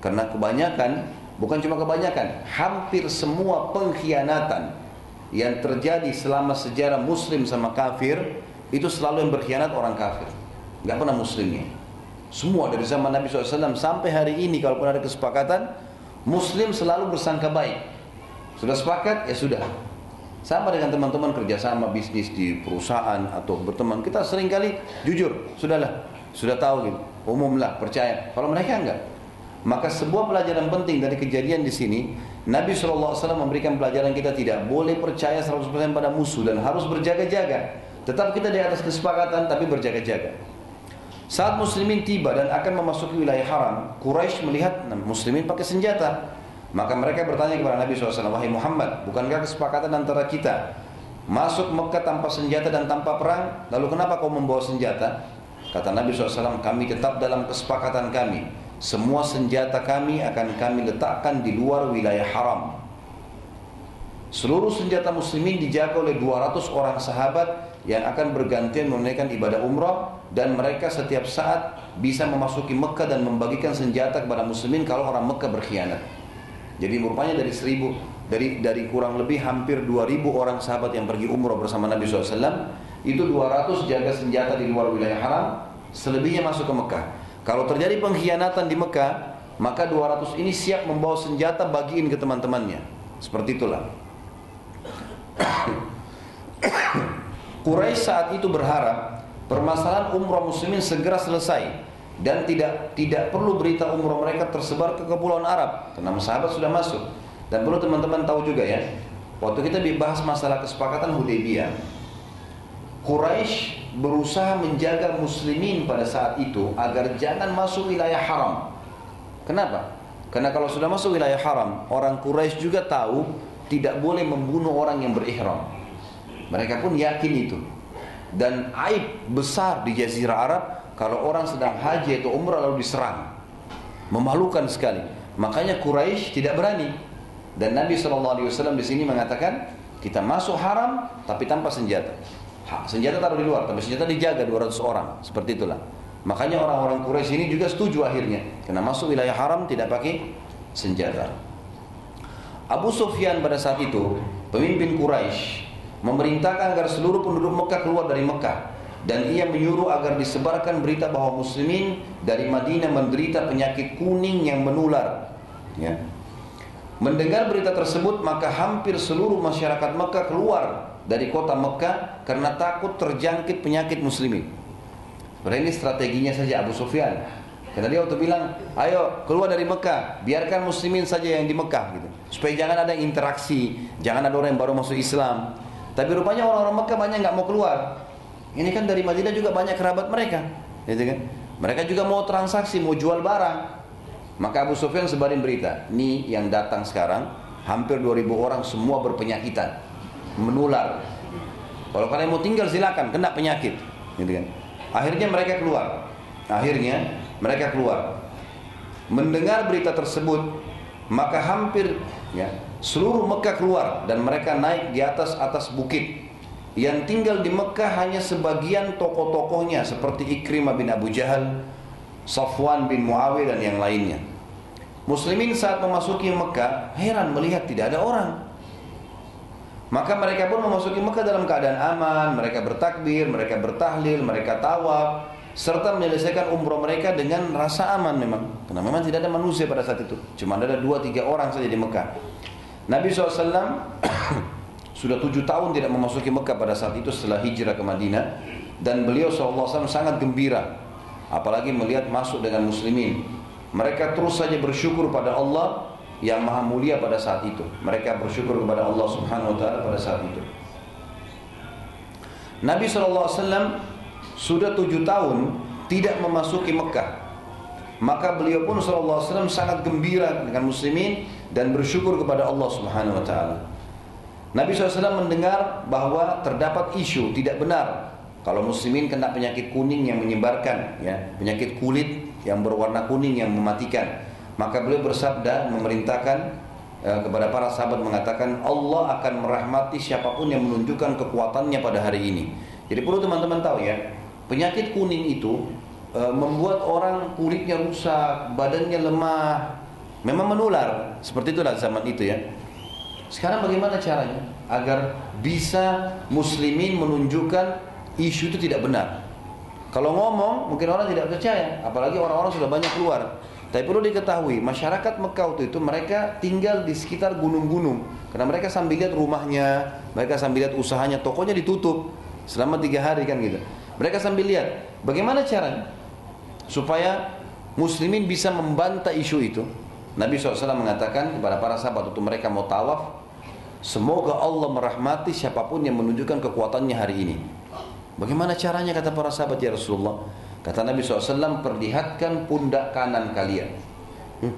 Karena kebanyakan, bukan cuma kebanyakan, hampir semua pengkhianatan yang terjadi selama sejarah muslim sama kafir, itu selalu yang berkhianat orang kafir. Gak pernah muslimnya. Semua dari zaman Nabi SAW sampai hari ini kalau pun ada kesepakatan, Muslim selalu bersangka baik. Sudah sepakat? Ya sudah. Sama dengan teman-teman kerjasama bisnis di perusahaan atau berteman. Kita sering kali jujur, sudahlah, sudah tahu gitu. Umumlah, percaya. Kalau mereka enggak. Maka sebuah pelajaran penting dari kejadian di sini, Nabi SAW memberikan pelajaran kita tidak boleh percaya 100% pada musuh dan harus berjaga-jaga. Tetap kita di atas kesepakatan tapi berjaga-jaga. Saat muslimin tiba dan akan memasuki wilayah haram, Quraisy melihat muslimin pakai senjata. Maka mereka bertanya kepada Nabi SAW, Wahai Muhammad, bukankah kesepakatan antara kita masuk Mekah tanpa senjata dan tanpa perang? Lalu kenapa kau membawa senjata? Kata Nabi SAW, kami tetap dalam kesepakatan kami. Semua senjata kami akan kami letakkan di luar wilayah haram. Seluruh senjata muslimin dijaga oleh 200 orang sahabat yang akan bergantian menunaikan ibadah umrah dan mereka setiap saat bisa memasuki Mekah dan membagikan senjata kepada muslimin kalau orang Mekah berkhianat. Jadi rupanya dari seribu dari dari kurang lebih hampir 2000 orang sahabat yang pergi umrah bersama Nabi SAW itu 200 jaga senjata di luar wilayah haram selebihnya masuk ke Mekah. Kalau terjadi pengkhianatan di Mekah maka 200 ini siap membawa senjata bagiin ke teman-temannya. Seperti itulah Quraisy saat itu berharap permasalahan umroh muslimin segera selesai dan tidak tidak perlu berita umroh mereka tersebar ke kepulauan Arab karena sahabat sudah masuk dan perlu teman-teman tahu juga ya waktu kita dibahas masalah kesepakatan Hudaybiyah Quraisy berusaha menjaga muslimin pada saat itu agar jangan masuk wilayah haram. Kenapa? Karena kalau sudah masuk wilayah haram, orang Quraisy juga tahu tidak boleh membunuh orang yang berihram. Mereka pun yakin itu. Dan aib besar di Jazirah Arab kalau orang sedang haji atau umrah lalu diserang. Memalukan sekali. Makanya Quraisy tidak berani. Dan Nabi SAW di sini mengatakan kita masuk haram tapi tanpa senjata. senjata taruh di luar, tapi senjata dijaga 200 orang. Seperti itulah. Makanya orang-orang Quraisy ini juga setuju akhirnya. Karena masuk wilayah haram tidak pakai senjata. Abu Sufyan pada saat itu, pemimpin Quraisy memerintahkan agar seluruh penduduk Mekah keluar dari Mekah dan ia menyuruh agar disebarkan berita bahwa muslimin dari Madinah menderita penyakit kuning yang menular ya. mendengar berita tersebut maka hampir seluruh masyarakat Mekah keluar dari kota Mekah karena takut terjangkit penyakit muslimin Berarti ini strateginya saja Abu Sufyan karena dia waktu bilang, ayo keluar dari Mekah, biarkan muslimin saja yang di Mekah gitu. Supaya jangan ada interaksi, jangan ada orang yang baru masuk Islam. Tapi rupanya orang-orang Mekah banyak nggak mau keluar. Ini kan dari Madinah juga banyak kerabat mereka, gitu kan? Mereka juga mau transaksi, mau jual barang. Maka Abu Sufyan sebarin berita, nih yang datang sekarang hampir 2000 orang semua berpenyakitan, menular. Kalau kalian mau tinggal silakan, kena penyakit, gitu kan? Akhirnya mereka keluar. Akhirnya mereka keluar. Mendengar berita tersebut, maka hampir ya seluruh Mekah keluar dan mereka naik di atas atas bukit yang tinggal di Mekah hanya sebagian tokoh-tokohnya seperti Ikrimah bin Abu Jahal, Safwan bin Muawiyah dan yang lainnya. Muslimin saat memasuki Mekah heran melihat tidak ada orang. Maka mereka pun memasuki Mekah dalam keadaan aman, mereka bertakbir, mereka bertahlil, mereka tawaf, serta menyelesaikan umroh mereka dengan rasa aman memang. Karena memang tidak ada manusia pada saat itu, cuma ada dua tiga orang saja di Mekah. Nabi SAW [COUGHS] sudah tujuh tahun tidak memasuki Mekah pada saat itu setelah hijrah ke Madinah. Dan beliau SAW sangat gembira. Apalagi melihat masuk dengan muslimin. Mereka terus saja bersyukur pada Allah yang maha mulia pada saat itu. Mereka bersyukur kepada Allah subhanahu wa ta'ala pada saat itu. Nabi SAW sudah tujuh tahun tidak memasuki Mekah maka beliau pun SAW sangat gembira dengan muslimin dan bersyukur kepada Allah subhanahu wa ta'ala Nabi SAW mendengar bahwa terdapat isu tidak benar kalau muslimin kena penyakit kuning yang menyebarkan, ya penyakit kulit yang berwarna kuning yang mematikan. Maka beliau bersabda memerintahkan eh, kepada para sahabat mengatakan Allah akan merahmati siapa pun yang menunjukkan kekuatannya pada hari ini. Jadi perlu teman-teman tahu ya, penyakit kuning itu eh, membuat orang kulitnya rusak, badannya lemah, memang menular. Seperti itulah zaman itu ya. Sekarang bagaimana caranya agar bisa muslimin menunjukkan isu itu tidak benar? Kalau ngomong mungkin orang tidak percaya, apalagi orang-orang sudah banyak keluar. Tapi perlu diketahui, masyarakat Mekah waktu itu mereka tinggal di sekitar gunung-gunung. Karena mereka sambil lihat rumahnya, mereka sambil lihat usahanya, tokonya ditutup selama tiga hari kan gitu. Mereka sambil lihat, bagaimana caranya supaya muslimin bisa membantah isu itu. Nabi SAW mengatakan kepada para sahabat waktu mereka mau tawaf, semoga Allah merahmati siapa pun yang menunjukkan kekuatannya hari ini. Bagaimana caranya kata para sahabat ya Rasulullah? Kata Nabi SAW, perlihatkan pundak kanan kalian. Hmm.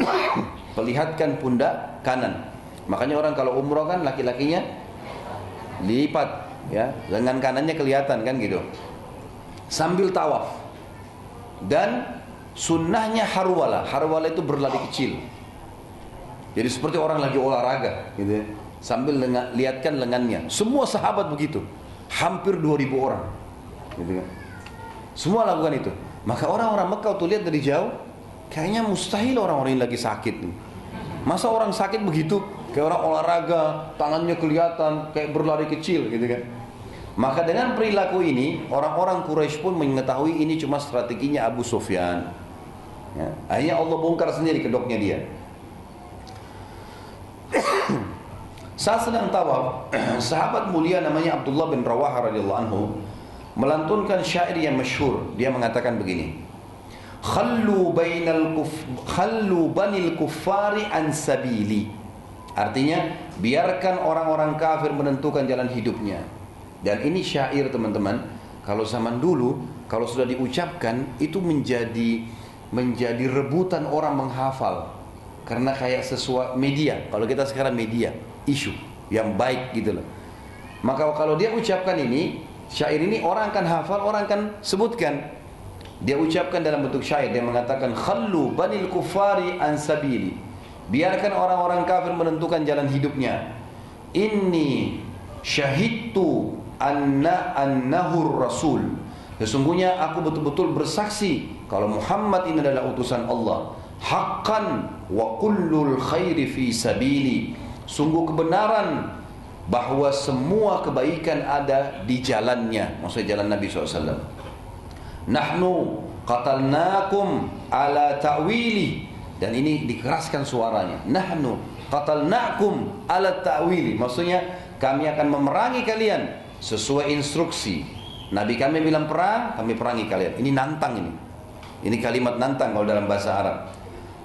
[COUGHS] Perlihatkan pundak kanan. Makanya orang kalau umroh kan laki-lakinya lipat, ya, lengan kanannya kelihatan kan gitu. Sambil tawaf. Dan Sunnahnya harwala. Harwala itu berlari kecil. Jadi seperti orang lagi olahraga gitu ya. Sambil lengan, lihatkan lengannya. Semua sahabat begitu. Hampir 2000 orang. Gitu kan. Semua lakukan itu. Maka orang-orang Mekah tuh lihat dari jauh, kayaknya mustahil orang-orang ini lagi sakit nih. Masa orang sakit begitu? Kayak orang olahraga, tangannya kelihatan kayak berlari kecil gitu kan. Maka dengan perilaku ini, orang-orang Quraisy pun mengetahui ini cuma strateginya Abu Sufyan. Ya. Akhirnya Allah bongkar sendiri kedoknya dia. [COUGHS] Saat sedang tawaf, [COUGHS] sahabat mulia namanya Abdullah bin Rawaha radhiyallahu anhu melantunkan syair yang masyhur. Dia mengatakan begini. Khallu bainal kuf khallu banil kuffari an sabili. Artinya, biarkan orang-orang kafir menentukan jalan hidupnya. Dan ini syair teman-teman, kalau zaman dulu kalau sudah diucapkan itu menjadi menjadi rebutan orang menghafal. Karena kayak sesuatu media. Kalau kita sekarang media isu yang baik gitu loh. Maka kalau dia ucapkan ini syair ini orang akan hafal orang akan sebutkan. Dia ucapkan dalam bentuk syair dia mengatakan khallu banil kufari an sabili biarkan orang-orang kafir menentukan jalan hidupnya inni syahidtu anna annahur rasul Sesungguhnya aku betul-betul bersaksi kalau Muhammad ini adalah utusan Allah. Haqqan wa kullul khairi fi sabili. Sungguh kebenaran bahwa semua kebaikan ada di jalannya. Maksudnya jalan Nabi SAW. Nahnu qatalnakum ala ta'wili. Dan ini dikeraskan suaranya. Nahnu qatalnakum ala ta'wili. Maksudnya kami akan memerangi kalian sesuai instruksi Nabi kami bilang perang, kami perangi kalian. Ini nantang ini. Ini kalimat nantang kalau dalam bahasa Arab.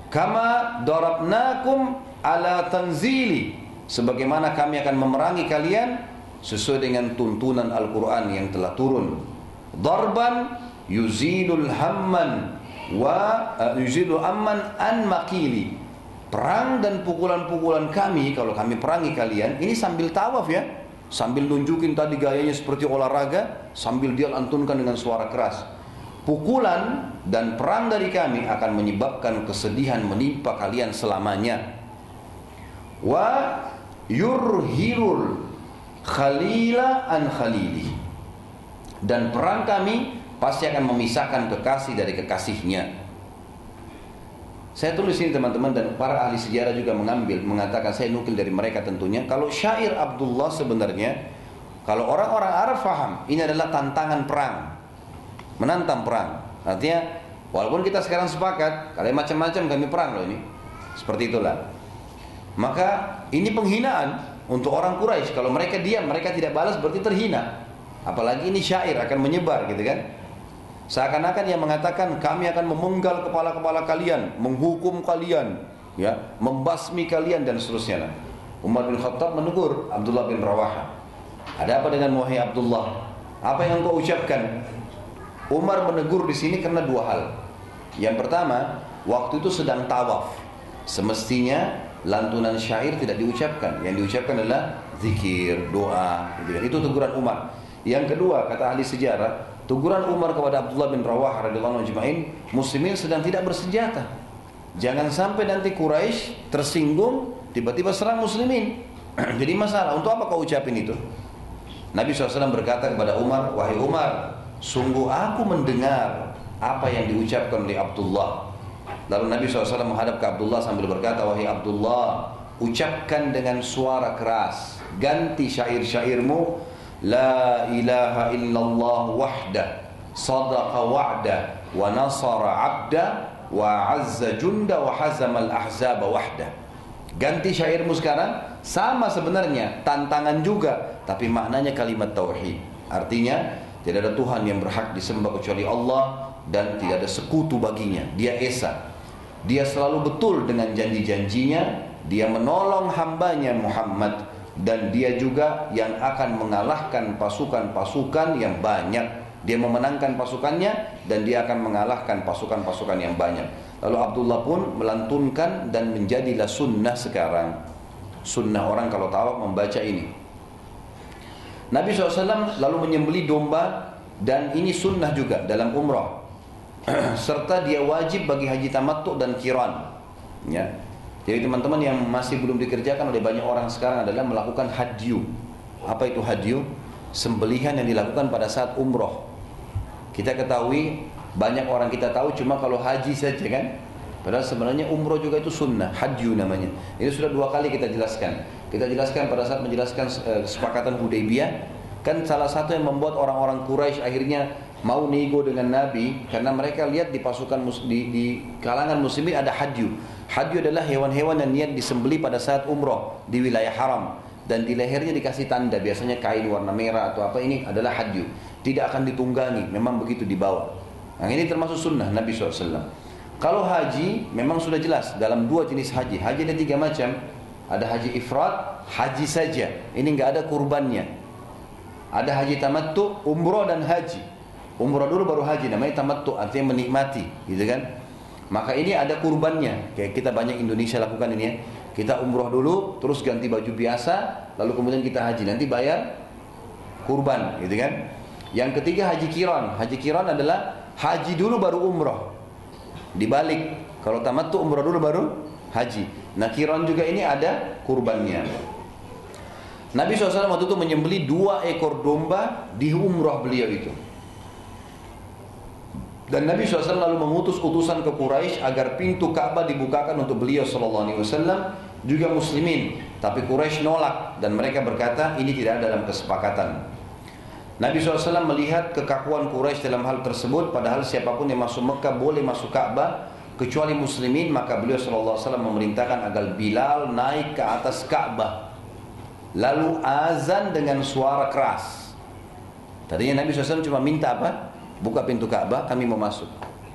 Kama darabnakum ala tanzili sebagaimana kami akan memerangi kalian sesuai dengan tuntunan Al-Qur'an yang telah turun darban yuzilul hamman wa uh, yuzilul amman an makili. Perang dan pukulan-pukulan kami kalau kami perangi kalian ini sambil tawaf ya. Sambil nunjukin tadi gayanya seperti olahraga sambil dia lantunkan dengan suara keras. Pukulan dan perang dari kami akan menyebabkan kesedihan menimpa kalian selamanya. Wa yurhirul khalila an khalili dan perang kami pasti akan memisahkan kekasih dari kekasihnya saya tulis ini teman-teman dan para ahli sejarah juga mengambil mengatakan saya nukil dari mereka tentunya kalau syair Abdullah sebenarnya kalau orang-orang Arab faham ini adalah tantangan perang menantang perang artinya walaupun kita sekarang sepakat kalian macam-macam kami perang loh ini seperti itulah maka ini penghinaan untuk orang Quraisy. Kalau mereka diam, mereka tidak balas berarti terhina. Apalagi ini syair akan menyebar gitu kan. Seakan-akan yang mengatakan kami akan memenggal kepala-kepala kalian, menghukum kalian, ya, membasmi kalian dan seterusnya. Umar bin Khattab menegur Abdullah bin Rawaha. Ada apa dengan wahai Abdullah? Apa yang engkau ucapkan? Umar menegur di sini karena dua hal. Yang pertama, waktu itu sedang tawaf. Semestinya lantunan syair tidak diucapkan. Yang diucapkan adalah zikir, doa. Gitu. Itu teguran Umar. Yang kedua, kata ahli sejarah, teguran Umar kepada Abdullah bin Rawah radhiyallahu anhu muslimin sedang tidak bersenjata. Jangan sampai nanti Quraisy tersinggung tiba-tiba serang muslimin. [CLEARS THROAT] Jadi masalah, untuk apa kau ucapin itu? Nabi SAW berkata kepada Umar, Wahai Umar, sungguh aku mendengar apa yang diucapkan oleh Abdullah Lalu Nabi SAW menghadap ke Abdullah sambil berkata, Wahai Abdullah, ucapkan dengan suara keras, ganti syair-syairmu, Illallah wahda, sadaqa wa'da, wa nasara abda, wa azza junda, wa hazamal ahzaba wahda. Ganti syairmu sekarang, sama sebenarnya, tantangan juga, tapi maknanya kalimat tauhid. Artinya, tidak ada Tuhan yang berhak disembah kecuali Allah dan tidak ada sekutu baginya. Dia esa. Dia selalu betul dengan janji-janjinya. Dia menolong hambanya Muhammad dan dia juga yang akan mengalahkan pasukan-pasukan yang banyak. Dia memenangkan pasukannya dan dia akan mengalahkan pasukan-pasukan yang banyak. Lalu Abdullah pun melantunkan dan menjadilah sunnah sekarang. Sunnah orang kalau tahu membaca ini. Nabi SAW lalu menyembeli domba dan ini sunnah juga dalam umrah. [CLEARS THROAT] serta dia wajib bagi haji tamattu dan kiran. Ya. Jadi teman-teman yang masih belum dikerjakan oleh banyak orang sekarang adalah melakukan hadyu. Apa itu hadyu? Sembelihan yang dilakukan pada saat umroh. Kita ketahui banyak orang kita tahu cuma kalau haji saja kan. Padahal sebenarnya umroh juga itu sunnah, hadyu namanya. Ini sudah dua kali kita jelaskan. Kita jelaskan pada saat menjelaskan eh, kesepakatan Hudaybiyah, kan salah satu yang membuat orang-orang Quraisy akhirnya mau nego dengan Nabi karena mereka lihat di pasukan di, di kalangan muslimin ada hadyu. Hadyu adalah hewan-hewan yang niat disembeli pada saat umroh di wilayah haram dan di lehernya dikasih tanda biasanya kain warna merah atau apa ini adalah hadyu. Tidak akan ditunggangi, memang begitu dibawa. Nah ini termasuk sunnah Nabi SAW. Kalau haji memang sudah jelas dalam dua jenis haji. Haji ada tiga macam. Ada haji ifrat, haji saja. Ini nggak ada kurbannya. Ada haji tamattu, umroh dan haji. Umrah dulu baru haji namanya tamattu artinya menikmati gitu kan. Maka ini ada kurbannya. Kayak kita banyak Indonesia lakukan ini ya. Kita umroh dulu terus ganti baju biasa lalu kemudian kita haji. Nanti bayar kurban gitu kan. Yang ketiga haji kiron. Haji kiron adalah haji dulu baru umroh. Dibalik. Kalau tamattu umroh dulu baru haji. Nah kiron juga ini ada kurbannya. Nabi SAW waktu itu menyembeli dua ekor domba di umroh beliau itu. Dan Nabi SAW lalu mengutus utusan ke Quraisy agar pintu Ka'bah dibukakan untuk beliau SAW juga muslimin. Tapi Quraisy nolak dan mereka berkata ini tidak ada dalam kesepakatan. Nabi SAW melihat kekakuan Quraisy dalam hal tersebut padahal siapa pun yang masuk Mekah boleh masuk Ka'bah kecuali muslimin maka beliau SAW memerintahkan agar Bilal naik ke atas Ka'bah lalu azan dengan suara keras. Tadinya Nabi SAW cuma minta apa? Buka pintu Ka'bah, kami mau masuk.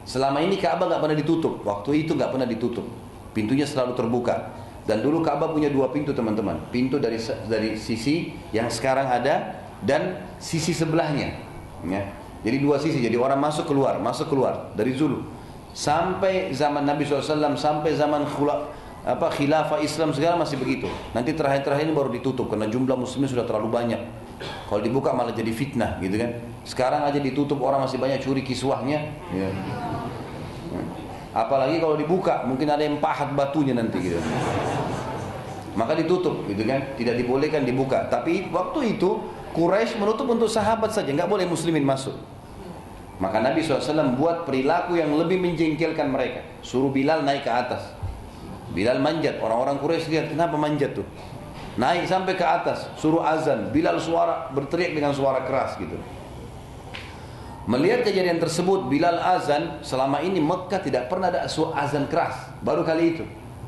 Selama ini Ka'bah nggak pernah ditutup, waktu itu nggak pernah ditutup, pintunya selalu terbuka. Dan dulu Ka'bah punya dua pintu teman-teman. Pintu dari dari sisi yang sekarang ada dan sisi sebelahnya. Ya. Jadi dua sisi. Jadi orang masuk keluar, masuk keluar dari Zulu. Sampai zaman Nabi SAW, sampai zaman khula, apa khilafah Islam segala masih begitu. Nanti terakhir-terakhir ini baru ditutup karena jumlah muslimin sudah terlalu banyak. Kalau dibuka malah jadi fitnah gitu kan. Sekarang aja ditutup orang masih banyak curi kiswahnya. Ya. Apalagi kalau dibuka, mungkin ada yang pahat batunya nanti gitu. Maka ditutup gitu kan, tidak dibolehkan dibuka. Tapi waktu itu Quraisy menutup untuk sahabat saja, nggak boleh muslimin masuk. Maka Nabi SAW buat perilaku yang lebih menjengkelkan mereka. Suruh Bilal naik ke atas. Bilal manjat, orang-orang Quraisy lihat kenapa manjat tuh. Naik sampai ke atas, suruh azan. Bilal suara berteriak dengan suara keras gitu. Melihat kejadian tersebut, Bilal azan, selama ini Mekah tidak pernah ada suara azan keras. Baru kali itu,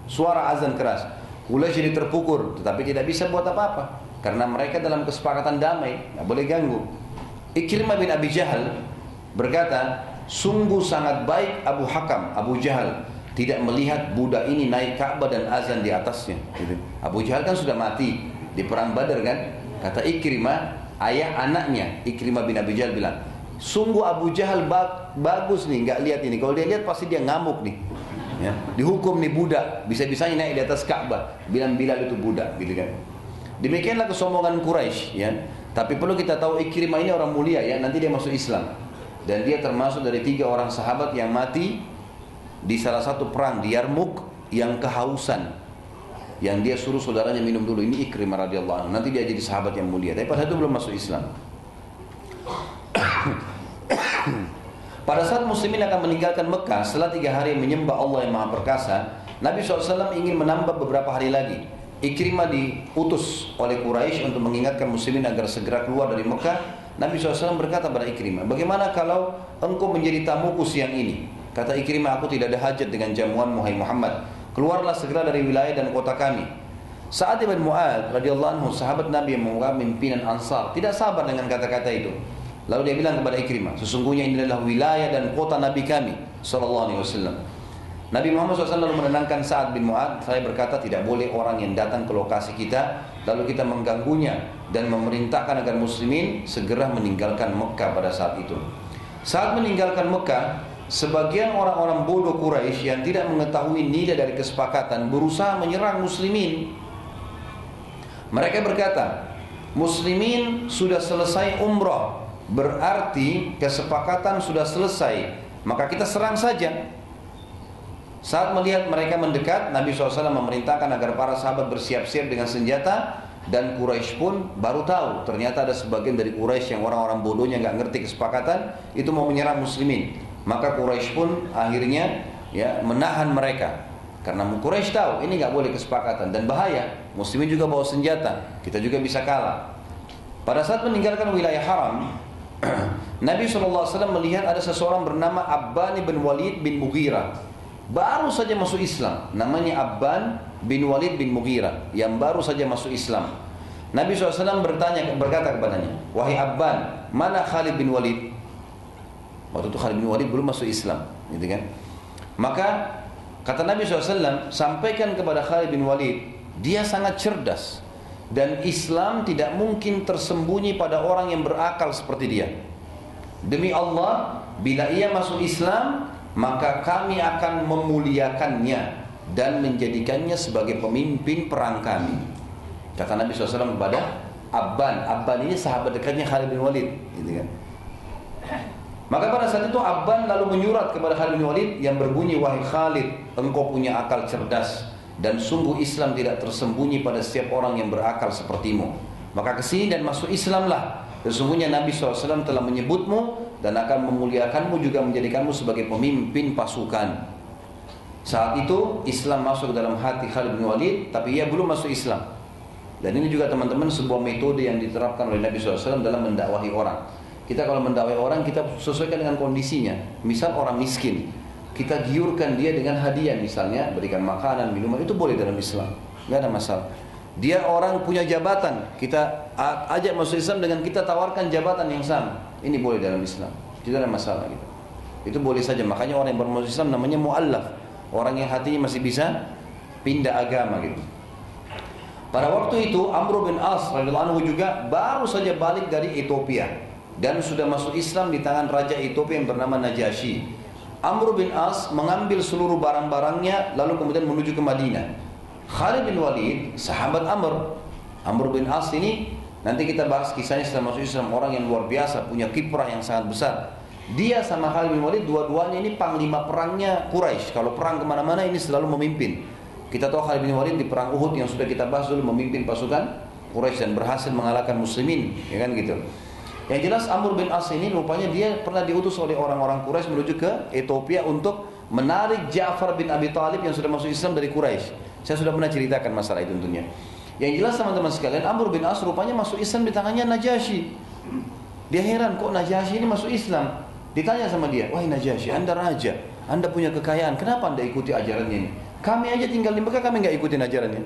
suara azan keras. Quraisy jadi terpukul, tetapi tidak bisa buat apa-apa. Karena mereka dalam kesepakatan damai, tidak boleh ganggu. Ikrimah bin Abi Jahal berkata, sungguh sangat baik Abu Hakam, Abu Jahal, tidak melihat budak ini naik Ka'bah dan azan di atasnya. Gitu. Abu Jahal kan sudah mati di perang Badar kan? Kata Ikrimah, ayah anaknya Ikrimah bin Abi Jahal bilang, Sungguh Abu Jahal bagus nih, nggak lihat ini. Kalau dia lihat pasti dia ngamuk nih. Ya, dihukum nih budak, bisa-bisanya naik di atas Ka'bah, bilang Bilal itu budak, gitu kan. Demikianlah kesombongan Quraisy, ya. Tapi perlu kita tahu Ikrimah ini orang mulia ya, nanti dia masuk Islam. Dan dia termasuk dari tiga orang sahabat yang mati di salah satu perang di Yarmuk yang kehausan. Yang dia suruh saudaranya minum dulu. Ini Ikrimah radhiyallahu anhu. Nanti dia jadi sahabat yang mulia. Tapi pada itu belum masuk Islam. [COUGHS] Pada saat muslimin akan meninggalkan Mekah setelah tiga hari menyembah Allah yang maha perkasa, Nabi SAW ingin menambah beberapa hari lagi. Ikrimah diutus oleh Quraisy untuk mengingatkan muslimin agar segera keluar dari Mekah. Nabi SAW berkata pada Ikrimah, bagaimana kalau engkau menjadi tamuku siang ini? Kata Ikrimah, aku tidak ada hajat dengan jamuan Muhammad Muhammad. Keluarlah segera dari wilayah dan kota kami. Saat ibn Mu'ad radhiyallahu anhu sahabat Nabi yang merupakan pimpinan Ansar tidak sabar dengan kata-kata itu. Lalu dia bilang kepada Ikrimah, sesungguhnya ini adalah wilayah dan kota Nabi kami, Sallallahu Alaihi Wasallam. Nabi Muhammad SAW lalu menenangkan Sa'ad bin Mu'ad Saya berkata tidak boleh orang yang datang ke lokasi kita Lalu kita mengganggunya Dan memerintahkan agar muslimin Segera meninggalkan Mekah pada saat itu Saat meninggalkan Mekah Sebagian orang-orang bodoh Quraisy yang tidak mengetahui nilai dari kesepakatan Berusaha menyerang muslimin. Mereka berkata Muslimin sudah selesai umrah Berarti kesepakatan sudah selesai Maka kita serang saja. Saat melihat mereka mendekat Nabi SAW memerintahkan agar para sahabat bersiap-siap dengan senjata Dan Quraisy pun baru tahu Ternyata ada sebagian dari Quraisy yang orang-orang bodohnya nggak ngerti kesepakatan Itu mau menyerang muslimin Maka Quraisy pun akhirnya ya menahan mereka Karena Quraisy tahu ini nggak boleh kesepakatan dan bahaya Muslimin juga bawa senjata Kita juga bisa kalah pada saat meninggalkan wilayah haram, [CLEARS THROAT] Nabi SAW melihat ada seseorang bernama Abban bin Walid bin Mughirah. Baru saja masuk Islam. Namanya Abban bin Walid bin Mughirah. Yang baru saja masuk Islam. Nabi SAW bertanya, berkata kepadanya, Wahai Abban, mana Khalid bin Walid? Waktu itu Khalid bin Walid belum masuk Islam. Gitu kan? Maka kata Nabi SAW, sampaikan kepada Khalid bin Walid, dia sangat cerdas dan Islam tidak mungkin tersembunyi pada orang yang berakal seperti dia. Demi Allah, bila ia masuk Islam, maka kami akan memuliakannya dan menjadikannya sebagai pemimpin perang kami. Kata Nabi SAW kepada Abban. Abban ini sahabat dekatnya Khalid bin Walid. Gitu kan. Maka pada saat itu Abban lalu menyurat kepada Khalid bin Walid yang berbunyi, Wahai Khalid, engkau punya akal cerdas dan sungguh Islam tidak tersembunyi pada setiap orang yang berakal sepertimu. Maka ke sini dan masuk Islamlah. Sesungguhnya Nabi SAW telah menyebutmu dan akan memuliakanmu juga menjadikanmu sebagai pemimpin pasukan. Saat itu Islam masuk dalam hati Khalid bin Walid, tapi ia belum masuk Islam. Dan ini juga teman-teman sebuah metode yang diterapkan oleh Nabi SAW dalam mendakwahi orang. Kita kalau mendakwahi orang kita sesuaikan dengan kondisinya. Misal orang miskin, kita giurkan dia dengan hadiah misalnya berikan makanan minuman itu boleh dalam Islam. Nggak ada masalah. Dia orang punya jabatan kita ajak masuk Islam dengan kita tawarkan jabatan yang sama. Ini boleh dalam Islam. Tidak ada masalah gitu. Itu boleh saja. Makanya orang yang bermasuk Islam namanya muallaf. Orang yang hatinya masih bisa pindah agama gitu. Pada waktu itu Amr bin As radhiyallahu anhu juga baru saja balik dari Ethiopia dan sudah masuk Islam di tangan raja Ethiopia yang bernama Najasyi. Amr bin As mengambil seluruh barang-barangnya lalu kemudian menuju ke Madinah. Khalid bin Walid, sahabat Amr. Amr bin As ini nanti kita bahas kisahnya setelah masuk Islam orang yang luar biasa, punya kiprah yang sangat besar. Dia sama Khalid bin Walid dua-duanya ini panglima perangnya Quraisy. Kalau perang ke mana-mana ini selalu memimpin. Kita tahu Khalid bin Walid di perang Uhud yang sudah kita bahas dulu memimpin pasukan Quraisy dan berhasil mengalahkan muslimin, ya kan gitu. Yang jelas Amr bin As ini rupanya dia pernah diutus oleh orang-orang Quraisy menuju ke Ethiopia untuk menarik Ja'far bin Abi Thalib yang sudah masuk Islam dari Quraisy. Saya sudah pernah ceritakan masalah itu tentunya. Yang jelas teman-teman sekalian, Amr bin As rupanya masuk Islam di tangannya Najasyi. Dia heran kok Najasyi ini masuk Islam. Ditanya sama dia, wahai Najasyi, anda raja, anda punya kekayaan, kenapa anda ikuti ajarannya ini? Kami aja tinggal di Mekah, kami nggak ikutin ajarannya.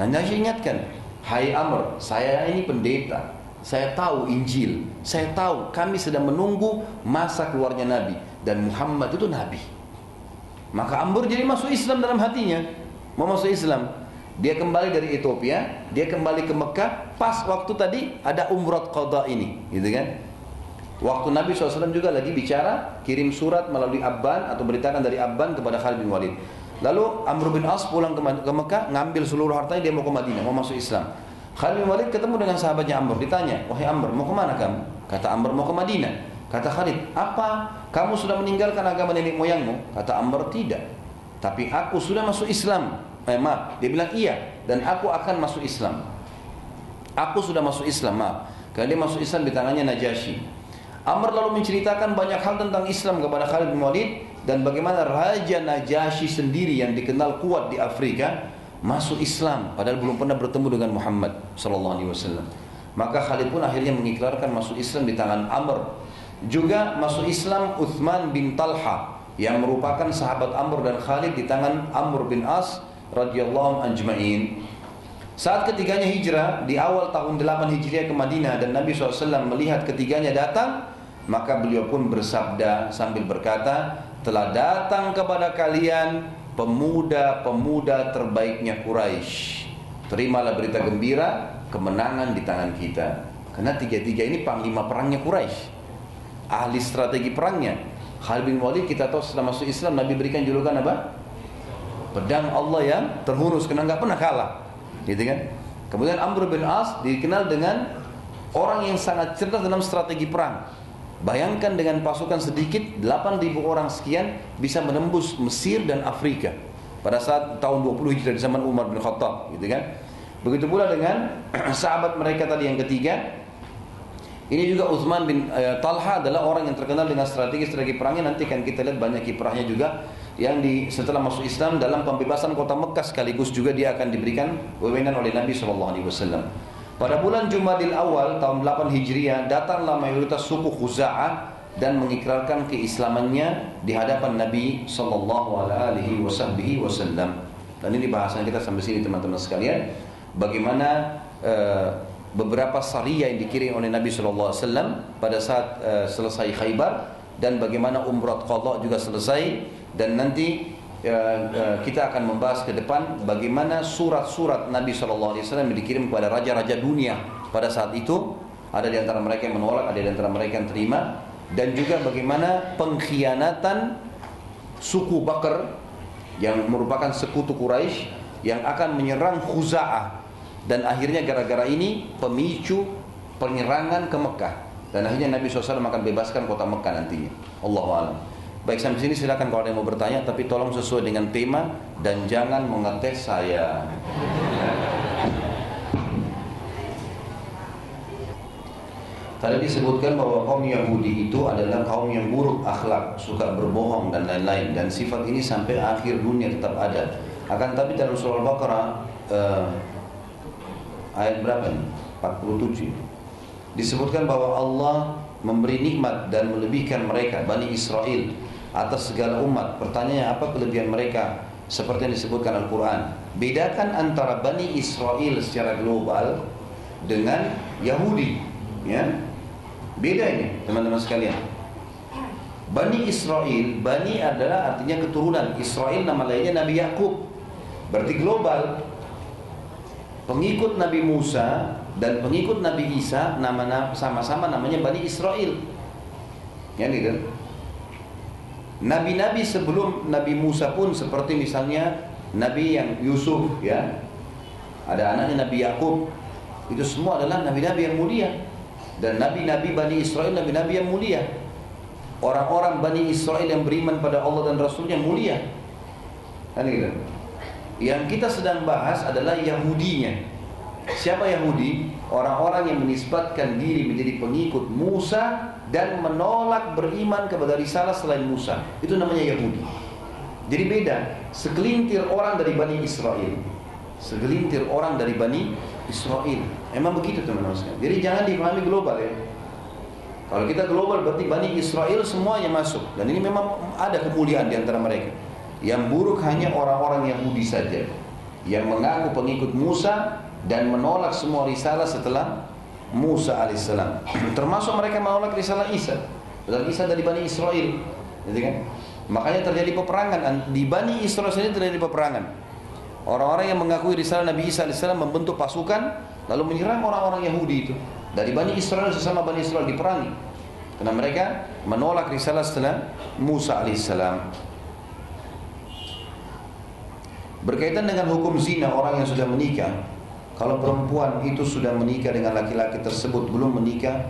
Nah, Najasyi ingatkan, Hai Amr, saya ini pendeta, saya tahu Injil, saya tahu kami sedang menunggu masa keluarnya Nabi dan Muhammad itu Nabi. Maka Amr jadi masuk Islam dalam hatinya, mau masuk Islam. Dia kembali dari Ethiopia, dia kembali ke Mekah, pas waktu tadi ada umrat qada ini, gitu kan? Waktu Nabi SAW juga lagi bicara, kirim surat melalui Abban atau beritakan dari Abban kepada Khalid bin Walid. Lalu Amr bin As pulang ke Mekah, ngambil seluruh hartanya, dia mau ke Madinah, mau masuk Islam. Khalid bin Walid ketemu dengan sahabatnya Amr, ditanya, wahai Amr, mau ke mana kamu? Kata Amr, mau ke Madinah. Kata Khalid, apa kamu sudah meninggalkan agama nenek moyangmu? Kata Amr, tidak. Tapi aku sudah masuk Islam. Eh, maaf, dia bilang iya, dan aku akan masuk Islam. Aku sudah masuk Islam, maaf. Karena dia masuk Islam di tangannya Najasyi. Amr lalu menceritakan banyak hal tentang Islam kepada Khalid bin Walid dan bagaimana Raja Najasyi sendiri yang dikenal kuat di Afrika masuk Islam padahal belum pernah bertemu dengan Muhammad sallallahu alaihi wasallam. Maka Khalid pun akhirnya mengikrarkan masuk Islam di tangan Amr. Juga masuk Islam Uthman bin Talha yang merupakan sahabat Amr dan Khalid di tangan Amr bin As radhiyallahu anjma'in. Saat ketiganya hijrah di awal tahun 8 Hijriah ke Madinah dan Nabi SAW melihat ketiganya datang, maka beliau pun bersabda sambil berkata, telah datang kepada kalian pemuda-pemuda terbaiknya Quraisy. Terimalah berita gembira, kemenangan di tangan kita. Karena tiga-tiga ini panglima perangnya Quraisy. Ahli strategi perangnya. Khalid bin Walid kita tahu setelah masuk Islam Nabi berikan julukan apa? Pedang Allah yang terhunus karena nggak pernah kalah. Gitu kan? Kemudian Amr bin As dikenal dengan orang yang sangat cerdas dalam strategi perang. Bayangkan dengan pasukan sedikit 8.000 orang sekian bisa menembus Mesir dan Afrika pada saat tahun 20 Hijrah di zaman Umar bin Khattab gitu kan. Begitu pula dengan [CLEARS THROAT] sahabat mereka tadi yang ketiga ini juga Uthman bin uh, Talha adalah orang yang terkenal dengan strategi-strategi perangnya nanti kan kita lihat banyak kiprahnya juga yang di setelah masuk Islam dalam pembebasan kota Mekah sekaligus juga dia akan diberikan wewenang oleh Nabi sallallahu alaihi wasallam. Pada bulan Jumadil Awal tahun 8 Hijriah datanglah mayoritas suku Khuza'ah dan mengikrarkan keislamannya di hadapan Nabi sallallahu alaihi wasallam. Dan ini bahasan kita sampai sini teman-teman sekalian. Bagaimana uh, beberapa sariyah yang dikirim oleh Nabi sallallahu alaihi wasallam pada saat uh, selesai Khaybar dan bagaimana umrah qadha juga selesai dan nanti kita akan membahas ke depan bagaimana surat-surat Nabi Shallallahu Alaihi Wasallam dikirim kepada raja-raja dunia pada saat itu. Ada di antara mereka yang menolak, ada di antara mereka yang terima. Dan juga bagaimana pengkhianatan suku Bakar yang merupakan sekutu Quraisy yang akan menyerang Khuza'ah. Dan akhirnya gara-gara ini pemicu penyerangan ke Mekah. Dan akhirnya Nabi SAW akan bebaskan kota Mekah nantinya. Allah Baik sampai sini silakan kalau ada yang mau bertanya tapi tolong sesuai dengan tema dan jangan mengetes saya. Tadi disebutkan bahwa kaum Yahudi itu adalah kaum yang buruk akhlak, suka berbohong dan lain-lain dan sifat ini sampai akhir dunia tetap ada. Akan tapi dalam surah Al-Baqarah uh, ayat berapa nih? 47 disebutkan bahwa Allah memberi nikmat dan melebihkan mereka Bani Israel atas segala umat. Pertanyaannya apa kelebihan mereka? Seperti yang disebutkan Al-Quran. Bedakan antara Bani Israel secara global dengan Yahudi. Ya, Beda ini teman-teman sekalian. Bani Israel, Bani adalah artinya keturunan. Israel nama lainnya Nabi Yakub. Berarti global. Pengikut Nabi Musa dan pengikut Nabi Isa nama sama-sama namanya Bani Israel. Ya gitu. Nabi-nabi sebelum Nabi Musa pun seperti misalnya Nabi yang Yusuf ya. Ada anaknya Nabi Yakub. Itu semua adalah nabi-nabi yang mulia. Dan nabi-nabi Bani Israel nabi-nabi yang mulia. Orang-orang Bani Israel yang beriman pada Allah dan Rasulnya mulia. Kan gitu. Yang kita sedang bahas adalah Yahudinya. Siapa Yahudi? Orang-orang yang menisbatkan diri menjadi pengikut Musa dan menolak beriman kepada risalah selain Musa. Itu namanya Yahudi. Jadi beda. Segelintir orang dari Bani Israel. Segelintir orang dari Bani Israel. Emang begitu teman-teman sekalian. Jadi jangan dipahami global ya. Kalau kita global berarti Bani Israel semuanya masuk. Dan ini memang ada kemuliaan di antara mereka. Yang buruk hanya orang-orang Yahudi saja. Yang mengaku pengikut Musa dan menolak semua risalah setelah Musa alaihissalam. Termasuk mereka menolak risalah Isa. Dan Isa dari Bani Israel. Jadi kan? Makanya terjadi peperangan di Bani Israel sendiri terjadi peperangan. Orang-orang yang mengakui risalah Nabi Isa alaihissalam membentuk pasukan lalu menyerang orang-orang Yahudi itu. Dari Bani Israel sesama Bani Israel diperangi. Karena mereka menolak risalah setelah Musa alaihissalam. Berkaitan dengan hukum zina orang yang sudah menikah, kalau perempuan itu sudah menikah dengan laki-laki tersebut belum menikah,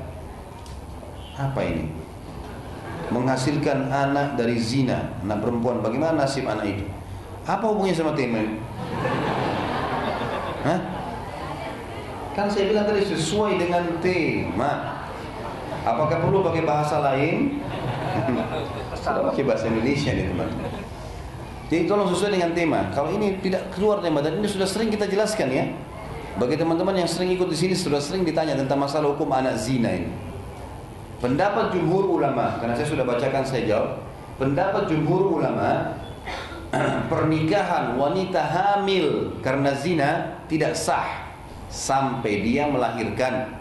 apa ini? Menghasilkan anak dari zina, anak perempuan, bagaimana nasib anak itu? Apa hubungannya sama tema ini? Hah? Kan saya bilang tadi sesuai dengan tema. Apakah perlu pakai bahasa lain? Sudah pakai bahasa Indonesia nih teman. Jadi tolong sesuai dengan tema. Kalau ini tidak keluar tema dan ini sudah sering kita jelaskan ya. Bagi teman-teman yang sering ikut di sini sudah sering ditanya tentang masalah hukum anak zina ini. Pendapat jumhur ulama, karena saya sudah bacakan saya jawab. Pendapat jumhur ulama [CLEARS THROAT] pernikahan wanita hamil karena zina tidak sah sampai dia melahirkan.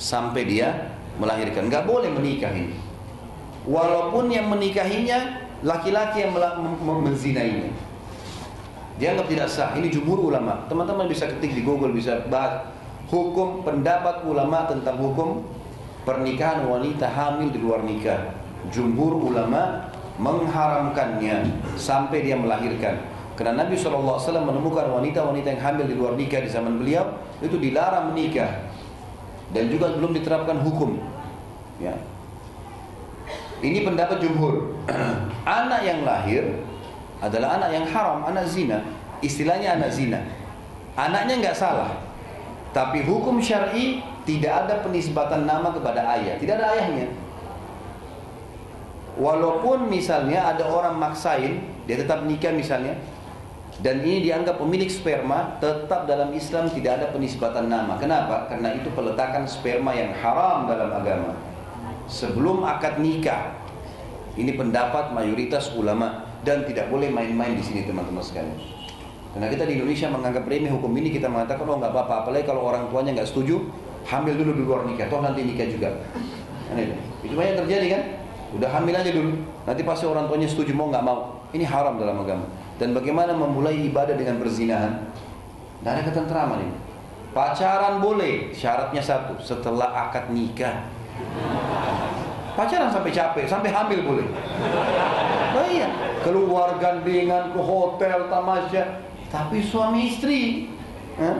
Sampai dia melahirkan. Gak boleh menikah ini. Walaupun yang menikahinya laki-laki yang menzinainya. Dianggap tidak sah. Ini jumhur ulama. Teman-teman bisa ketik di Google, bisa bahas hukum pendapat ulama tentang hukum pernikahan wanita hamil di luar nikah. Jumhur ulama mengharamkannya sampai dia melahirkan. Karena Nabi SAW menemukan wanita-wanita yang hamil di luar nikah di zaman beliau itu dilarang menikah dan juga belum diterapkan hukum. Ya, ini pendapat jumhur. [CLEARS THROAT] anak yang lahir adalah anak yang haram, anak zina. Istilahnya anak zina. Anaknya nggak salah, tapi hukum syar'i tidak ada penisbatan nama kepada ayah, tidak ada ayahnya. Walaupun misalnya ada orang maksain, dia tetap nikah misalnya, dan ini dianggap pemilik sperma, tetap dalam Islam tidak ada penisbatan nama. Kenapa? Karena itu peletakan sperma yang haram dalam agama sebelum akad nikah. Ini pendapat mayoritas ulama dan tidak boleh main-main di sini teman-teman sekalian. Karena kita di Indonesia menganggap remeh hukum ini kita mengatakan oh nggak apa-apa apalagi kalau orang tuanya nggak setuju hamil dulu di luar nikah toh nanti nikah juga. Kan itu. Banyak terjadi kan? Udah hamil aja dulu. Nanti pasti orang tuanya setuju mau nggak mau. Ini haram dalam agama. Dan bagaimana memulai ibadah dengan berzinahan? Tidak ada ketentraman ini. Pacaran boleh, syaratnya satu, setelah akad nikah. Pacaran sampai capek, sampai hamil boleh. Oh iya, keluar gandengan ke hotel tamasya, tapi suami istri. Hah?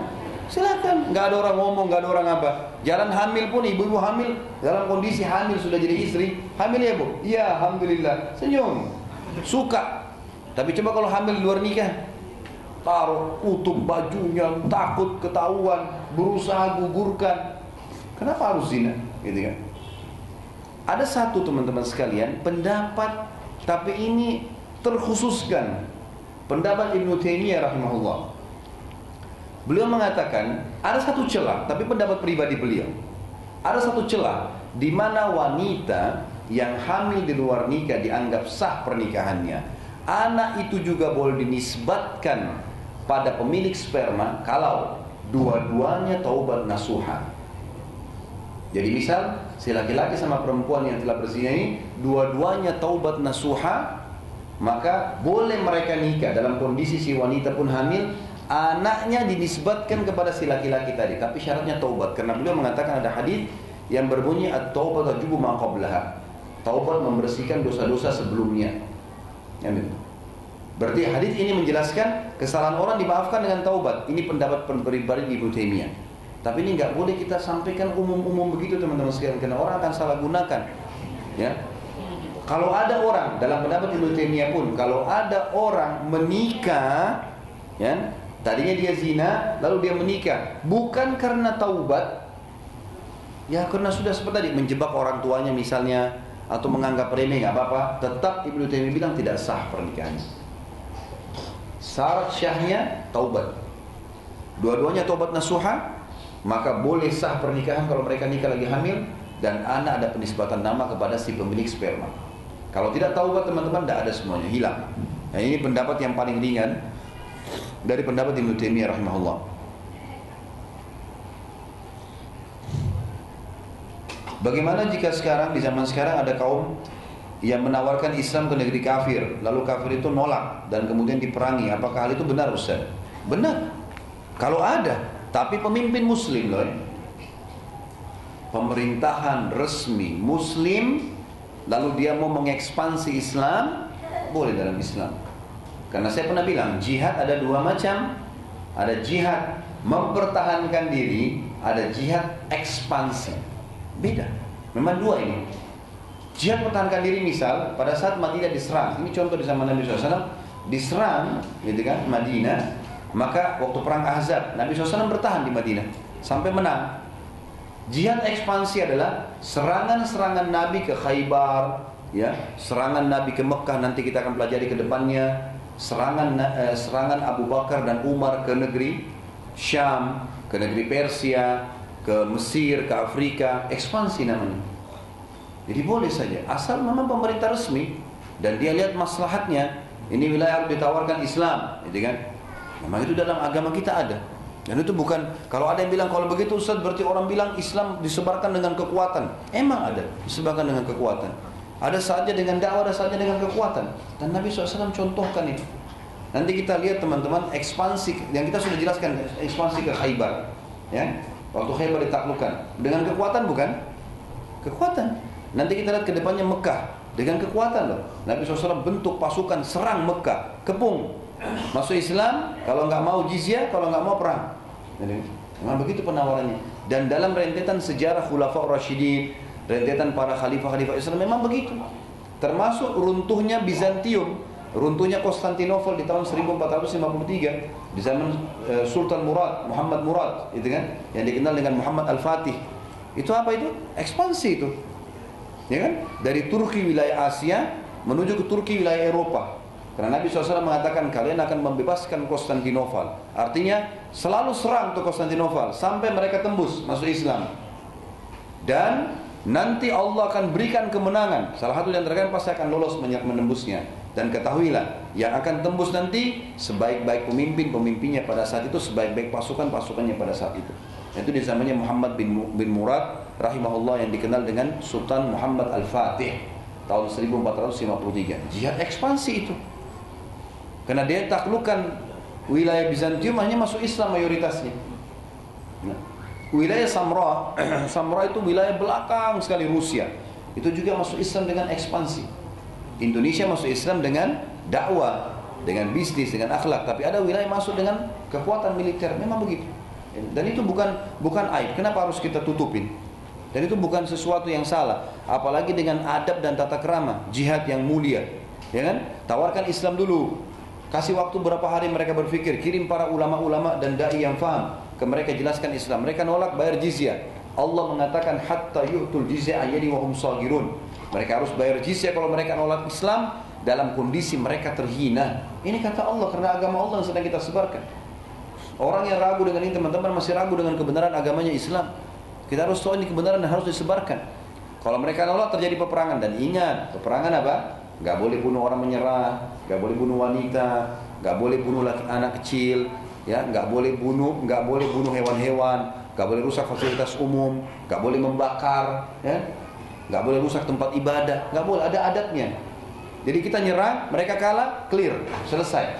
Silakan, nggak ada orang ngomong, nggak ada orang apa. Jalan hamil pun ibu-ibu hamil dalam kondisi hamil sudah jadi istri. Hamil ya bu? Iya, alhamdulillah. Senyum, suka. Tapi coba kalau hamil luar nikah, taruh tutup bajunya, takut ketahuan, berusaha gugurkan. Kenapa harus zina? Gitu kan? Ada satu teman-teman sekalian pendapat tapi ini terkhususkan pendapat Ibnu Taimiyah rahimahullah. Beliau mengatakan ada satu celah tapi pendapat pribadi beliau. Ada satu celah di mana wanita yang hamil di luar nikah dianggap sah pernikahannya. Anak itu juga boleh dinisbatkan pada pemilik sperma kalau dua-duanya taubat nasuha. Jadi misal si laki-laki sama perempuan yang telah berzina ini dua-duanya taubat nasuha maka boleh mereka nikah dalam kondisi si wanita pun hamil, anaknya dinisbatkan kepada si laki-laki tadi, tapi syaratnya taubat karena beliau mengatakan ada hadis yang berbunyi at-taubat tajubu ma qablaha. Taubat membersihkan dosa-dosa sebelumnya. Yang Berarti hadis ini menjelaskan kesalahan orang dimaafkan dengan taubat. Ini pendapat pribadi di Ibnu Taimiyah. Tapi ini nggak boleh kita sampaikan umum-umum begitu teman-teman sekalian karena orang akan salah gunakan. Ya. Kalau ada orang dalam pendapat Ibnu Taimiyah pun kalau ada orang menikah ya, tadinya dia zina lalu dia menikah bukan karena taubat ya karena sudah seperti tadi menjebak orang tuanya misalnya atau menganggap remeh nggak apa-apa, tetap Ibnu Taimiyah bilang tidak sah pernikahannya. Syarat syahnya taubat. Dua-duanya taubat nasuha, maka boleh sah pernikahan kalau mereka nikah lagi hamil dan anak ada penisbatan nama kepada si pemilik sperma. Kalau tidak taubat teman-teman tidak ada semuanya, hilang. Nah, ini pendapat yang paling ringan dari pendapat Ibnu Taimiyah rahimahullah. Bagaimana jika sekarang di zaman sekarang ada kaum yang menawarkan Islam ke negeri kafir, lalu kafir itu nolak dan kemudian diperangi. Apakah hal itu benar Ustaz? Benar. Kalau ada, tapi pemimpin muslim loh. Pemerintahan resmi muslim lalu dia mau mengekspansi Islam, boleh dalam Islam. Karena saya pernah bilang, jihad ada dua macam. Ada jihad mempertahankan diri, ada jihad ekspansi. Beda. Memang dua ini. Jihad pertahankan diri misal pada saat Madinah diserang. Ini contoh di zaman Nabi SAW. Diserang, gitu kan, Madinah. Maka waktu perang Ahzab, Nabi SAW bertahan di Madinah sampai menang. Jihad ekspansi adalah serangan-serangan Nabi ke Khaybar, ya, serangan Nabi ke Mekah nanti kita akan pelajari ke depannya, serangan eh, serangan Abu Bakar dan Umar ke negeri Syam, ke negeri Persia, ke Mesir, ke Afrika, ekspansi namanya. Jadi boleh saja, asal memang pemerintah resmi dan dia lihat maslahatnya. Ini wilayah harus ditawarkan Islam, gitu kan? Memang itu dalam agama kita ada. Dan itu bukan kalau ada yang bilang kalau begitu Ustaz berarti orang bilang Islam disebarkan dengan kekuatan. Emang ada disebarkan dengan kekuatan. Ada saatnya dengan dakwah, ada saatnya dengan kekuatan. Dan Nabi SAW contohkan itu. Nanti kita lihat teman-teman ekspansi yang kita sudah jelaskan ekspansi ke Khaybar, ya Waktu Khaybar ditaklukkan dengan kekuatan bukan? Kekuatan. Nanti kita lihat ke depannya Mekah dengan kekuatan loh. Nabi SAW bentuk pasukan serang Mekah, kepung. Masuk Islam, kalau nggak mau jizya, kalau nggak mau perang. Memang begitu penawarannya. Dan dalam rentetan sejarah Khulafa Rashidin, rentetan para khalifah-khalifah Islam memang begitu. Termasuk runtuhnya Bizantium runtuhnya Konstantinopel di tahun 1453 di zaman uh, Sultan Murad, Muhammad Murad, itu kan, yang dikenal dengan Muhammad Al-Fatih. Itu apa itu? Ekspansi itu. Ya kan? Dari Turki wilayah Asia menuju ke Turki wilayah Eropa. Karena Nabi SAW mengatakan kalian akan membebaskan Konstantinopel. Artinya selalu serang ke Konstantinopel sampai mereka tembus masuk Islam. Dan nanti Allah akan berikan kemenangan. Salah satu yang antara pasti akan lolos menembusnya. Dan ketahuilah, yang akan tembus nanti sebaik-baik pemimpin, pemimpinnya pada saat itu, sebaik-baik pasukan, pasukannya pada saat itu. Itu di zamannya Muhammad bin, bin Murad rahimahullah yang dikenal dengan Sultan Muhammad Al-Fatih tahun 1453. Jihad ekspansi itu. Karena dia taklukkan wilayah Bizantium hanya masuk Islam mayoritasnya. Nah, wilayah Samra, [CLEARS THROAT] Samra itu wilayah belakang sekali Rusia. Itu juga masuk Islam dengan ekspansi. Indonesia masuk Islam dengan dakwah, dengan bisnis, dengan akhlak, tapi ada wilayah masuk dengan kekuatan militer. Memang begitu. Dan itu bukan bukan aib. Kenapa harus kita tutupin? Dan itu bukan sesuatu yang salah, apalagi dengan adab dan tata kerama, jihad yang mulia. Ya kan? Tawarkan Islam dulu. Kasih waktu berapa hari mereka berpikir, kirim para ulama-ulama dan dai yang faham ke mereka jelaskan Islam. Mereka nolak bayar jizyah. Allah mengatakan hatta yu'tul jizyah ayani wa hum sagirun. Mereka harus bayar jizya kalau mereka nolak Islam dalam kondisi mereka terhina. Ini kata Allah karena agama Allah yang sedang kita sebarkan. Orang yang ragu dengan ini teman-teman masih ragu dengan kebenaran agamanya Islam. Kita harus tahu ini kebenaran dan harus disebarkan. Kalau mereka nolak terjadi peperangan dan ingat peperangan apa? Gak boleh bunuh orang menyerah, gak boleh bunuh wanita, gak boleh bunuh laki, anak kecil, ya, gak boleh bunuh, gak boleh bunuh hewan-hewan, gak boleh rusak fasilitas umum, gak boleh membakar, ya, nggak boleh rusak tempat ibadah, nggak boleh ada adatnya. Jadi kita nyerang, mereka kalah, clear, selesai.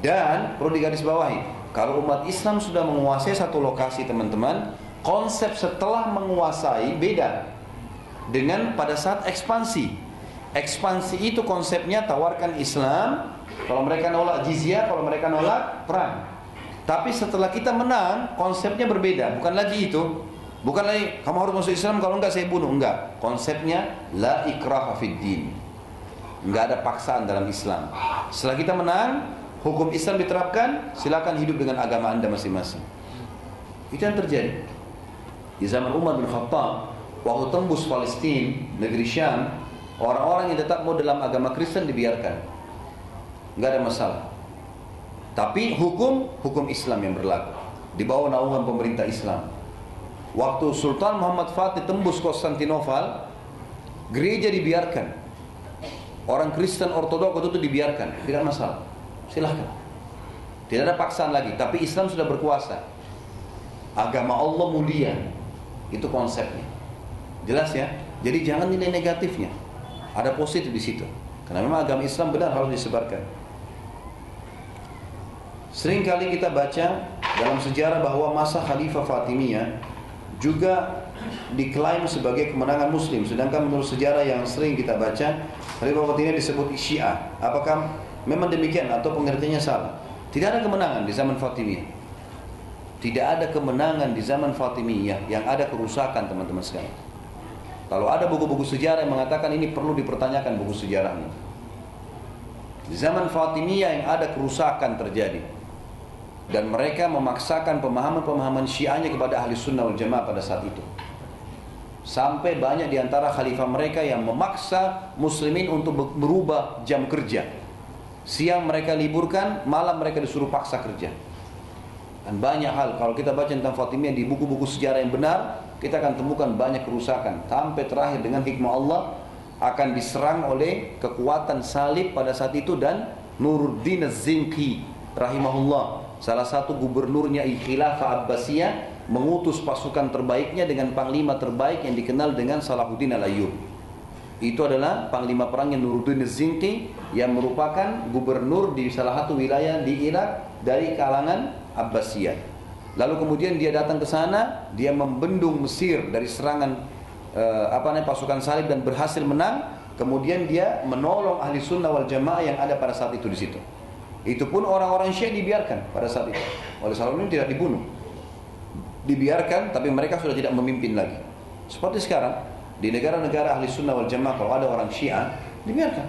Dan perlu digarisbawahi, kalau umat Islam sudah menguasai satu lokasi teman-teman, konsep setelah menguasai beda dengan pada saat ekspansi. Ekspansi itu konsepnya tawarkan Islam, kalau mereka nolak jizya, kalau mereka nolak perang. Tapi setelah kita menang, konsepnya berbeda, bukan lagi itu. Bukan lagi kamu harus masuk Islam kalau enggak saya bunuh, enggak. Konsepnya la ikraha fid din. Enggak ada paksaan dalam Islam. Setelah kita menang, hukum Islam diterapkan, silakan hidup dengan agama Anda masing-masing. Itu yang terjadi. Di zaman Umar bin Khattab, waktu tembus Palestina, negeri Syam, orang-orang yang tetap mau dalam agama Kristen dibiarkan. Enggak ada masalah. Tapi hukum, hukum Islam yang berlaku. Di bawah naungan pemerintah Islam. Waktu Sultan Muhammad Fatih tembus Konstantinopel, gereja dibiarkan. Orang Kristen Ortodoks itu dibiarkan, tidak masalah. Silahkan. Tidak ada paksaan lagi, tapi Islam sudah berkuasa. Agama Allah mulia. Itu konsepnya. Jelas ya? Jadi jangan nilai negatifnya. Ada positif di situ. Karena memang agama Islam benar harus disebarkan. Sering kali kita baca dalam sejarah bahwa masa Khalifah Fatimiyah juga diklaim sebagai kemenangan Muslim. Sedangkan menurut sejarah yang sering kita baca, Khalifah Fatimiyah disebut Syiah. Apakah memang demikian atau pengertiannya salah? Tidak ada kemenangan di zaman Fatimiyah. Tidak ada kemenangan di zaman Fatimiyah yang ada kerusakan teman-teman sekalian. Kalau ada buku-buku sejarah yang mengatakan ini perlu dipertanyakan buku sejarahnya. Di zaman Fatimiyah yang ada kerusakan terjadi dan mereka memaksakan pemahaman-pemahaman syiahnya kepada ahli sunnah wal jamaah pada saat itu. Sampai banyak di antara khalifah mereka yang memaksa muslimin untuk berubah jam kerja. Siang mereka liburkan, malam mereka disuruh paksa kerja. Dan banyak hal, kalau kita baca tentang Fatimiyah di buku-buku sejarah yang benar, kita akan temukan banyak kerusakan. Sampai terakhir dengan hikmah Allah, akan diserang oleh kekuatan salib pada saat itu dan Nuruddin Az-Zinqi rahimahullah salah satu gubernurnya Khilafah Abbasiyah mengutus pasukan terbaiknya dengan panglima terbaik yang dikenal dengan Salahuddin Al-Ayyub. Itu adalah panglima perang yang Nuruddin Zinti yang merupakan gubernur di salah satu wilayah di Irak dari kalangan Abbasiyah. Lalu kemudian dia datang ke sana, dia membendung Mesir dari serangan uh, apa namanya pasukan salib dan berhasil menang. Kemudian dia menolong ahli sunnah wal jamaah yang ada pada saat itu di situ. Itu pun orang-orang Syiah dibiarkan pada saat itu. Oleh Salahuddin tidak dibunuh dibiarkan tapi mereka sudah tidak memimpin lagi. Seperti sekarang di negara-negara ahli sunnah wal jamaah kalau ada orang syiah dibiarkan.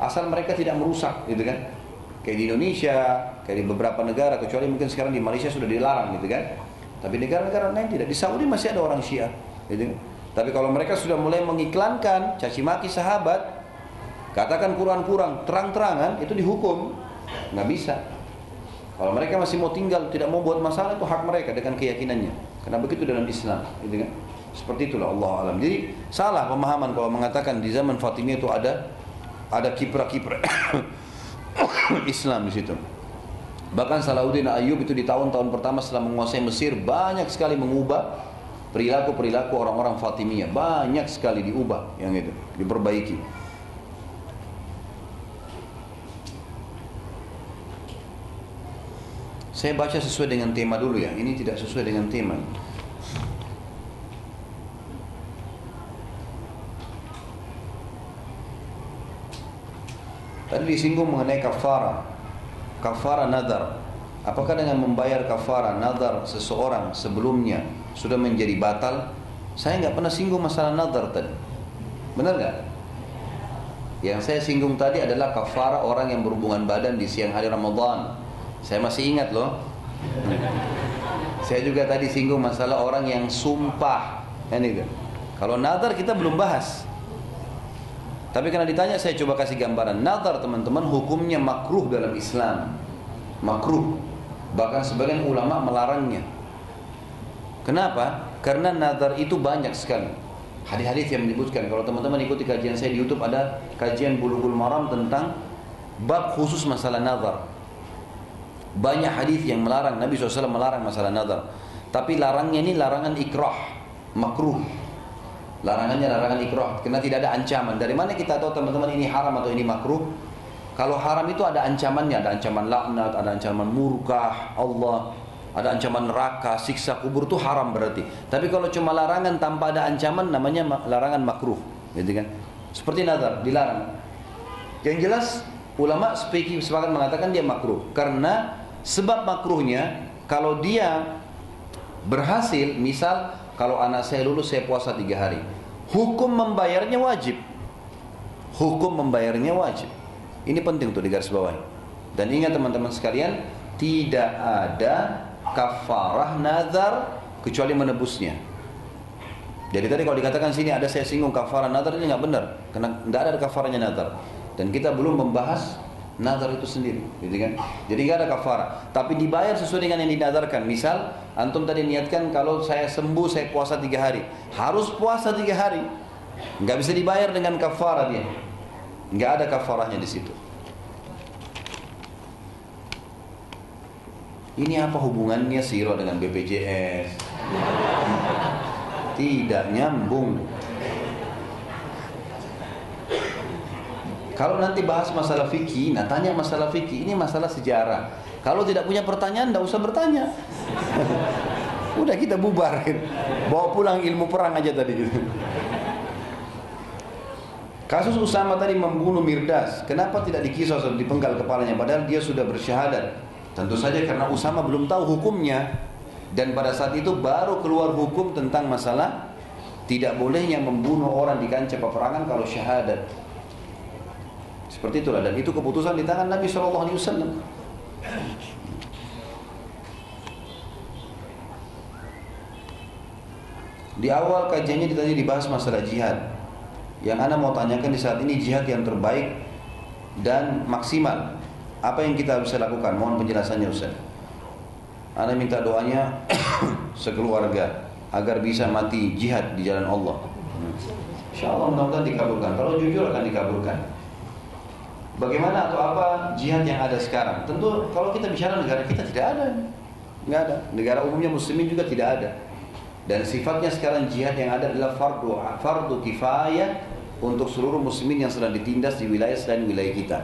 Asal mereka tidak merusak gitu kan. Kayak di Indonesia, kayak di beberapa negara kecuali mungkin sekarang di Malaysia sudah dilarang gitu kan. Tapi negara-negara lain tidak. Di Saudi masih ada orang syiah gitu kan. Tapi kalau mereka sudah mulai mengiklankan caci maki sahabat, katakan Quran kurang, terang-terangan itu dihukum. Nggak bisa. Kalau mereka masih mau tinggal, tidak mau buat masalah itu hak mereka dengan keyakinannya. Karena begitu dalam Islam, gitu kan? Seperti itulah Allah alam. Jadi salah pemahaman kalau mengatakan di zaman Fatimiyah itu ada ada kiprah-kiprah [COUGHS] Islam di situ. Bahkan Salahuddin Ayub itu di tahun-tahun pertama setelah menguasai Mesir banyak sekali mengubah perilaku-perilaku orang-orang Fatimiyah. Banyak sekali diubah yang itu, diperbaiki. Saya baca sesuai dengan tema dulu ya. Ini tidak sesuai dengan tema. Tadi disinggung mengenai kafara. Kafara nadar. Apakah dengan membayar kafara nadar seseorang sebelumnya sudah menjadi batal? Saya nggak pernah singgung masalah nadar tadi. Benar nggak? Yang saya singgung tadi adalah kafara orang yang berhubungan badan di siang hari Ramadan saya masih ingat loh. Saya juga tadi singgung masalah orang yang sumpah. Ini kan. Kalau nazar kita belum bahas. Tapi karena ditanya saya coba kasih gambaran. Nazar teman-teman hukumnya makruh dalam Islam. Makruh. Bahkan sebagian ulama melarangnya. Kenapa? Karena nazar itu banyak sekali. Hadis-hadis yang menyebutkan kalau teman-teman ikuti kajian saya di YouTube ada kajian bulughul maram tentang bab khusus masalah nazar. Banyak hadis yang melarang Nabi SAW melarang masalah nazar. Tapi larangnya ini larangan ikrah, makruh. Larangannya larangan ikrah karena tidak ada ancaman. Dari mana kita tahu teman-teman ini haram atau ini makruh? Kalau haram itu ada ancamannya, ada ancaman laknat, ada ancaman murkah Allah, ada ancaman neraka, siksa kubur itu haram berarti. Tapi kalau cuma larangan tanpa ada ancaman namanya larangan makruh, gitu kan? Seperti nazar, dilarang. Yang jelas ulama speaking sepakat mengatakan dia makruh karena sebab makruhnya kalau dia berhasil, misal kalau anak saya lulus saya puasa tiga hari, hukum membayarnya wajib. Hukum membayarnya wajib. Ini penting untuk digarisbawahi. Dan ingat teman-teman sekalian, tidak ada kafarah nazar kecuali menebusnya. Jadi tadi kalau dikatakan sini ada saya singgung kafarah nazar ini nggak benar, karena nggak ada kafarahnya nazar. Dan kita belum membahas nazar itu sendiri, gitu kan? Jadi nggak ada kafarah, tapi dibayar sesuai dengan yang dinadarkan. Misal antum tadi niatkan kalau saya sembuh saya puasa tiga hari, harus puasa tiga hari, nggak bisa dibayar dengan kafarah dia. Nggak ada kafarahnya di situ. Ini apa hubungannya siro dengan BPJS? Tidak nyambung. Kalau nanti bahas masalah fikih, nah tanya masalah fikih, ini masalah sejarah. Kalau tidak punya pertanyaan, tidak usah bertanya. [LAUGHS] Udah kita bubar, bawa pulang ilmu perang aja tadi. [LAUGHS] Kasus Usama tadi membunuh Mirdas, kenapa tidak dikisos atau dipenggal kepalanya padahal dia sudah bersyahadat? Tentu saja karena Usama belum tahu hukumnya dan pada saat itu baru keluar hukum tentang masalah tidak bolehnya membunuh orang di kancah peperangan kalau syahadat. Seperti itulah dan itu keputusan di tangan Nabi Shallallahu Alaihi Wasallam. Di awal kajiannya tadi dibahas masalah jihad. Yang Anda mau tanyakan di saat ini jihad yang terbaik dan maksimal. Apa yang kita bisa lakukan? Mohon penjelasannya Ustaz. Anda minta doanya [COUGHS] sekeluarga agar bisa mati jihad di jalan Allah. Insya Allah mudah-mudahan dikabulkan. Kalau jujur akan dikabulkan. Bagaimana atau apa jihad yang ada sekarang? Tentu kalau kita bicara negara kita tidak ada. Nggak ada. Negara umumnya muslimin juga tidak ada. Dan sifatnya sekarang jihad yang ada adalah fardu fardu kifayah untuk seluruh muslimin yang sedang ditindas di wilayah selain wilayah kita.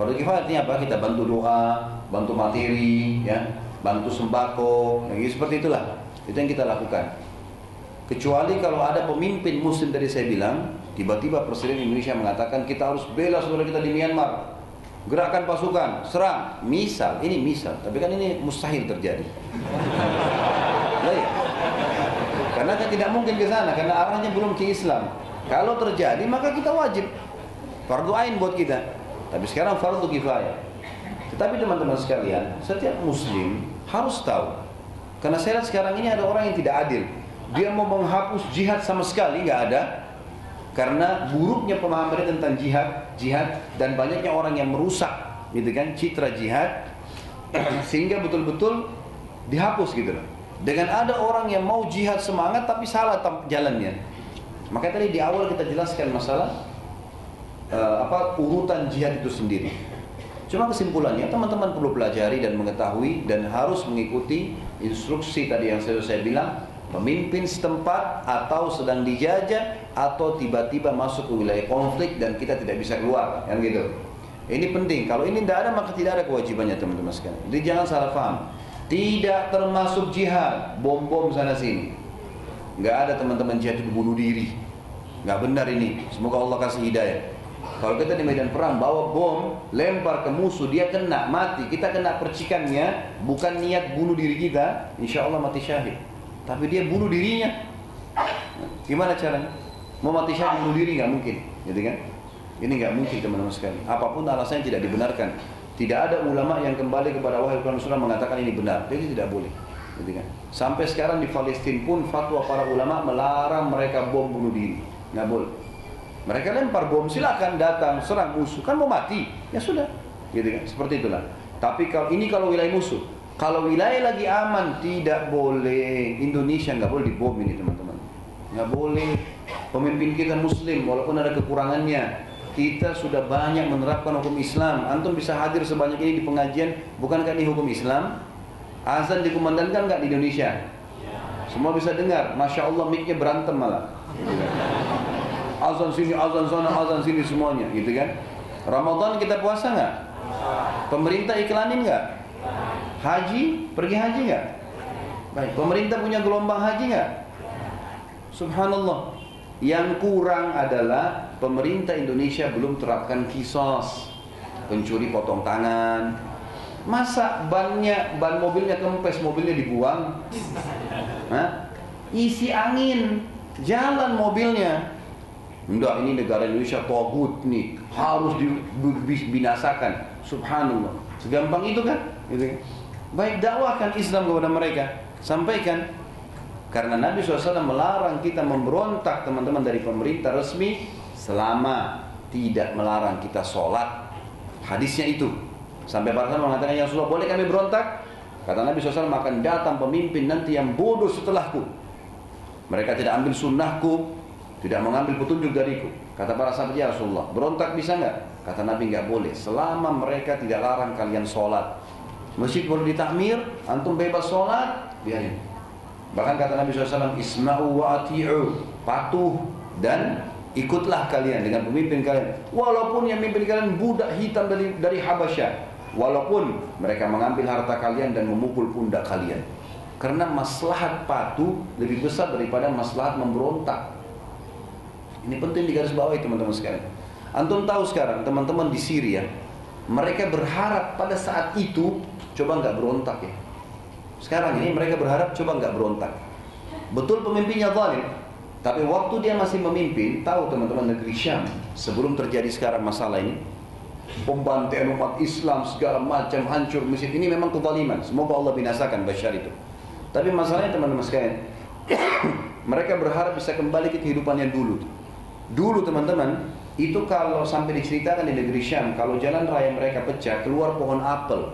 Fardu kifayah artinya apa? Kita bantu doa, bantu materi, ya, bantu sembako, ya, seperti itulah. Itu yang kita lakukan. Kecuali kalau ada pemimpin muslim dari saya bilang, tiba-tiba Presiden Indonesia mengatakan kita harus bela saudara kita di Myanmar. Gerakan pasukan, serang. Misal, ini misal, tapi kan ini mustahil terjadi. [LAUGHS] Karena kan tidak mungkin ke sana, karena arahnya belum ke Islam. Kalau terjadi maka kita wajib fardu ain buat kita. Tapi sekarang fardu kifayah. Tetapi teman-teman sekalian, setiap muslim harus tahu. Karena saya lihat sekarang ini ada orang yang tidak adil. Dia mau menghapus jihad sama sekali, nggak ada. Karena buruknya pemahaman tentang jihad, jihad dan banyaknya orang yang merusak, gitu kan, citra jihad, [CLEARS THROAT] sehingga betul-betul dihapus gitu loh. Dengan ada orang yang mau jihad semangat tapi salah jalannya. Maka tadi di awal kita jelaskan masalah uh, apa urutan jihad itu sendiri. Cuma kesimpulannya teman-teman perlu pelajari dan mengetahui dan harus mengikuti instruksi tadi yang saya, saya bilang pemimpin setempat atau sedang dijajah atau tiba-tiba masuk ke wilayah konflik dan kita tidak bisa keluar kan gitu. Ini penting. Kalau ini tidak ada maka tidak ada kewajibannya teman-teman sekalian. Jadi jangan salah paham. Tidak termasuk jihad, bom-bom sana sini. Nggak ada teman-teman jihad itu bunuh diri. Nggak benar ini. Semoga Allah kasih hidayah. Kalau kita di medan perang bawa bom, lempar ke musuh, dia kena, mati. Kita kena percikannya, bukan niat bunuh diri kita, insya Allah mati syahid. Tapi dia bunuh dirinya. Gimana caranya? Mau mati syahid bunuh diri nggak mungkin, gitu kan? Ini nggak mungkin teman-teman sekali. Apa pun alasannya tidak dibenarkan. Tidak ada ulama yang kembali kepada wahai Quran Sunnah mengatakan ini benar. Jadi tidak boleh. Gitu kan? Sampai sekarang di Palestina pun fatwa para ulama melarang mereka bom bunuh diri nggak boleh. Mereka lempar bom, silakan datang serang musuh, kan mau mati, ya sudah, gitu kan? Seperti itulah. Tapi kalau ini kalau wilayah musuh, kalau wilayah lagi aman tidak boleh. Indonesia nggak boleh dibom ini teman-teman, nggak boleh. Pemimpin kita Muslim, walaupun ada kekurangannya, kita sudah banyak menerapkan hukum Islam. Antum bisa hadir sebanyak ini di pengajian, bukankah ini hukum Islam? Azan dikumandangkan nggak di Indonesia? Semua bisa dengar. Masya Allah miknya berantem malah. Azan sini, azan sana, azan sini semuanya, gitu kan? Ramadan kita puasa nggak? Pemerintah iklanin nggak? Haji, pergi haji nggak? Baik, pemerintah punya gelombang haji nggak? Subhanallah. Yang kurang adalah pemerintah Indonesia belum terapkan kisos. Pencuri potong tangan. Masa bannya, ban mobilnya kempes, mobilnya dibuang? Hah? Isi angin, jalan mobilnya. Enggak, ini negara Indonesia togut nih, harus dibinasakan. Subhanallah. Segampang itu kan? Gitu kan? Baik dakwahkan Islam kepada mereka. Sampaikan karena Nabi SAW melarang kita memberontak teman-teman dari pemerintah resmi selama tidak melarang kita sholat. Hadisnya itu. Sampai para sahabat mengatakan, yang sudah boleh kami berontak? Kata Nabi SAW akan datang pemimpin nanti yang bodoh setelahku. Mereka tidak ambil sunnahku, tidak mengambil petunjuk dariku. Kata para sahabat, ya Rasulullah, berontak bisa nggak? Kata Nabi nggak boleh. Selama mereka tidak larang kalian sholat. Masjid boleh ditakmir, antum bebas sholat, biarin. Bahkan kata Nabi SAW, Isma'u wa ati'u, patuh dan ikutlah kalian dengan pemimpin kalian. Walaupun yang memimpin kalian budak hitam dari dari Habasyah. Walaupun mereka mengambil harta kalian dan memukul pundak kalian. Karena maslahat patuh lebih besar daripada maslahat memberontak. Ini penting digarisbawahi teman-teman sekalian. Antum tahu sekarang teman-teman di Syria, mereka berharap pada saat itu coba nggak berontak ya. Sekarang ini mereka berharap coba nggak berontak. Betul pemimpinnya zalim, tapi waktu dia masih memimpin, tahu teman-teman negeri Syam sebelum terjadi sekarang masalah ini, pembantaian umat Islam segala macam hancur masjid ini memang kezaliman. Semoga Allah binasakan Bashar itu. Tapi masalahnya teman-teman sekalian, [COUGHS] mereka berharap bisa kembali ke kehidupannya dulu. Dulu teman-teman, itu kalau sampai diceritakan di negeri Syam, kalau jalan raya mereka pecah, keluar pohon apel,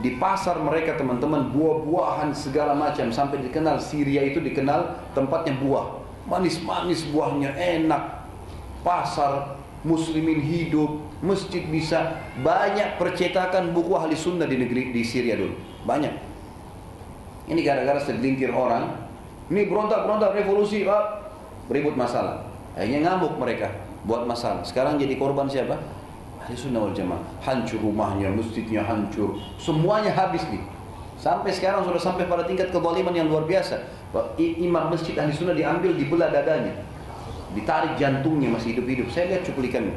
di pasar mereka teman-teman buah-buahan segala macam. Sampai dikenal Syria itu dikenal tempatnya buah. Manis-manis buahnya enak. Pasar muslimin hidup masjid bisa. Banyak percetakan buku ahli sunnah di negeri di Syria dulu. Banyak. Ini gara-gara segelintir orang. Ini berontak-berontak revolusi ah, ribut masalah. Akhirnya ngamuk mereka buat masalah. Sekarang jadi korban siapa Ahli sunnah wal jamaah. Hancur rumahnya, masjidnya hancur. Semuanya habis nih. Sampai sekarang sudah sampai pada tingkat kezaliman yang luar biasa. Imam masjid ahli sunnah diambil, dibelah dadanya. Ditarik jantungnya masih hidup-hidup. Saya lihat cuplikannya.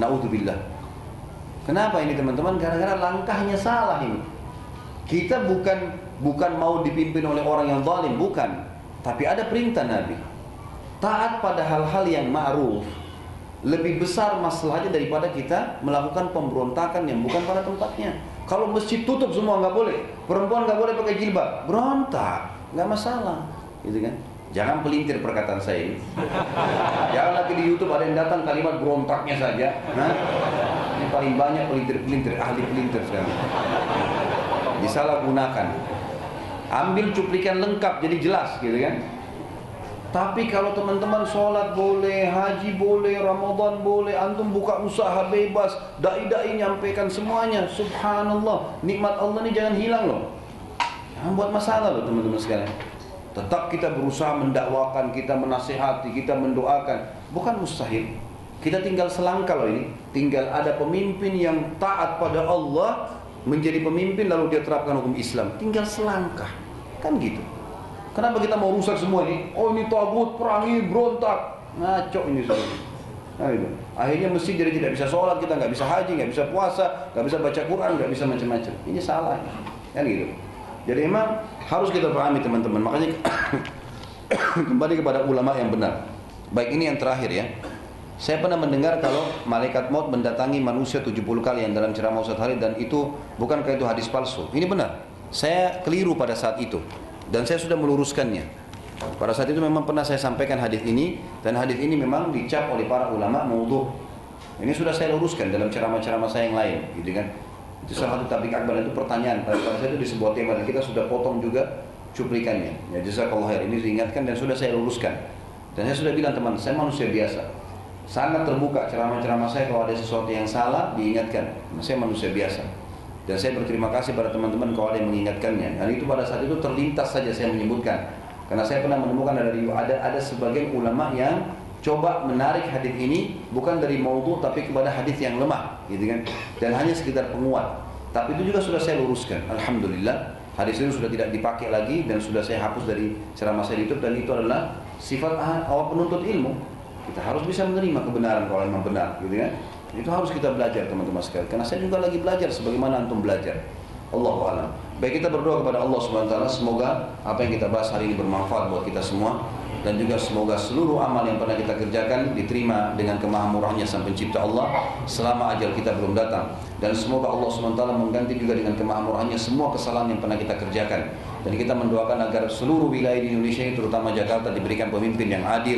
Naudzubillah. Kenapa ini teman-teman? Gara-gara langkahnya salah ini. Kita bukan bukan mau dipimpin oleh orang yang zalim, bukan. Tapi ada perintah Nabi. Taat pada hal-hal yang ma'ruf, lebih besar masalahnya daripada kita melakukan pemberontakan yang bukan pada tempatnya. Kalau masjid tutup semua nggak boleh, perempuan nggak boleh pakai jilbab, berontak, nggak masalah, gitu kan? Jangan pelintir perkataan saya ini. Jangan lagi di YouTube ada yang datang kalimat berontaknya saja. Nah, ini paling banyak pelintir-pelintir, ahli pelintir sekarang. Disalahgunakan. Ambil cuplikan lengkap jadi jelas, gitu kan? Tapi kalau teman-teman sholat boleh, haji boleh, Ramadan boleh, antum buka usaha bebas, dai-dai nyampaikan semuanya. Subhanallah, nikmat Allah ini jangan hilang loh. Jangan buat masalah loh teman-teman sekalian. Tetap kita berusaha mendakwakan, kita menasihati, kita mendoakan. Bukan mustahil. Kita tinggal selangkah loh ini. Tinggal ada pemimpin yang taat pada Allah, menjadi pemimpin lalu dia terapkan hukum Islam. Tinggal selangkah. Kan gitu. Kenapa kita mau rusak semua ini? Oh ini tagut, perangi, berontak. Ngaco ini semua. Nah, itu. Akhirnya mesti jadi tidak bisa sholat, kita nggak bisa haji, nggak bisa puasa, nggak bisa baca Quran, nggak bisa macam-macam. Ini salah, kan gitu. Jadi memang harus kita pahami teman-teman. Makanya [COUGHS] kembali kepada ulama yang benar. Baik ini yang terakhir ya. Saya pernah mendengar kalau malaikat maut mendatangi manusia 70 kali yang dalam ceramah Ustaz Halid dan itu bukankah itu hadis palsu? Ini benar. Saya keliru pada saat itu dan saya sudah meluruskannya. Pada saat itu memang pernah saya sampaikan hadis ini dan hadis ini memang dicap oleh para ulama maudhu. Ini sudah saya luruskan dalam ceramah-ceramah saya yang lain, gitu kan. Itu salah satu tabik akbar itu pertanyaan pada saat itu di sebuah tema dan kita sudah potong juga cuplikannya. Ya jazakallah khair ini diingatkan dan sudah saya luruskan. Dan saya sudah bilang teman, saya manusia biasa. Sangat terbuka ceramah-ceramah saya kalau ada sesuatu yang salah diingatkan. Saya manusia biasa. Dan saya berterima kasih pada teman-teman kalau ada yang mengingatkannya. Dan itu pada saat itu terlintas saja saya menyebutkan. Karena saya pernah menemukan ada ada ada sebagian ulama yang coba menarik hadis ini bukan dari maudhu tapi kepada hadis yang lemah, gitu kan? Dan hanya sekitar penguat. Tapi itu juga sudah saya luruskan. Alhamdulillah hadis itu sudah tidak dipakai lagi dan sudah saya hapus dari ceramah saya di YouTube dan itu adalah sifat awal penuntut ilmu. Kita harus bisa menerima kebenaran kalau memang benar, gitu kan? Itu harus kita belajar teman-teman sekalian. Karena saya juga lagi belajar sebagaimana antum belajar. Allah alam. Baik kita berdoa kepada Allah Subhanahu semoga apa yang kita bahas hari ini bermanfaat buat kita semua dan juga semoga seluruh amal yang pernah kita kerjakan diterima dengan kemahamurahnya sang pencipta Allah selama ajal kita belum datang dan semoga Allah SWT mengganti juga dengan kemahamurahnya semua kesalahan yang pernah kita kerjakan dan kita mendoakan agar seluruh wilayah di Indonesia ini terutama Jakarta diberikan pemimpin yang adil,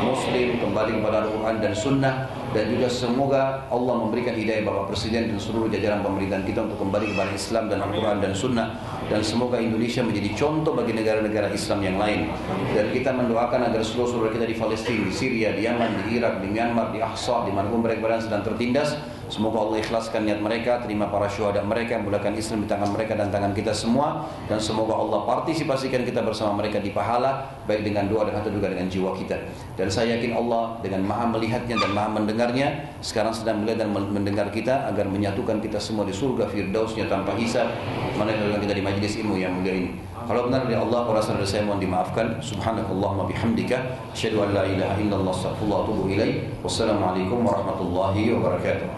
muslim, kembali kepada Al-Quran dan Sunnah. Dan juga semoga Allah memberikan hidayah Bapak Presiden dan seluruh jajaran pemerintahan kita untuk kembali kepada Islam dan Al-Quran dan Sunnah. Dan semoga Indonesia menjadi contoh bagi negara-negara Islam yang lain. Dan kita mendoakan agar seluruh saudara kita di Palestina, di Syria, di Yaman, di Irak, di Myanmar, di Ahsa, di mana mereka sedang tertindas Semoga Allah ikhlaskan niat mereka, terima para syuhada mereka, mulakan Islam di tangan mereka dan tangan kita semua dan semoga Allah partisipasikan kita bersama mereka di pahala baik dengan doa dan juga dengan jiwa kita. Dan saya yakin Allah dengan Maha melihatnya dan Maha mendengarnya sekarang sedang melihat dan mendengar kita agar menyatukan kita semua di surga firdausnya tanpa hisab mana kita di majlis ilmu yang mulia ini. Kalau benar dari Allah, kalau salah saya mohon dimaafkan. Subhanakallahumma bihamdika, asyhadu an la ilaha illallah, astaghfirullah wa atubu ilaik. Wassalamualaikum warahmatullahi wabarakatuh.